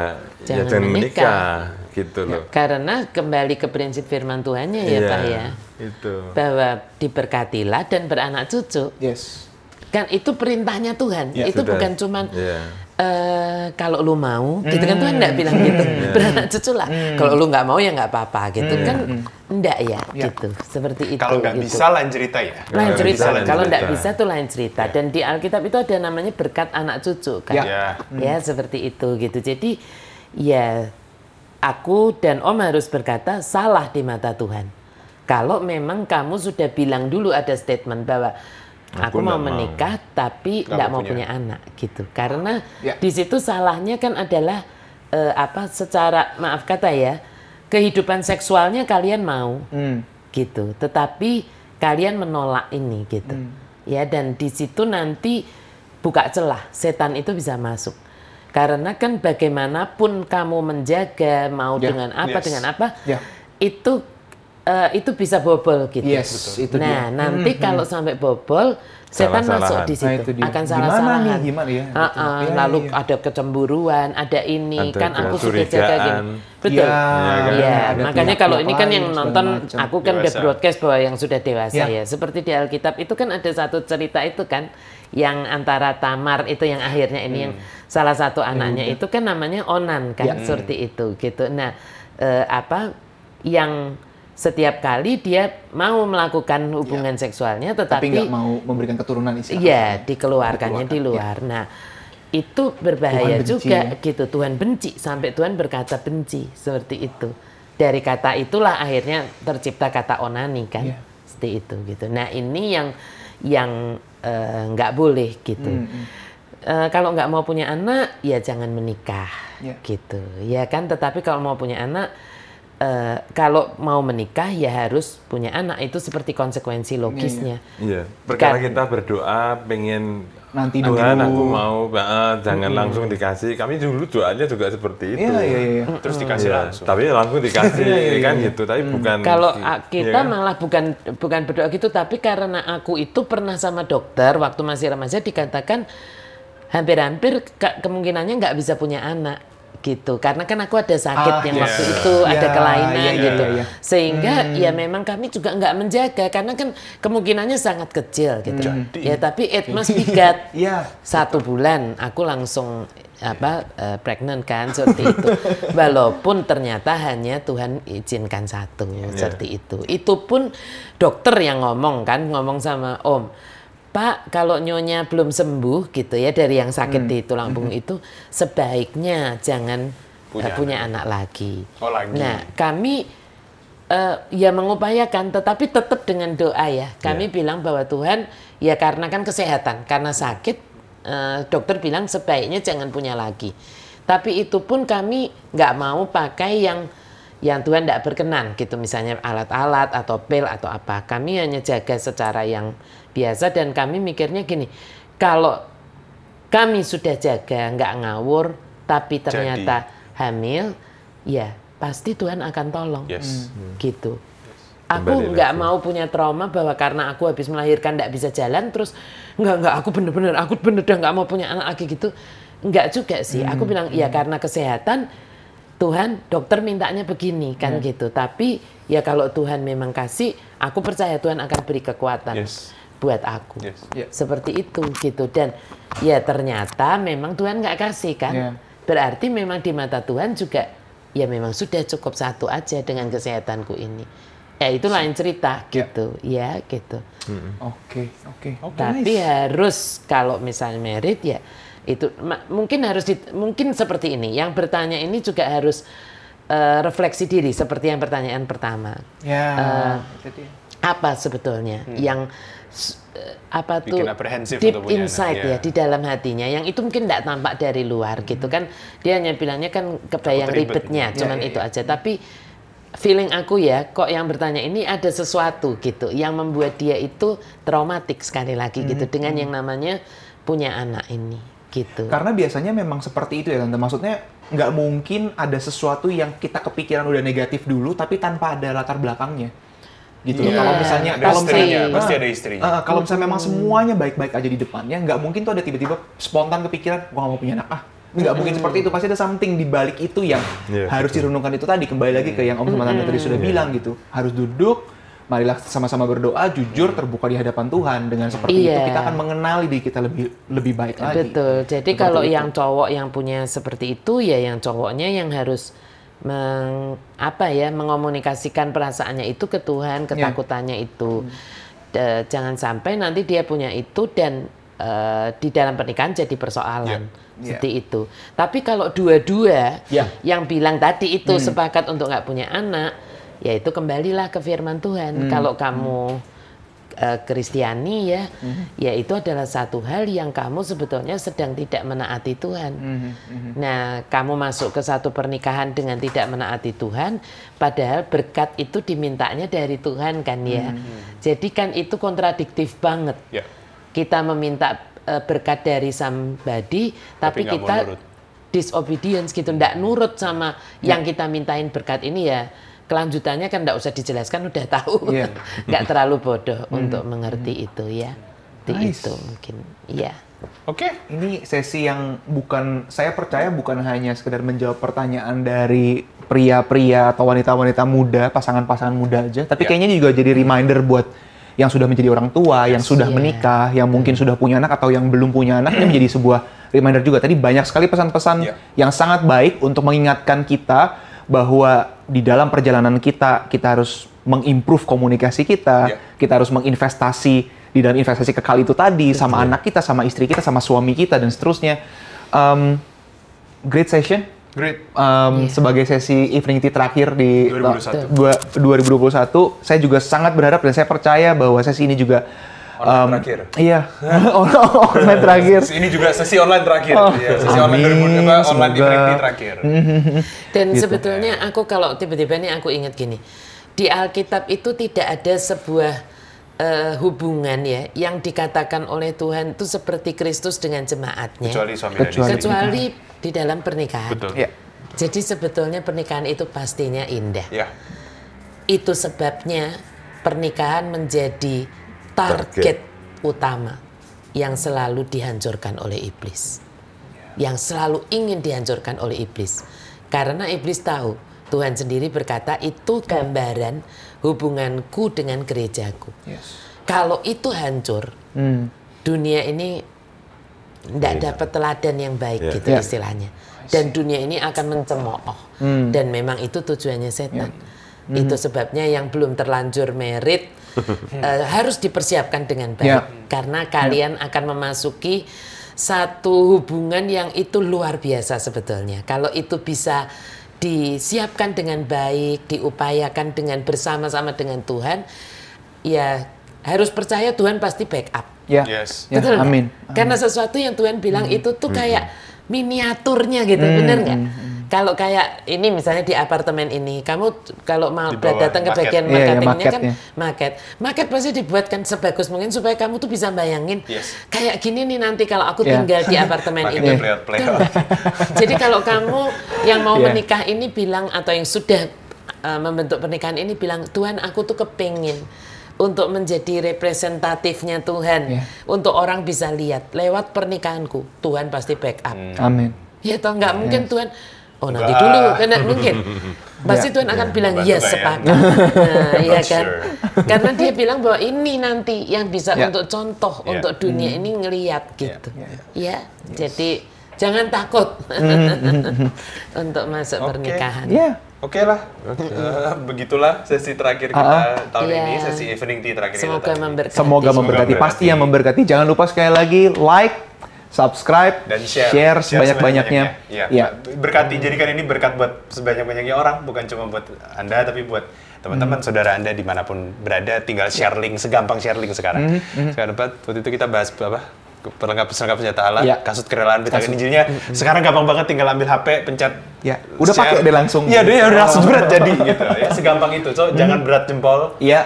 [SPEAKER 1] Jangan
[SPEAKER 4] jangan
[SPEAKER 1] menikah.
[SPEAKER 4] menikah gitu loh.
[SPEAKER 1] Karena kembali ke prinsip firman Tuhannya ya
[SPEAKER 4] Iya,
[SPEAKER 1] Pak ya.
[SPEAKER 4] Itu.
[SPEAKER 1] Bahwa diberkatilah dan beranak cucu.
[SPEAKER 3] Yes.
[SPEAKER 1] Kan itu perintahnya Tuhan.
[SPEAKER 3] Ya,
[SPEAKER 1] itu
[SPEAKER 4] sudah.
[SPEAKER 1] bukan cuman
[SPEAKER 4] Iya.
[SPEAKER 1] Eh kalau lu mau, gitu kan Tuhan nggak bilang gitu. <laughs> Beranak cucu lah. Kalau lu nggak mau ya nggak apa-apa gitu kan. Enggak ya,
[SPEAKER 3] Ya.
[SPEAKER 1] gitu. Seperti itu.
[SPEAKER 2] kalau nggak
[SPEAKER 1] gitu.
[SPEAKER 2] bisa lain cerita ya.
[SPEAKER 1] lain
[SPEAKER 4] Kalau
[SPEAKER 1] cerita.
[SPEAKER 4] bisa, lain
[SPEAKER 1] Kalau nggak
[SPEAKER 4] cerita.
[SPEAKER 1] bisa tuh lain cerita. Dan di Alkitab itu ada namanya berkat anak cucu kan.
[SPEAKER 3] Ya.
[SPEAKER 2] Ya.
[SPEAKER 1] Ya seperti itu gitu. Jadi ya aku dan Om harus berkata salah di mata Tuhan. Kalau memang kamu sudah bilang dulu ada statement bahwa aku,
[SPEAKER 4] Aku
[SPEAKER 1] mau
[SPEAKER 4] nggak mau.
[SPEAKER 1] menikah tapi tidak
[SPEAKER 2] mau punya.
[SPEAKER 1] punya anak gitu. Karena
[SPEAKER 3] Ya.
[SPEAKER 1] di situ salahnya kan adalah eh, apa secara maaf kata ya kehidupan seksualnya kalian mau
[SPEAKER 3] Hmm.
[SPEAKER 1] gitu. Tetapi kalian menolak ini gitu.
[SPEAKER 3] Hmm.
[SPEAKER 1] Ya dan di situ nanti buka celah setan itu bisa masuk. Karena kan bagaimanapun kamu menjaga mau
[SPEAKER 3] Ya,
[SPEAKER 1] dengan apa
[SPEAKER 2] yes.
[SPEAKER 1] dengan apa
[SPEAKER 3] Ya.
[SPEAKER 1] itu eh, itu bisa bobol gitu.
[SPEAKER 3] Yes, itu
[SPEAKER 1] nah,
[SPEAKER 3] dia.
[SPEAKER 1] nanti kalau sampai bobol, setan masuk
[SPEAKER 4] Salah-salahan.
[SPEAKER 1] di
[SPEAKER 3] Nah,
[SPEAKER 1] situ,
[SPEAKER 3] itu dia.
[SPEAKER 1] akan
[SPEAKER 3] Gimana
[SPEAKER 1] salah-salahan.
[SPEAKER 3] nih, gimana ya? Gitu.
[SPEAKER 1] ah,
[SPEAKER 3] Iya,
[SPEAKER 1] lalu
[SPEAKER 3] iya.
[SPEAKER 1] ada kecemburuan, ada ini,
[SPEAKER 4] Ada
[SPEAKER 1] kan aku sudah jaga gini. Betul.
[SPEAKER 3] Iya,
[SPEAKER 4] kan?
[SPEAKER 1] Iya,
[SPEAKER 3] ada
[SPEAKER 1] makanya kalau ini kan yang nonton,
[SPEAKER 3] macam.
[SPEAKER 1] aku kan udah broadcast bahwa yang sudah dewasa
[SPEAKER 3] Ya.
[SPEAKER 1] ya. Seperti di Alkitab itu kan ada satu cerita itu kan, yang antara Tamar itu yang akhirnya ini yang salah satu anaknya itu kan namanya Onan kan,
[SPEAKER 3] Ya.
[SPEAKER 1] seperti itu gitu. Nah, eh, apa yang setiap kali dia mau melakukan hubungan seksualnya,
[SPEAKER 3] Tapi
[SPEAKER 1] tetapi
[SPEAKER 3] nggak mau memberikan keturunan istilahnya.
[SPEAKER 1] Iya, dikeluarkannya di luar. Nah, itu berbahaya
[SPEAKER 3] Tuhan benci,
[SPEAKER 1] juga
[SPEAKER 3] ya.
[SPEAKER 1] gitu. Tuhan benci sampai Tuhan berkata benci seperti itu. Dari kata itulah akhirnya tercipta kata onani kan.
[SPEAKER 3] Iya.
[SPEAKER 1] Seperti itu gitu. Nah, ini yang yang eh, nggak boleh gitu.
[SPEAKER 3] Hmm,
[SPEAKER 1] Eh, kalau nggak mau punya anak, ya jangan menikah,
[SPEAKER 3] Iya.
[SPEAKER 1] gitu, ya kan. Tetapi kalau mau punya anak, eh, kalau mau menikah ya harus punya anak. Itu seperti konsekuensi logisnya.
[SPEAKER 4] Iya, perkara
[SPEAKER 1] Kan-
[SPEAKER 4] kita berdoa pengen
[SPEAKER 3] Nanti
[SPEAKER 4] Tuhan
[SPEAKER 3] dulu.
[SPEAKER 4] aku mau eh, jangan langsung dikasih. Kami dulu doanya juga seperti itu.
[SPEAKER 3] Iya, iya, iya.
[SPEAKER 2] Terus dikasih
[SPEAKER 4] Iya,
[SPEAKER 2] langsung.
[SPEAKER 4] Tapi langsung dikasih
[SPEAKER 3] Iya, iya,
[SPEAKER 4] kan
[SPEAKER 3] iya.
[SPEAKER 4] gitu, tapi bukan
[SPEAKER 1] Kalau
[SPEAKER 4] Iya
[SPEAKER 1] ah, kita
[SPEAKER 4] kan?
[SPEAKER 1] malah bukan bukan berdoa gitu, tapi karena aku itu pernah sama dokter waktu masih remaja dikatakan hampir-hampir ke- kemungkinannya nggak bisa punya anak gitu. Karena kan aku ada sakit
[SPEAKER 3] Ah,
[SPEAKER 1] yang
[SPEAKER 2] iya.
[SPEAKER 1] waktu itu ada
[SPEAKER 3] Iya,
[SPEAKER 1] kelainan
[SPEAKER 3] iya,
[SPEAKER 1] gitu.
[SPEAKER 3] iya, iya.
[SPEAKER 1] sehingga ya memang kami juga nggak menjaga. Karena kan kemungkinannya sangat kecil gitu. Ya tapi it must be God
[SPEAKER 3] Iya. <laughs>
[SPEAKER 1] satu bulan aku langsung apa eh, pregnant kan seperti itu. <laughs> Walaupun ternyata hanya Tuhan izinkan satu seperti itu. Itu pun dokter yang ngomong kan ngomong sama Om Pak kalau nyonya belum sembuh gitu ya dari yang sakit di tulang punggung itu sebaiknya jangan eh,
[SPEAKER 2] Punya
[SPEAKER 1] punya, anak lagi.
[SPEAKER 2] Oh, lagi.
[SPEAKER 1] Nah kami eh, ya mengupayakan tetapi tetap dengan doa ya. Kami bilang bahwa Tuhan ya karena kan kesehatan karena sakit eh, dokter bilang sebaiknya jangan punya lagi. Tapi itu pun kami nggak mau pakai yang yang Tuhan tidak berkenan gitu misalnya alat-alat atau pil atau apa. Kami hanya jaga secara yang biasa dan kami mikirnya gini, kalau kami sudah jaga nggak ngawur tapi ternyata hamil, ya pasti Tuhan akan tolong
[SPEAKER 2] Yes.
[SPEAKER 1] gitu.
[SPEAKER 4] Kembali
[SPEAKER 1] Aku nggak mau punya trauma bahwa karena aku habis melahirkan nggak bisa jalan terus nggak nggak aku bener-bener aku bener udah nggak mau punya anak lagi gitu nggak juga sih. Aku bilang ya karena kesehatan Tuhan dokter mintanya begini kan gitu. Tapi ya kalau Tuhan memang kasih, aku percaya Tuhan akan beri kekuatan
[SPEAKER 2] Yes.
[SPEAKER 1] Buat aku.
[SPEAKER 2] Yes.
[SPEAKER 3] Iya.
[SPEAKER 1] Seperti itu gitu dan ya ternyata memang Tuhan nggak kasih kan.
[SPEAKER 3] Iya.
[SPEAKER 1] Berarti memang di mata Tuhan juga ya memang sudah cukup satu aja dengan kesehatanku ini. Ya itu lain cerita
[SPEAKER 3] Iya.
[SPEAKER 1] gitu, ya gitu.
[SPEAKER 3] Oke, oke.
[SPEAKER 1] Tapi harus kalau misalnya merit ya itu ma- mungkin harus di- mungkin seperti ini. Yang bertanya ini juga harus eh, refleksi diri seperti yang pertanyaan pertama.
[SPEAKER 3] Ya,
[SPEAKER 1] Eh,
[SPEAKER 3] itu dia.
[SPEAKER 1] Apa sebetulnya yang s- eh, apa
[SPEAKER 2] Hmm. Bikin
[SPEAKER 1] tuh deep
[SPEAKER 2] untuk punya anak,
[SPEAKER 1] insight
[SPEAKER 2] ya.
[SPEAKER 1] ya di dalam hatinya yang itu mungkin tidak tampak dari luar gitu kan dia hanya bilangnya kan kebayang
[SPEAKER 2] ribet.
[SPEAKER 1] ribetnya
[SPEAKER 3] Ya,
[SPEAKER 1] cuman
[SPEAKER 3] ya,
[SPEAKER 1] itu
[SPEAKER 3] ya.
[SPEAKER 1] aja tapi feeling aku ya kok yang bertanya ini ada sesuatu gitu yang membuat dia itu traumatik sekali lagi
[SPEAKER 3] Hmm,
[SPEAKER 1] gitu dengan yang namanya punya anak ini gitu
[SPEAKER 3] Karena biasanya memang seperti itu ya tante. Maksudnya nggak mungkin ada sesuatu yang kita kepikiran udah negatif dulu, tapi tanpa ada latar belakangnya. Gitu. loh.
[SPEAKER 1] Iya,
[SPEAKER 3] Kalau misalnya,
[SPEAKER 2] Ada
[SPEAKER 3] kalau misalnya,
[SPEAKER 2] pasti
[SPEAKER 3] Ah,
[SPEAKER 2] ada istrinya.
[SPEAKER 3] ah, kalau misalnya memang semuanya baik-baik aja di depannya, nggak mungkin tuh ada tiba-tiba spontan kepikiran, gua nggak mau punya anak ah. Nggak mungkin seperti itu. Pasti ada something di balik itu yang
[SPEAKER 4] Iya,
[SPEAKER 3] harus direnungkan itu tadi. Kembali lagi ke yang Om sama Tante tadi sudah bilang gitu. Harus duduk, marilah sama-sama berdoa, jujur, terbuka di hadapan Tuhan. Dengan seperti itu
[SPEAKER 1] Iya.
[SPEAKER 3] kita akan mengenali diri kita lebih lebih baik lagi.
[SPEAKER 1] Betul. Jadi
[SPEAKER 3] Seperti
[SPEAKER 1] kalau
[SPEAKER 3] itu.
[SPEAKER 1] yang cowok yang punya seperti itu ya yang cowoknya yang harus meng, apa ya mengomunikasikan perasaannya itu ke Tuhan,
[SPEAKER 3] Ya.
[SPEAKER 1] ketakutannya itu. D- jangan sampai nanti dia punya itu dan eh, di dalam pernikahan jadi persoalan.
[SPEAKER 3] Ya.
[SPEAKER 1] Seperti itu. Tapi kalau dua-dua
[SPEAKER 3] Ya.
[SPEAKER 1] yang bilang tadi itu sepakat untuk nggak punya anak, ya itu kembalilah ke firman Tuhan. Kalau kamu eh, Kristiani ya, ya itu adalah satu hal yang kamu sebetulnya sedang tidak menaati Tuhan. Nah, kamu masuk ke satu pernikahan dengan tidak menaati Tuhan, padahal berkat itu dimintanya dari Tuhan kan ya. Jadi kan itu kontradiktif banget.
[SPEAKER 2] Ya.
[SPEAKER 1] Kita meminta eh, berkat dari somebody, tapi,
[SPEAKER 2] Tapi
[SPEAKER 1] kita disobedience gitu, ndak nurut sama yang kita mintain berkat ini ya kelanjutannya kan nggak usah dijelaskan udah tahu.
[SPEAKER 3] Iya. <laughs>
[SPEAKER 1] Nggak terlalu bodoh untuk mengerti itu ya. Di
[SPEAKER 3] Nice.
[SPEAKER 1] itu mungkin. Iya.
[SPEAKER 2] Oke.
[SPEAKER 3] Ini sesi yang bukan saya percaya bukan hanya sekedar menjawab pertanyaan dari pria-pria atau wanita-wanita muda, pasangan-pasangan muda aja, tapi
[SPEAKER 2] Ya.
[SPEAKER 3] kayaknya juga jadi reminder buat yang sudah menjadi orang tua, yang sudah
[SPEAKER 1] Iya.
[SPEAKER 3] menikah, yang mungkin sudah punya anak atau yang belum punya anak, ini menjadi sebuah reminder juga. Tadi banyak sekali pesan-pesan
[SPEAKER 2] Ya.
[SPEAKER 3] yang sangat baik untuk mengingatkan kita bahwa di dalam perjalanan kita kita harus mengimprove komunikasi kita,
[SPEAKER 2] Ya.
[SPEAKER 3] kita harus menginvestasi di dalam investasi kekal itu tadi sama anak kita, sama istri kita, sama suami kita dan seterusnya. Um, great session.
[SPEAKER 2] Great.
[SPEAKER 3] Um,
[SPEAKER 1] Iya.
[SPEAKER 3] Sebagai sesi evening tea terakhir di
[SPEAKER 2] 2021.
[SPEAKER 3] dua- 2021, saya juga sangat berharap dan saya percaya bahwa sesi ini juga
[SPEAKER 2] Online
[SPEAKER 3] um,
[SPEAKER 2] terakhir.
[SPEAKER 3] Iya, <laughs> <laughs> online terakhir.
[SPEAKER 2] Ini juga sesi online terakhir.
[SPEAKER 3] Oh,
[SPEAKER 2] ya, sesi online
[SPEAKER 3] amin,
[SPEAKER 2] 2000 apa, online
[SPEAKER 3] semoga.
[SPEAKER 2] tea terakhir. <laughs>
[SPEAKER 1] Dan sebetulnya aku kalau tiba-tiba ini aku ingat gini, di Alkitab itu tidak ada sebuah eh, hubungan ya yang dikatakan oleh Tuhan itu seperti Kristus dengan jemaatnya,
[SPEAKER 2] Kecuali suami dan istri.
[SPEAKER 1] kecuali di dalam pernikahan.
[SPEAKER 2] Betul.
[SPEAKER 3] Ya.
[SPEAKER 1] Jadi sebetulnya pernikahan itu pastinya indah.
[SPEAKER 2] Ya.
[SPEAKER 1] Itu sebabnya pernikahan menjadi target,
[SPEAKER 4] Target.
[SPEAKER 1] utama yang selalu dihancurkan oleh iblis. Yang selalu ingin dihancurkan oleh iblis. Karena iblis tahu Tuhan sendiri berkata itu gambaran hubunganku dengan gerejaku.
[SPEAKER 3] Yes.
[SPEAKER 1] Kalau itu hancur,
[SPEAKER 3] Hmm.
[SPEAKER 1] dunia ini tidak dapat teladan yang baik
[SPEAKER 4] Iya.
[SPEAKER 1] gitu
[SPEAKER 3] Iya.
[SPEAKER 1] istilahnya. Dan dunia ini akan mencemooh.
[SPEAKER 3] Hmm.
[SPEAKER 1] Dan memang itu tujuannya setan. Itu sebabnya yang belum terlanjur merit <laughs> eh, harus dipersiapkan dengan baik.
[SPEAKER 3] Ya.
[SPEAKER 1] Karena kalian akan memasuki satu hubungan yang itu luar biasa sebetulnya. Kalau itu bisa disiapkan dengan baik, diupayakan dengan bersama-sama dengan Tuhan, ya harus percaya Tuhan pasti backup.
[SPEAKER 3] Ya.
[SPEAKER 2] Yes.
[SPEAKER 3] Ya,
[SPEAKER 1] Betul nggak?
[SPEAKER 3] amin.
[SPEAKER 1] Karena sesuatu yang Tuhan bilang
[SPEAKER 3] Hmm.
[SPEAKER 1] itu tuh kayak miniaturnya gitu, bener nggak? Kalau kayak ini misalnya di apartemen ini, kamu kalau mau datang ke
[SPEAKER 2] market.
[SPEAKER 1] bagian
[SPEAKER 3] Iya, iya,
[SPEAKER 1] marketingnya kan
[SPEAKER 3] marketnya.
[SPEAKER 1] market, market pasti dibuatkan sebagus mungkin supaya kamu tuh bisa bayangin
[SPEAKER 2] Yes.
[SPEAKER 1] kayak gini nih nanti kalau aku
[SPEAKER 3] Iya.
[SPEAKER 1] tinggal di <laughs> apartemen ini.
[SPEAKER 2] playout-playout.
[SPEAKER 1] Jadi kalau kamu yang mau
[SPEAKER 3] Iya.
[SPEAKER 1] menikah ini bilang atau yang sudah uh, membentuk pernikahan ini bilang Tuhan aku tuh kepingin untuk menjadi representatifnya Tuhan
[SPEAKER 3] Iya.
[SPEAKER 1] untuk orang bisa lihat lewat pernikahanku Tuhan pasti backup.
[SPEAKER 3] Amin.
[SPEAKER 1] Ya toh nggak mungkin Tuhan oh nanti dulu kan nggak mungkin. Pasti
[SPEAKER 3] Ya,
[SPEAKER 1] Tuhan akan bilang ya
[SPEAKER 2] nggak ya?"
[SPEAKER 1] sepakat. <laughs> Nah, iya
[SPEAKER 2] Not
[SPEAKER 1] kan?
[SPEAKER 2] sure.
[SPEAKER 1] Karena dia bilang bahwa ini nanti yang bisa
[SPEAKER 3] Ya.
[SPEAKER 1] untuk contoh
[SPEAKER 2] Ya.
[SPEAKER 1] untuk dunia
[SPEAKER 3] Hmm.
[SPEAKER 1] ini ngeliat gitu. Ya, jadi jangan takut <laughs> untuk masuk
[SPEAKER 2] Oke.
[SPEAKER 1] pernikahan.
[SPEAKER 3] Ya.
[SPEAKER 2] Oke lah, Eh, <laughs> begitulah sesi terakhir kita tahun
[SPEAKER 1] Iya.
[SPEAKER 2] ini, sesi evening tea terakhir kita
[SPEAKER 1] Semoga
[SPEAKER 2] tahun ini.
[SPEAKER 1] memberkati.
[SPEAKER 3] Semoga memberkati.
[SPEAKER 2] memberkati.
[SPEAKER 3] Pasti yang memberkati. Jangan lupa sekali lagi like, subscribe,
[SPEAKER 2] dan share,
[SPEAKER 3] sebanyak-banyaknya.
[SPEAKER 2] Ya.
[SPEAKER 3] Ya.
[SPEAKER 2] Berkati, jadikan ini berkat buat sebanyak-banyaknya orang, bukan cuma buat anda, tapi buat teman-teman,
[SPEAKER 3] Hmm.
[SPEAKER 2] saudara anda di mana pun berada, tinggal share link, segampang share link sekarang.
[SPEAKER 3] Hmm,
[SPEAKER 2] Sekarang dapat, waktu itu kita bahas apa? Perlengkap perlengkap senjata Allah,
[SPEAKER 3] Ya.
[SPEAKER 2] kasut kerelaan
[SPEAKER 3] Kasut.
[SPEAKER 2] betakan
[SPEAKER 3] Hmm,
[SPEAKER 2] Injilnya. Sekarang gampang banget tinggal ambil HP, pencet
[SPEAKER 3] Ya, udah pakai deh langsung.
[SPEAKER 2] Iya, dia udah langsung berat jadi gitu. Ya, segampang itu. So, jangan berat jempol.
[SPEAKER 3] Iya,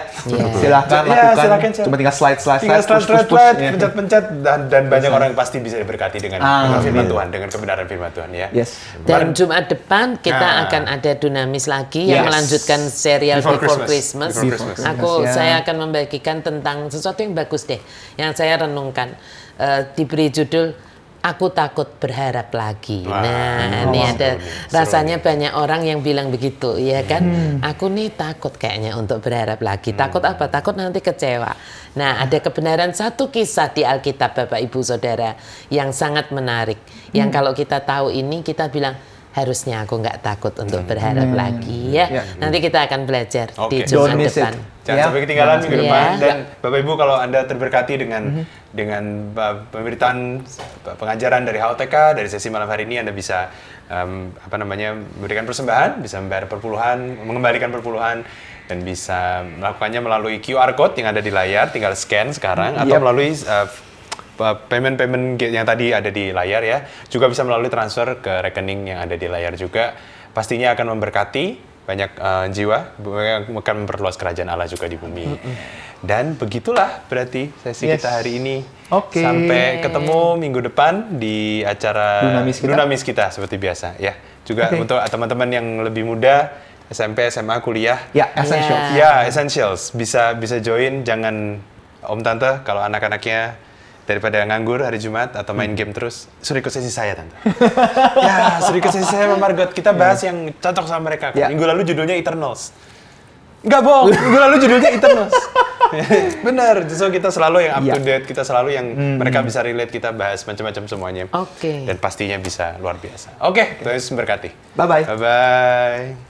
[SPEAKER 3] silahkan
[SPEAKER 2] Ya,
[SPEAKER 3] lakukan.
[SPEAKER 2] silakan.
[SPEAKER 3] Cuma tinggal slide, slide,
[SPEAKER 2] Tinggal
[SPEAKER 3] slide, push,
[SPEAKER 2] slide,
[SPEAKER 3] push, push.
[SPEAKER 2] slide,
[SPEAKER 3] Ya.
[SPEAKER 2] pencet-pencet dan dan banyak orang yang pasti bisa diberkati dengan,
[SPEAKER 3] Ah,
[SPEAKER 2] dengan firman
[SPEAKER 3] amin.
[SPEAKER 2] Tuhan, dengan kebenaran firman Tuhan ya.
[SPEAKER 3] Yes.
[SPEAKER 1] Dan Jumat depan kita
[SPEAKER 2] Nah.
[SPEAKER 1] akan ada Dunamis lagi yang
[SPEAKER 3] Yes.
[SPEAKER 1] melanjutkan serial
[SPEAKER 2] Before
[SPEAKER 1] Before,
[SPEAKER 2] Christmas.
[SPEAKER 1] Christmas.
[SPEAKER 2] Before Christmas.
[SPEAKER 1] Aku
[SPEAKER 3] Ya.
[SPEAKER 1] saya akan membagikan tentang sesuatu yang bagus deh, yang saya renungkan Eh, diberi judul Aku takut berharap lagi.
[SPEAKER 2] Wah,
[SPEAKER 1] nah, ini ada
[SPEAKER 2] seru
[SPEAKER 1] rasanya banyak orang yang bilang begitu, ya kan?
[SPEAKER 3] Hmm.
[SPEAKER 1] Aku nih takut kayaknya untuk berharap lagi. Takut apa? Takut nanti kecewa. Nah, ada kebenaran satu kisah di Alkitab Bapak Ibu Saudara yang sangat menarik. Yang
[SPEAKER 3] Hmm.
[SPEAKER 1] kalau kita tahu ini kita bilang harusnya aku nggak takut untuk berharap lagi ya.
[SPEAKER 3] Ya.
[SPEAKER 1] Nanti kita akan belajar di
[SPEAKER 2] Oke.
[SPEAKER 1] Jumat
[SPEAKER 3] it.
[SPEAKER 1] depan.
[SPEAKER 2] Jangan
[SPEAKER 3] Ya.
[SPEAKER 2] sampai ketinggalan minggu
[SPEAKER 1] Iya.
[SPEAKER 2] depan dan
[SPEAKER 1] Ya.
[SPEAKER 2] Bapak Ibu kalau Anda terberkati dengan dengan uh, pemberitaan uh, pengajaran dari HOTK dari sesi malam hari ini Anda bisa um, apa namanya memberikan persembahan, bisa membayar perpuluhan, mengembalikan perpuluhan dan bisa melakukannya melalui QR code yang ada di layar, tinggal scan sekarang atau
[SPEAKER 3] Yep.
[SPEAKER 2] melalui uh, payment-payment yang tadi ada di layar ya, juga bisa melalui transfer ke rekening yang ada di layar juga. Pastinya akan memberkati banyak uh, jiwa, akan memperluas kerajaan Allah juga di bumi. Dan begitulah berarti sesi
[SPEAKER 3] Yes.
[SPEAKER 2] kita hari ini.
[SPEAKER 3] Oke.
[SPEAKER 2] Sampai ketemu minggu depan di acara
[SPEAKER 3] Dunamis kita.
[SPEAKER 2] Dunamis kita seperti biasa ya. Juga
[SPEAKER 3] Oke.
[SPEAKER 2] untuk teman-teman yang lebih muda SMP, SMA, kuliah.
[SPEAKER 3] Ya, essential.
[SPEAKER 1] Ya.
[SPEAKER 2] Ya, essentials. Bisa bisa join. Jangan om tante kalau anak-anaknya daripada nganggur hari Jumat atau main game terus, suruh ikut sesi saya tante. <laughs> ya, suruh ikut sesi saya sama Margot. Kita bahas yang cocok sama mereka.
[SPEAKER 3] Ya.
[SPEAKER 2] Minggu lalu judulnya Eternals. Enggak bohong, <laughs> minggu lalu judulnya Eternals. <laughs> Bener, so kita selalu yang up
[SPEAKER 3] Ya.
[SPEAKER 2] to date, kita selalu yang mereka bisa relate, kita bahas macam-macam semuanya.
[SPEAKER 1] Oke.
[SPEAKER 2] Dan pastinya bisa luar biasa. Oke, Tuhan Yesus memberkati.
[SPEAKER 3] Bye-bye.
[SPEAKER 2] Bye-bye.